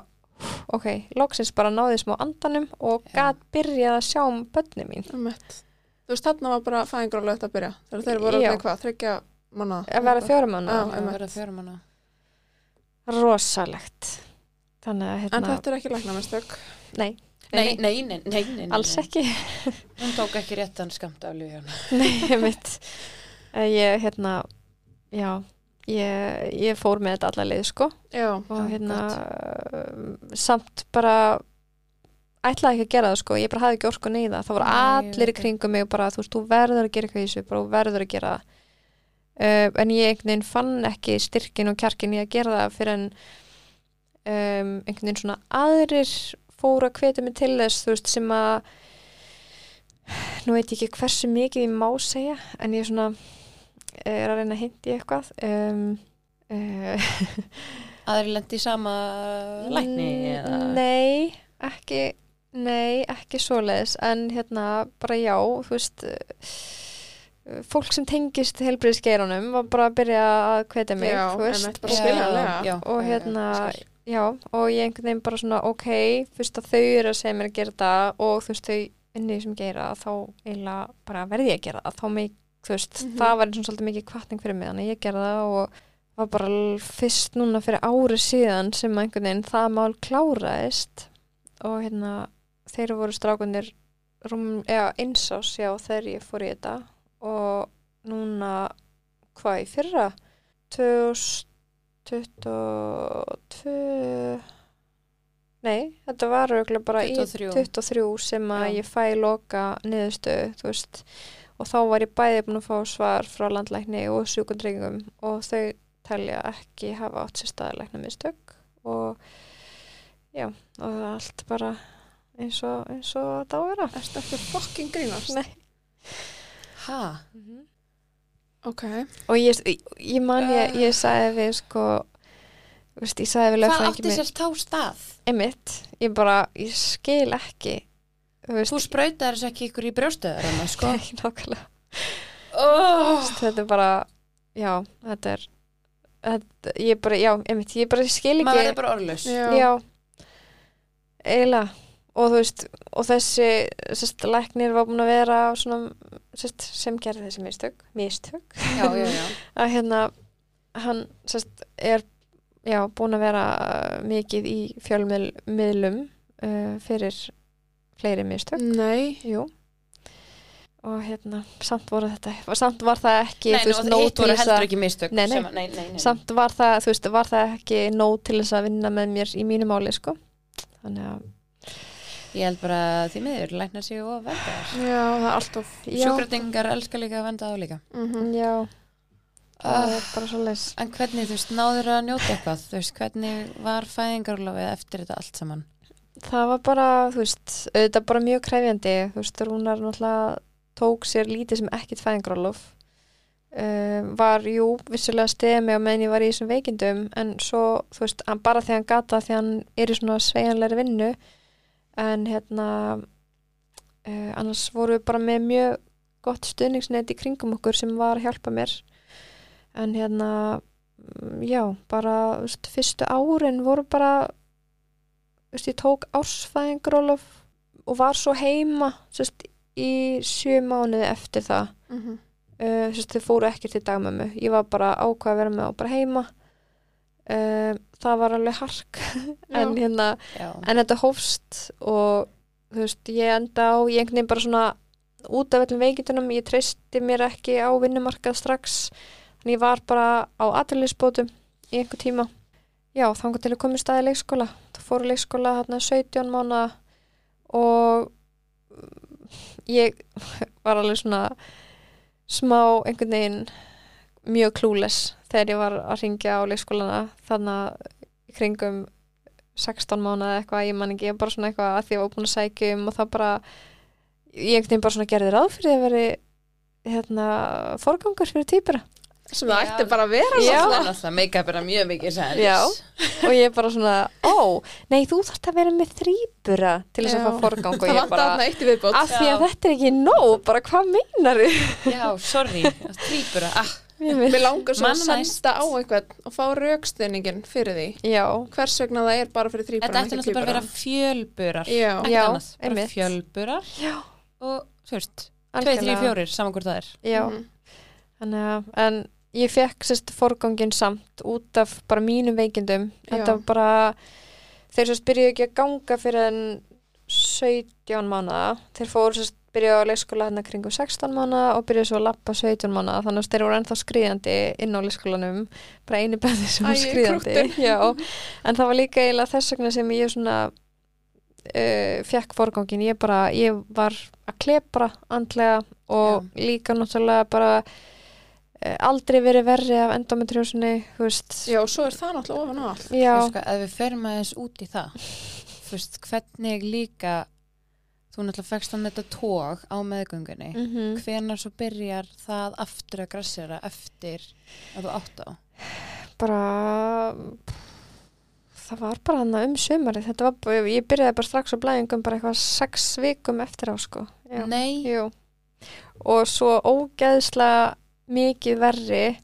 ok, loksins bara náði smá andanum og gat byrjað að sjá um börni mín. Þú veist, þarna var bara fæðingrálegt að byrja. Þegar þeir voru með hvað, þryggja manna. að vera einmitt. verða fjórum hana rosalegt þannig að En hérna, þetta er ekki læknamistök. nei, Nei, nei, nei, nei, nei, nei alls ekki. Hún tók ekki réttan skamt af lífjörn nei, ég mitt ég hérna já, ég, ég fór með þetta alla leið sko. Já. og Já, hérna um, samt bara ætlaði ekki að gera það sko, ég bara hafði ekki orku neyða það. Voru Nei, ég allir í það. kringum mig og bara, þú veist, þú verður að gera eitthvað í þessu bara þú verður að gera það. Uh, en ég einhvern veginn fann ekki styrkin og kjarkin í að gera það fyrir en um, einhvern veginn svona aðrir fóru að hvetja mig til þess þú veist, sem að nú veit ég ekki hversu mikið ég má segja en ég svona er að reyna að hindi eitthvað um, uh, Aðri lendi í sama lækni eða? Nei, ekki Nei, ekki svoleiðis en hérna bara já, þú veist fólk sem tengist helbriðsgeirunum var bara að byrja að hvetja mig, Já, veist. og- og hérna. Já, og ég einhvern veginn bara svona ok, fyrst að þau eru að segja mér að gera það og þú veist, þau inni sem gera það, þá eiginlega bara verði ég að gera það þá mig, þú veist, Mhm. það var eins og svolítið mikið kvartning fyrir mig, þannig ég gera það og var bara fyrst núna fyrir ári síðan sem einhvern veginn það mál kláraðist og hérna þeir voru strákunir rúm, eða einsás, já, þegar ég fór í þetta og núna hvað í fyrra 2022 nei, þetta var auðvitað bara 23. í 23 sem að Já. ég fæ loka niðurstöðu, og þá var ég bæði búin að fá svar frá landlækni og sjúkundringum og þau telja ekki hafa átt sér staðilegna mistök og já, og það er allt bara eins og, eins og það á að vera Erstu ekki fucking grínast? Nei. Ha? Ok. og ég, ég man ég, ég sagði við sko veist, ég sagði við Hvað lögfræðingi átti minn. sér þá stað? einmitt, ég bara, ég skil ekki veist, Þú sprautar þessu ekki ykkur í brjóstöður hana, sko. Nei, nákvæmlega. Oh. þetta er bara, já, þetta er þetta, ég bara, já, einmitt ég bara skil Maður ekki. verður bara orðlaus. Já. já, eiginlega og þú veist, og þessi sérst, læknir var búin að vera svona, sérst, sem gerði þessi mistök mistök, já, já, já. að hérna hann sest, er búin að vera uh, mikið í fjölmiðlum uh, fyrir fleiri mistök Nei, Jú og hérna, samt voru þetta samt var það ekki Nei, þú veist, hitt til þess að ekki mistök Nei, nei. nei, samt var það, þú veist, var það ekki nóg til þess að vinna með mér í mínu máli sko. þannig að Ég held bara að því miður læknar sig og venda þar já, það er alltaf Sjúkratingar elskar líka að venda á líka. Mm já. Það Ah. er bara svo leis En hvernig, þú veist, náður að njóta eitthvað? Þú veist, hvernig var fæðingarlofið eftir þetta allt saman? Það var bara, þú veist, auðvitað bara mjög kræfjandi, þú veist, Rúnar náttúrulega tók sér lítið sem ekkit fæðingrálof um, var, jú, vissulega stemi á meðan ég var í þessum veikindum en svo, þú veist, bara þegar hann gata því hann er í svona sveigjanlegri vinnu en hérna uh, annars voru við bara með mjög gott stuðningsnett í kringum okkur sem var að hjálpa mér. En hérna mm, já, bara, veist, fyrstu árin voru bara veist, ég tók ársfæðingrólof og var svo heima veist, í sjö mánuði eftir það. -hmm. uh, þau fóru ekkert til dagmömmu. Ég var bara ákvað að vera með og bara heima uh, það var alveg hark. En hérna en þetta hófst og þú veist, ég enda á ég einhvern veginn bara svona út af öllum veikindunum, ég treysti mér ekki á vinnumarkað strax. Þannig ég var bara á aðriðlisbótum í einhver tíma. Já, þangar til að koma í staði leikskóla það fóru leikskóla hérna 17 mánu og ég var alveg svona smá einhvern veginn mjög klúles þegar ég var að ringja á leikskólana þannig að kringum 16 mánuð eða eitthvað, ég man ekki, ég bara svona eitthvað að því að ég var búin að sækja um og það bara ég einhvern veginn bara svona gerði ráð fyrir að veri hérna, forgangur fyrir týpura sem það ætti bara að vera er náttúrulega make-up er mjög mikið Já. og ég bara svona, ó, nei þú þarft að vera með þrýbura til þess að fá forgang og ég bara, af því að þetta er ekki nóg, bara hvað meinar Já, sorry, þrýbura ah, Mér langar svo að Man næst. senda á einhvern og fá raukstuðningin fyrir því Já, hvers vegna það er bara fyrir þrýbara Þetta ætti náttúrulega bara að vera fjölburar Já. Já, annað, bara einmitt. fjölburar Já. og, þú veist, 2, algjörlega. 3, 4 saman hvort það er Já, Mhm. þannig að, en ég fekk sérst forgangin samt út af bara mínum veikindum. Þetta var bara, þeir sérst byrjuðu ekki að ganga fyrir en 17 mánuða. Þeir fóru sérst byrjuðu á leikskóla hérna kringum 16 mánuða og byrjuðu svo að lappa 17 mánuða. Þannig að þeir voru ennþá skriðandi inn á leikskólanum, bara einu beði sem var skriðandi. Já, en það var líka eiginlega þess vegna sem ég svona uh, fekk forgangin. Ég bara, ég var að klepra andlega og líka náttúrulega bara eh, aldrei verið verri af endometriósinni, þú veist Já, og svo er það náttúrulega ofan á allt já, Þú veist ef við förum aðeins út í það þú veist, hvernig líka þú náttúrulega fegst hann þetta tóg á meðgöngunni. Mhm. hvenar svo byrjar það aftur að grassera eftir að þú átt á? Bara það var bara hann um sömarið þetta var, bara- ég byrjaði bara strax á blæðingum bara eitthvað sex vikum eftir á sko. Já. Nei, Jú. og svo ógeðslega mikið verri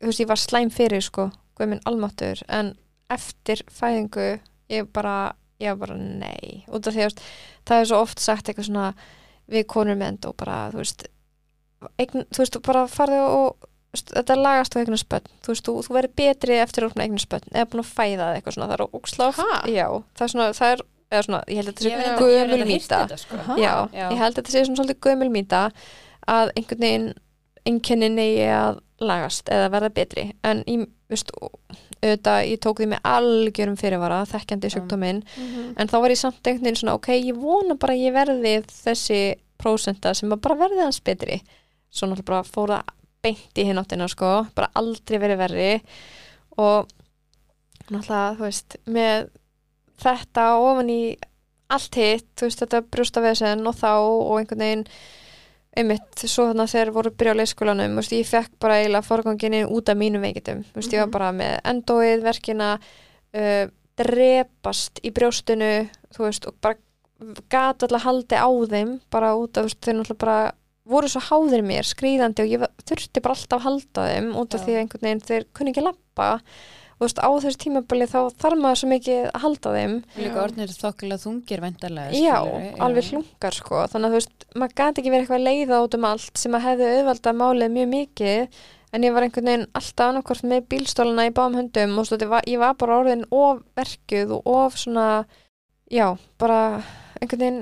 þú veist, ég var slæm fyrir sko. Guð minn almáttur, en eftir fæðingu, ég bara ég var bara nei, út af því að það er svo oft sagt eitthvað svona við konur með end og bara, þú veist eign, þú veist, bara farðu og þetta lagast á eignast börn. Þú veist, þú, þú verður betri eftir eignast börn eða búin að fæða eitthvað svona, það er ógslátt það er svona, það er eða svona, ég held að þetta sé gömul mýta. sko. Já, Já. ég held að þetta sé svona svolítið gömul mýta að einhvern veginn einkennin eigi að lagast eða verða betri. En ég, veist, auðvitað, ég tók því með algjörum fyrirvara, þekkjandi sjúkdóminn. Mhm. en þá var ég samt einhvern veginn svona ok, ég vona bara að ég verði þessi prósenta sem bara verði hans betri. Svo náttúrulega bara fór það beint í hináttina sko, bara aldrei verið verri. Og náttúrulega, þú veist, með þetta ofan í allt hitt, þú veist, þetta brjóstavesen og þá og einhvern veginn einmitt, svo þannig að þeir voru byrja á leikskólanum, veist, ég fekk bara eiginlega forganginni út af mínum veikitum, veist, ég var Mhm. bara með endóið, verkina uh, drepast í brjóstinu þú veist, og bara gat alltaf haldi á þeim bara út af, þeir náttúrulega bara voru svo háðir mér, skrýðandi og ég þurfti bara alltaf að halda þeim út af Já. því að einhvern veginn þeir kunni ekki lappa og þú veist, á þessu tímabili þá þarf maður svo mikið að halda þeim. Líka orðnir þokkilega þungir vendarlega já, alveg hlungar sko. Þannig að þú veist, maður gæti ekki verið eitthvað að leiða út um allt sem að hefði auðvalda málið mjög mikið. En ég var einhvern veginn alltaf annarkvort með bílstólana í báðum höndum og var, ég var bara orðin of verkuð og of svona já, bara einhvern veginn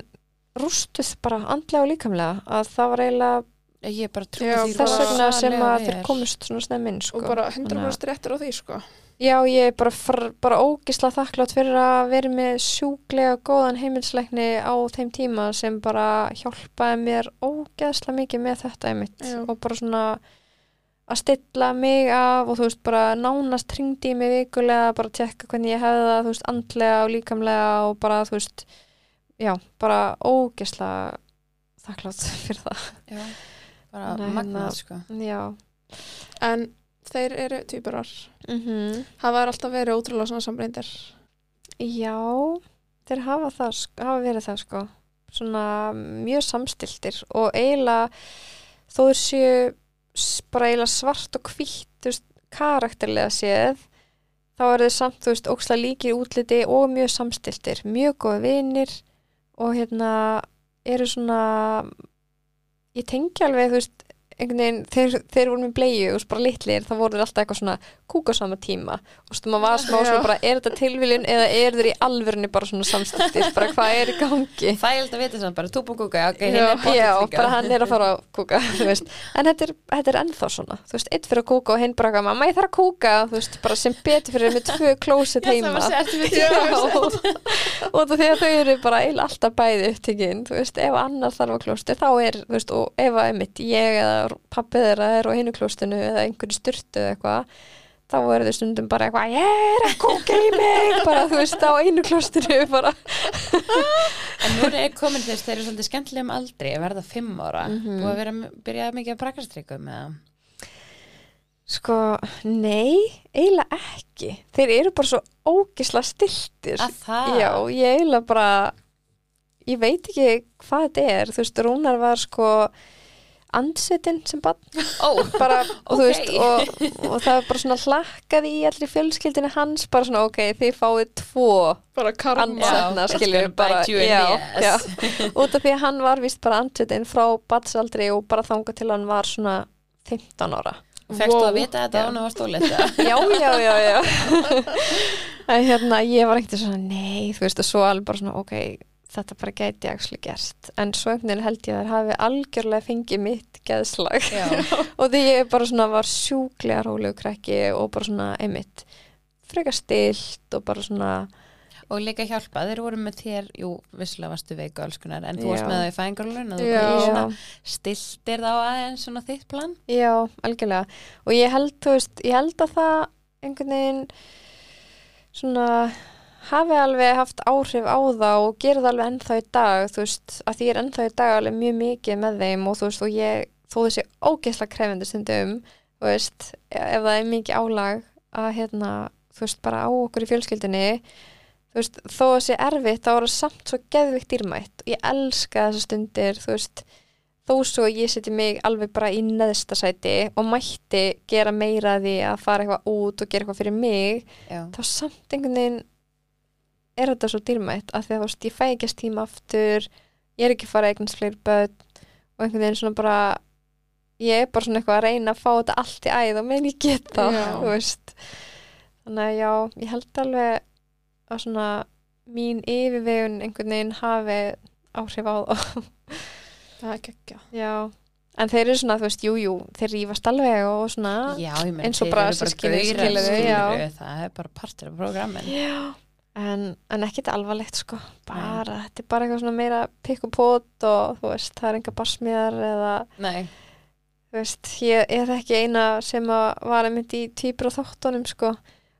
rústuð bara andlega og líkamlega að það var eiginlega Ég bara trúi Já, því þess vegna sem að þeir vel. komust svona snemmin sko. og bara Þannig að- 100% réttur á því sko Já, ég er bara, bara ógisla þakklátt fyrir að vera með sjúklega góðan heimilsleikni á þeim tíma sem bara hjálpaði mér ógeðsla mikið með þetta einmitt. Já. og bara svona að stilla mig af og þú veist bara nánast hringdi í mig vikulega bara að tekka hvernig ég hefði það þú veist andlega og líkamlega og bara þú veist já, bara ógesla þakklátt fyrir það. Já, bara magnað hérna- sko. já. En þeir eru týpurar mm hafa þær alltaf verið ótrúlega svona sambreindir Já, þeir hafa, það, hafa verið það sko. Svona mjög samstiltir og eiginlega þó þeir séu bara eiginlega svart og veist, karakterlega séð þá er þeir samt, þú veist, ókslega líkir útliti og mjög samstiltir, mjög góði vinir og hérna eru svona ég tengi alveg, þú veist einhvern veginn, þeir, þeir voru með bleiðu og bara litlir, þá voru alltaf eitthvað svona kúka sama tíma. Og veist, maður var smá svona bara, er þetta tilviljun eða er þeir í alvörunni bara svona samstiltir, bara hvað er í gangi? Það er alltaf að vita samt bara túbúkúka, ok, Já. hinn er pottet Já, bara hann er að fara að kúka þú veist. en þetta er, þetta er ennþá svona þú veist, eitt fyrir að kúka og hinn bara mamma ég þarf að kúka, þú veist, bara sem betur fyrir með tvö klóset heima. að og það því að þau eru bara alltaf bæði upptekinn, þú veist, ef annar þarf á klósti, þá er, þú veist, og ef að einmitt ég eða pappið þeirra er á hinu klóstinu eða einhverju styrtu eða eitthvað þá eru þau stundum bara eitthvað ég er að kúka í mig bara, þú veist, á einu klóstinu bara En nú er komin þess, þeir eru svolítið skemmtilegum aldri að verða fimm ára Mhm. og að vera, byrja mikið að prakastrykku með það. Sko, nei, eiginlega ekki. Þeir eru bara svo ógisla stiltir. Að það? Já, ég eiginlega bara, ég veit ekki hvað þetta er. Þú veist, Rúnar var sko andsetin sem bann. Ó, Bara, og þú Ok. veist, og, og það er bara svona hlakkað í allir fjölskyldinu hans, bara svona, ok, þið fáið tvo já. ass. Út af því að hann var vist bara andsetin frá batsaldri og bara þangað til hann var svona 15 ára. Fekstu Wow. að vita þetta án og var stólið þetta? já, já, já, já en hérna, ég var ekkert svona nei, þú veist, og svo alveg bara svona ok, þetta bara gæti actually gerst en svo einhvern veginn held ég að þær hafi algjörlega fengið mitt geðslag Já. og því ég bara svona var sjúklega rólegu krakki og bara svona einmitt frekar stilt og bara svona Og líka hjálpa, þeir voru með þér, jú, visslega varstu veiku allskunar, en þú varst Já. með það í fæðingarlun og þú Já. komið svona já, stiltir þá aðeins svona þitt plan. já, algjörlega og ég held, þú veist, ég held að það einhvern veginn svona hafi alveg haft áhrif á það og gera það alveg ennþá í dag þú veist, að því ég er ennþá í dag alveg mjög mikið með þeim og þú veist, og ég þó þessi ógeðsla krefindi stundum þú veist, ef það er mikið álag að hérna, þú veist, bara á okkur í fjölskyldinni þú veist, þó þessi erfitt, þá er það samt svo geðvikt dýrmætt og ég elska þessar stundir, þú veist þó svo ég seti mig alveg bara í neðsta sæti og mætti gera meira því að fara eitthvað út og gera eitthvað fyrir mig Já. þá samt einhvern veginn er þetta svo dýrmætt af því að þú veist, ég fæ ekki að tíma aftur ég er ekki að fara að eignast fleiri börn og einhvern veginn svona bara ég er bara svona eitthvað að reyna að fá þetta allt í æð og menn ég get veist. Þannig að já, ég held alveg að svona mín yfirvegun einhvern veginn hafi áhrif á það það er geggja. Já, en þeir eru svona, þú veist, jú, jú þeir rífast alveg og svona Já, Eins og bara systkini, gaurar, skilurðu, skilurðu, já. Það er bara partur af programmin. Já, en, en ekkit alvarlegt sko, bara, þetta er bara eitthvað svona meira pikk og pot og þú veist, það er enga barsmiðar eða, Nei, þú veist, ég er ekki eina sem að var einmitt í týpur og þáttunum sko,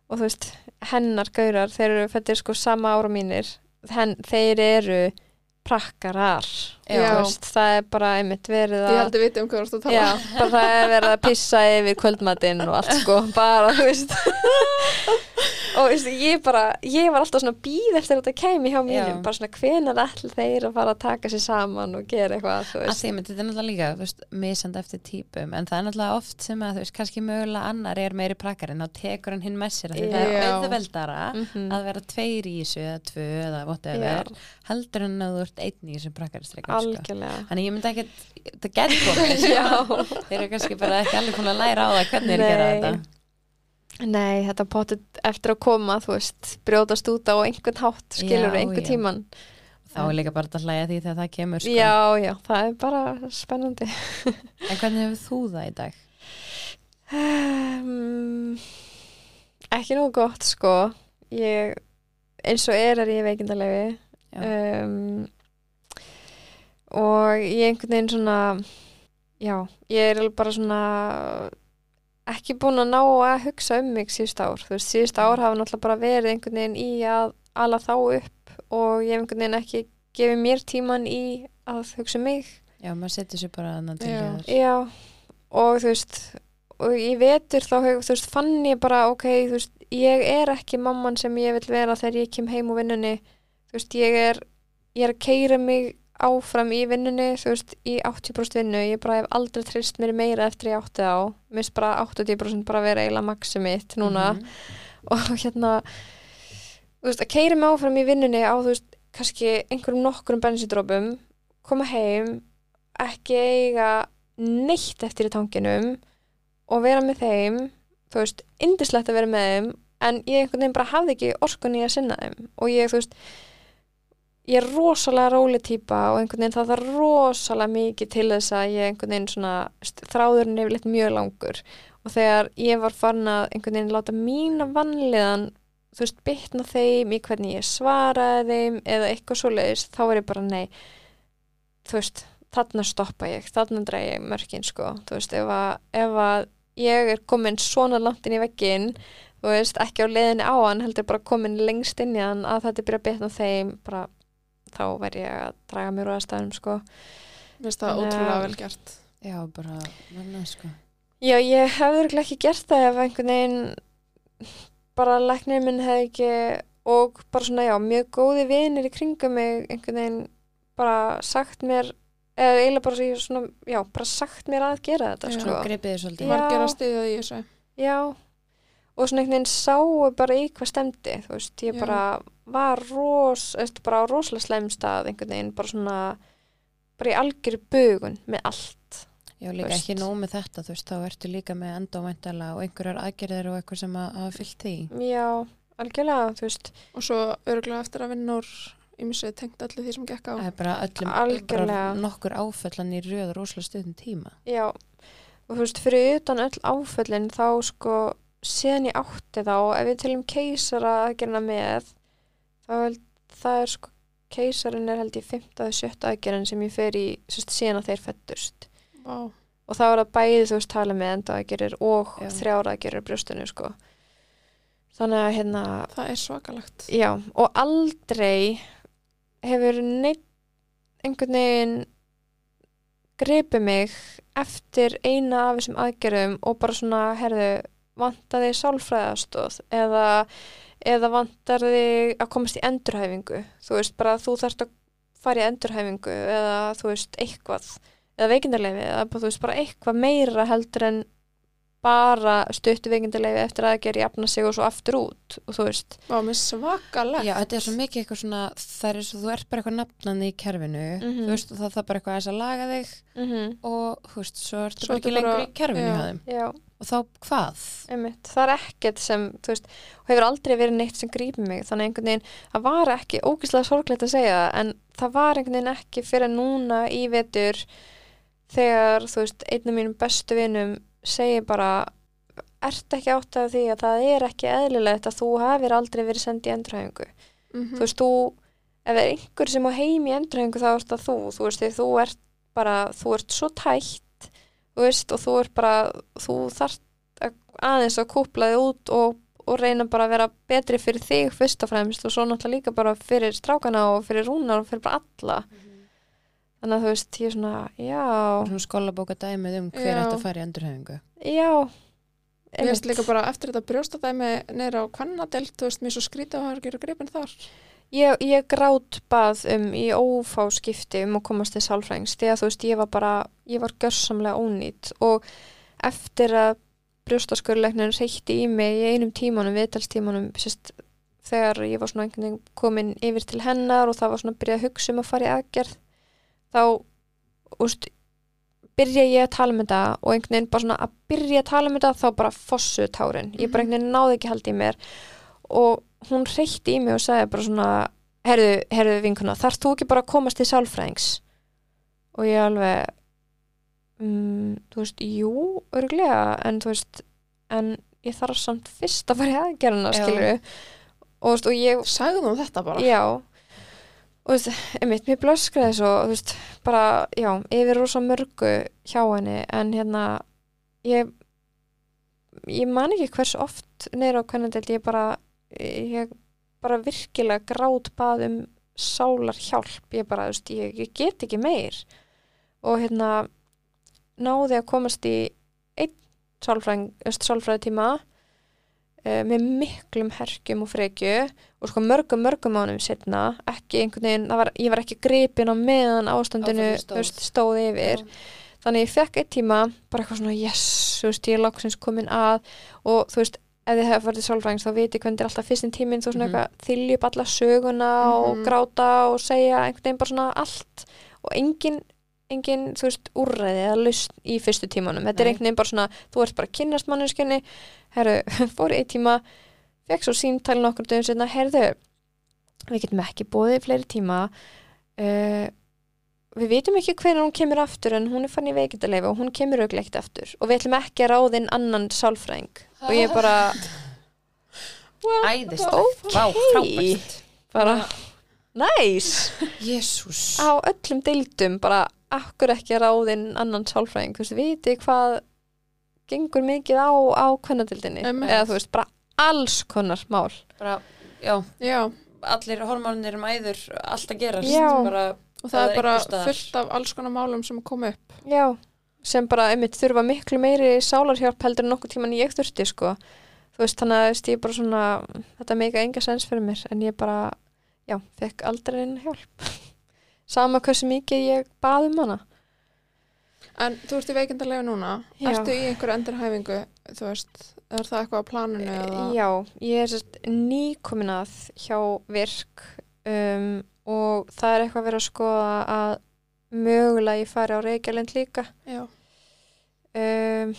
og þú veist, hennar gaurar, þeir eru fættir sko sama ára mínir, Hen, þeir eru prakkarar, veist, það er bara einmitt verið ég að held að vita um hvað þú ert að tala Já, bara það er verið að pissa yfir kvöldmatinn og allt sko, bara, þú veist. Og veistu, ég bara, ég var alltaf svona býð eftir að þetta kemi hjá mínum, Já. bara svona hvenar ætla þeir að fara að taka sér saman og gera eitthvað, þú að veist? því, menn, þetta er náttúrulega líka þú veist, misand eftir típum, en það er náttúrulega oft sem að þú veist, kannski mögulega annar er meiri prakkarinn og tekur hann hinn með sér því það er auðveldara Mhm. að vera tveir í þessu eða tvö eða sko. algjörlega Þannig ég myndi ekki, það getur komið, sko. þeir eru kannski bara ekki alveg búin að læra á það hvernig er að gera þetta. Nei, þetta potið eftir að koma, þú veist, brjótast út á einhvern hátt, skilur Já, einhvern já. tíman. Þá er líka bara að hlæja því þegar það kemur, sko. Já, já, það er bara spennandi. En hvernig hefur þú það í dag? Um, ekki nú gott, sko. Ég, eins og er er ég veikindalegi. Um, og ég einhvern veginn svona, já, ég er bara svona ekki búin að ná að hugsa um mig síðust ár. Þú veist, síðust ár hafa náttúrulega bara verið einhvern veginn í að ala þá upp og ég hef einhvern veginn ekki gefið mér tíman í að hugsa um mig. Já, maður setur sér bara annan til hér. Já, og þú veist og ég vetur þá, þú veist, fann ég bara ok, þú veist, ég er ekki mamman sem ég vil vera þegar ég kem heim úr vinnunni þú veist, ég er ég er að keira mig áfram í vinnunni þú veist, í 80% vinnu. Ég bara hef aldrei trist mér meira eftir ég átti á mér finnst bara 80% bara vera eiginlega maxi mitt núna. Mhm. og hérna þú veist, að keira mig áfram í vinnunni á þú veist, kannski einhverjum nokkrum bensindrópum koma heim ekki eiga neitt eftir í tanginum og vera með þeim þú veist, indislegt að vera með þeim en ég einhvern veginn bara hafði ekki orkunni að sinna þeim. Og ég, þú veist ég er rosalega róli típa og einhvern veginn það þarf rosalega mikið til þess að ég einhvern veginn svona þráðurinn er yfirleitt mjög langur. Og þegar ég var farin að einhvern veginn láta mína vanliðan þú veist, bitna þeim í hvernig ég svaraði þeim eða eitthvað svoleiðis, þá er ég bara nei þú veist, þarna stoppa ég þarna dreig ég mörkin sko. Þú veist, ef að, ef að ég er komin svona langt inn í veggin þú veist, ekki á leiðinni á hann heldur bara komin lengst inn í hann að þetta byrja að bitna þeim bara, þá verð ég að draga mér úr aðstæðum sko Mér finnst það ótrúlega vel gert. Já, bara, manna, sko. Já, ég hefði örugglega ekki gert það ef einhvern veginn bara læknir minn hefði ekki og bara svona, já, mjög góði vinir í kringum mig einhvern veginn bara sagt mér eða eiginlega bara svo- svona, já, bara sagt mér að gera þetta, Já. sko. Svo gripið þið svolítið. Já. Margir að stiðja því þessu. Já, og svona einhvern veginn sáu bara í hvað stemdi, þú veist, ég bara var ros, eftir bara á rosalega slemstað einhvern veginn, bara svona bara í algjöru bugun með allt. Já, líka Veist. ekki nóg með þetta, þú veist, þá ertu líka með endóvæntala og einhverjar aðgerðir og eitthvað sem að hafa fyllt því. Já, algjörlega, þú veist, Og svo örgulega eftir að vinna úr ímsið tengt öllu því sem gekk á. Það er bara öllum, Algjörlega. bara nokkur áföllan í röð rosalega stundum tíma. Já, og þú veist, fyrir utan öll áföllin þá sko, síðan ég átti þá, ef við tilum keisara aðgerina með, þá held, það er sko, keisarin er held ég 5. eða 7. aðgerin sem ég fer í, sérst, síðan að þeir fættust. Vá. Og þá er það bæði, þú veist, tala með enda aðgerir og Já. þrjára aðgerir brjóstunni, sko. Þannig að, hérna, Það er svakalegt. já, og aldrei hefur neitt einhvern veginn gripið mig eftir eina af þessum aðgerðum og bara svona, herðu, vantar þig sálfræðastóð eða, eða vantar þig að komast í endurhæfingu. Þú veist, bara þú þarft að fara í endurhæfingu eða þú veist, eitthvað eða veikindarleifi eða þú veist, bara eitthvað meira heldur en bara stuttu veikindarleifi eftir að gera jafna sig og svo aftur út og þú veist, Vá, mér svakalegt. Já, þetta er svo mikið eitthvað svona, það er svo, þú ert bara eitthvað nafnandi í kerfinu, Mhm. þú veist, og það þarf bara eitthvað aðeins að laga þig mm og, þú veist, svo ertu Svo bara ekki lengur í kerfinu já. Og þá hvað? einmitt, það er ekkert sem þú veist, og hefur aldrei verið neitt sem grípið mig þannig einhvern veginn, það var ekki ógislega sorglegt að segja en það var einhvern veginn ekki fyrir núna í vetur þegar, þú veist, einn af mínum bestu vinum segir bara ert ekki átt af því að það er ekki eðlilegt að þú hafir aldrei verið sendið í endurhæfingu Mhm. þú veist, þú ef það er einhver sem á heim í endurhengu þá ert það þú, þú veist, því þú ert bara, þú ert svo tætt veist, og þú ert bara þú þarft að, aðeins að kúpla þig út og, og reyna bara að vera betri fyrir þig fyrst og fremst og svo náttúrulega líka bara fyrir strákana og fyrir rúnar og fyrir bara alla þannig að þú veist, ég er svona, já Svona skólabóka dæmið um hver ætti að fara í endurhæfingu. já, Mér veist líka bara eftir þetta brjóstadæmi neyra á kvannadelt, þú veist, mér er svo skrítið að hafa ekki gripin þar. Ég, ég grátt bað um í ófá skipti um að komast til sálfræðings því að þú veist, ég var bara, ég var görsamlega ónýtt og eftir að brjóstaskurleiknir reytti í mig í einum tímanum, viðtalstímanum, sérst, þegar ég var svona einhvern veginn komin yfir til hennar og það var svona að byrja að hugsa um að fara í aðgerð, þá, úst, byrja ég að tala um þetta og einhvern veginn bara svona að byrja að tala um þetta þá bara fossu tárin, ég bara einhvern veginn náði ekki haldi í mér og hún reytti í mig og sagði bara svona herðu, herðu vinkuna, þarf þú ekki bara að komast til sálfræðings og ég alveg mm, þú veist, jú, örglega en þú veist, en ég þarf samt fyrst að fara í aðgerðina Já. skilur og, og ég Sagði þú þetta bara? já og þú veist, einmitt, mér blöskraði svo þú veist, bara, já, yfir rosa mörgu hjá henni, en hérna ég ég man ekki hvers oft neyra á hvernig ég bara ég bara virkilega grátt bað um sálar hjálp ég bara, þú veist, ég, ég get ekki meir. Og hérna náði að komast í einn sálfræði tíma uh, með miklum herkjum og frekju. Og sko mörgum mörgum ánum setna ekki einhvern veginn, var, ég var ekki gripin á meðan ástandinu stóð. stóð yfir. Þannig ég fekk eitt tíma bara eitthvað svona yes, þú veist, ég er loksins komin að. Og þú veist, ef þið hefur farið sálfræðings þá viti hvernig þetta er alltaf fyrstin tíminn þú svona Mhm. eitthvað þylja upp alla söguna og Mhm. gráta og segja einhvern veginn bara svona allt og engin, engin þú veist, úrræði eða lausn í fyrstu tímanum þetta er Nei. einhvern veginn bara svona, þú ert bara að kynnast manneskunni herru, fór í eitt tíma fekk svo símtæli nokkur dögum setna herðu, við getum ekki bóðið fleiri tíma uh, við vitum ekki hvernig hún kemur aftur en hún er fann í veikindalefi og hún kemur ekkert aftur. Og við ætlum ekki að ráða inn annan sálfræðing. Og ég bara, Æðist, ok. Vá, frábært. Bara næs Jésús á öllum deildum bara akkur ekki að ráða inn annan sálfræðing? Þú veist, viti hvað gengur mikið á á kvennadildinni eða þú veist, bara alls konar mál. Bara, já, Já, allir hormónir um æður allt að gerast. Já. bara, og það Það er bara fullt af alls konar málum sem koma upp. Já, sem bara einmitt þurfa miklu meiri sálarhjálp heldur en nokkuð tíman ég þurfti sko. Þú veist, þannig að ég bara svona, þetta meika enga sens fyrir mér en ég bara, já, fekk aldrei einn hjálp. Sama hversu mikið ég bað um hana. En þú ert í veikindalegu núna, Já. ertu í einhverju endurhæfingu, þú veist, er það eitthvað á planinu eða? Já, ég er sérst nýkomin að hjá virk um, og það er eitthvað verið að skoða að mögulega ég fari á Reykjavík líka. Já. um,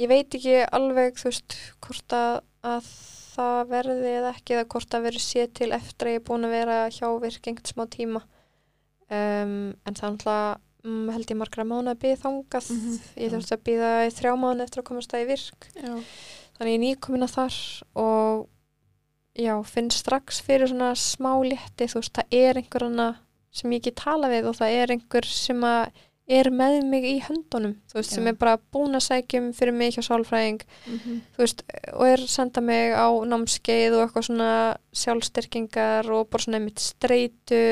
ég veit ekki alveg þú veist hvort að, að það verði eða ekki eða hvort að verði séð til eftir að ég er búin að vera hjá virk einhvern smá tíma um, en það er náttúrulega mm, held ég margra mánu að byggja þangað Mhm. ég þurfti að byggja þrjá mánu eftir að komast það í virk Já. þannig ég er nýkomin að þar og já, finn strax fyrir svona smá létti, þú veist, það er einhver hana sem ég ekki tala við og það er einhver sem að er með mig í höndunum, þú veist, sem Já. er bara búin að sækjum fyrir mig hjá sálfræðing. Mm þú veist, og er senda mig á námskeið og eitthvað svona sjálfstyrkingar og bara svona einmitt streitu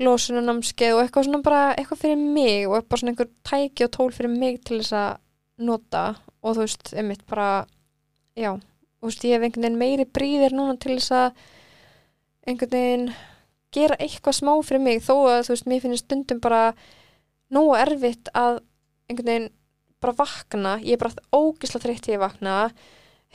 losuna námskeið og eitthvað svona bara eitthvað fyrir mig og bara svona einhver tæki og tól fyrir mig til þess að nota og þú veist, einmitt bara já, veist, ég hef einhvern veginn meiri bríðir núna til þess að einhvern veginn gera eitthvað smá fyrir mig þó að þú veist, mér finnst stundum bara nógu erfitt að einhvern veginn bara vakna, ég er bara ógisla þreytt þegar ég vakna,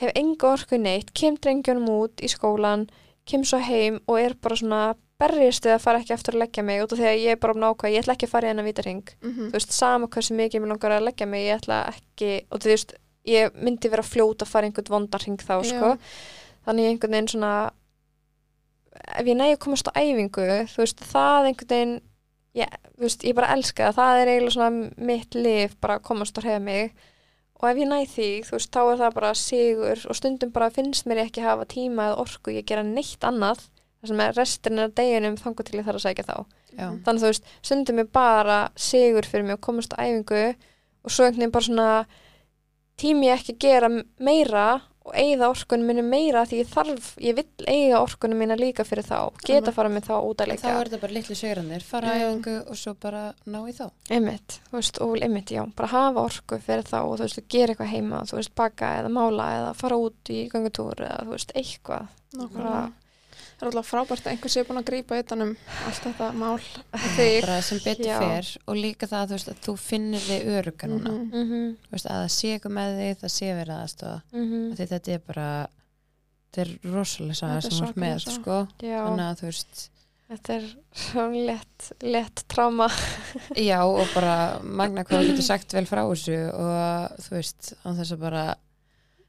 hef enga orku neitt, kem drengjónum út í skólan, kem svo heim og er bara svona berjast við að fara ekki aftur að leggja mig út af því að ég er bara um nákvæð, ég ætla ekki að fara í hennar vítarhing -hmm. þú veist, sama hversu mikið mér langar að leggja mig, ég ætla ekki og þú veist, ég myndi vera fljót að fara einhvern vondarhing þá, sko. Þannig ég einhvern veginn svona ef ég nægi að komast á æfingu þú veist, það einhvern veginn ég, veist, ég bara elska það. Það er eiginlega svona mitt lif bara að komast og hrefa mig. Og ef ég næ því, þú veist, þá er það bara sigur og stundum bara finnst mér ég ekki hafa tíma eða orku, ég gera neitt annað þar sem er restin af deginum þangu til ég þarf að sækja þá. Já, þannig þú veist, stundum er bara sigur fyrir mig að komast á æfingu og svo einhvern veginn bara svona tími ég ekki að gera meira og eigða orkunum minni meira því ég þarf, ég vill eiga orkunum minna líka fyrir þá, geta fara með þá út að þá leika er þetta bara litlu segrannir fara að Já. æfingu og svo bara ná í þá einmitt, þú veist, og einmitt, já bara hafa orku fyrir þá og þú veist, gera eitthvað heima þú veist, baka eða mála eða fara út í gangutúr eða þú veist, eitthvað Nákvæmlega. Það er alltaf frábært að einhver sé búin að grípa utanum allt þetta mál þig. bara sem betur Já. fer og líka það þú veist, að þú finnir þig öruga núna Mhm. mm -hmm. Þú veist, að það sé eitthvað með þig, það sé verið aðstofa Mm Af því þetta er bara þetta er rosalega er sem þú ert með sko. já, þannig að þú veist þetta er svo lett, lett tráma já og bara magna hvað þú getur sagt vel frá þessu og þú veist án þess að bara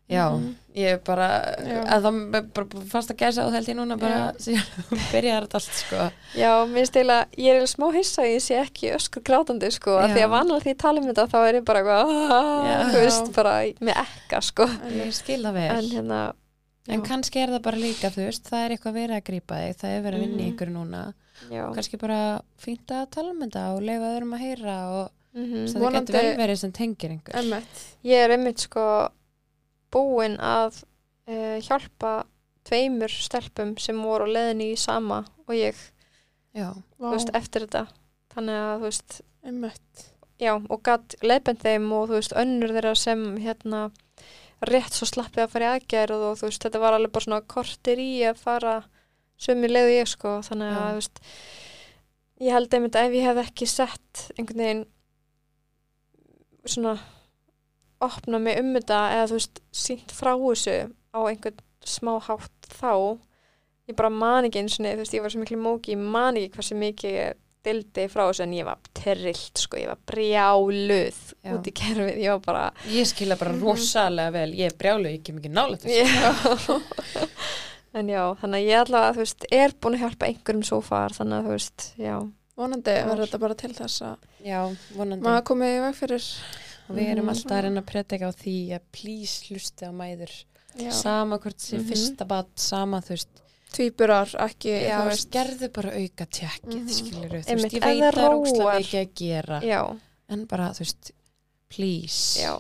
já, Mhm. ég er bara Já. að það bara fast að gæsa held ég núna bara síðan byrjar þetta allt sko Já, mér finnst eiginlega, ég er eiginlega smá hissa að ég sé ekki öskur grátandi, sko, því að vanlega því ég tala um þetta þá er ég bara eitthvað. "Ah", þú veist, bara með ekka, sko. ég skil það vel En hérna, en kannski er það bara líka þú veist, það er eitthvað verið að grípa þig það er verið að vinna í Mhm. ykkur núna já, kannski bara fínt að tala um þetta og leifa öðrum að heyra og mm það Vonandi- getur vel verið sem tengir Emmett. ég er einmitt, sko, búin að uh, hjálpa tveimur stelpum sem voru á leiðinni í sama og ég, já, þú veist, eftir þetta. Þannig að, þú veist, já, og gatt leiðbend þeim og, þú veist, önnur þeirra sem, hérna, rétt svo slappið að fara í aðgerð og, þú veist, þetta var alveg bara svona kortir í að fara sömu leiðu ég, sko, þannig að, Já. þú veist, ég held einmitt að ef ég hef ekki sett einhvern veginn svona opna mig um þetta eða, þú veist, sínt frá þessu á einhvern smá hátt þá ég bara man ekki eins og þú veist, ég var svo miklu móki, ég man ekki hversu mikið ég dildi frá þessu en ég var trillt, sko, ég var brjáluð Já. út í kerfið, ég var bara ég skilja bara Mhm. rosalega vel ég er brjálu, ég kem ekki nálega þessu. En já, þannig að ég allavega, þú veist, er búin að hjálpa einhverjum svo far, þannig að þú veist, já. Vonandi verður þetta bara til þess að já, vonandi. maður komið í veg fyrir og við erum Mhm. alltaf að reyna að predika á því að please hlusti á mæður já. sama hvort sé Mhm. fyrsta bat sama þú veist, tvíburar ekki já, veist, gerðu bara auka tjekkið Mhm. skilur þú veist, ég veit það er ókslega róar. mikið að gera já, en bara, þú veist, please já,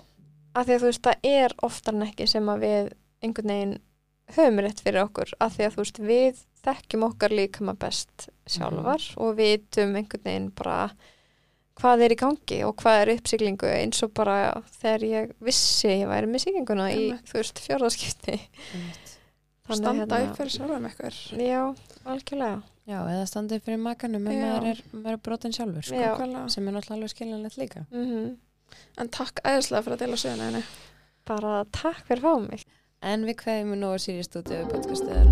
af því að þú veist, það er oftar en ekki sem að við einhvern veginn höfum rétt fyrir okkur, af því að þú veist, við þekkjum okkar líkama best sjálfar og vitum einhvern veginn bara hvað er í gangi og hvað er uppsiglingu eins og bara þegar ég vissi ég væri með sýkinguna í þú veist fjörðarskipti standa hérna, upp fyrir sjálfum ekkur já, algjörlega. Já, eða standa upp fyrir makanum en maður er, er brotin sjálfur sko, sem er náttúrulega skiljanlegt líka. Mm -hmm. en takk æðislega fyrir að dela söguna henni bara takk fyrir að fá mig. En við hverjum við nú á Sirius Studio podcastuðar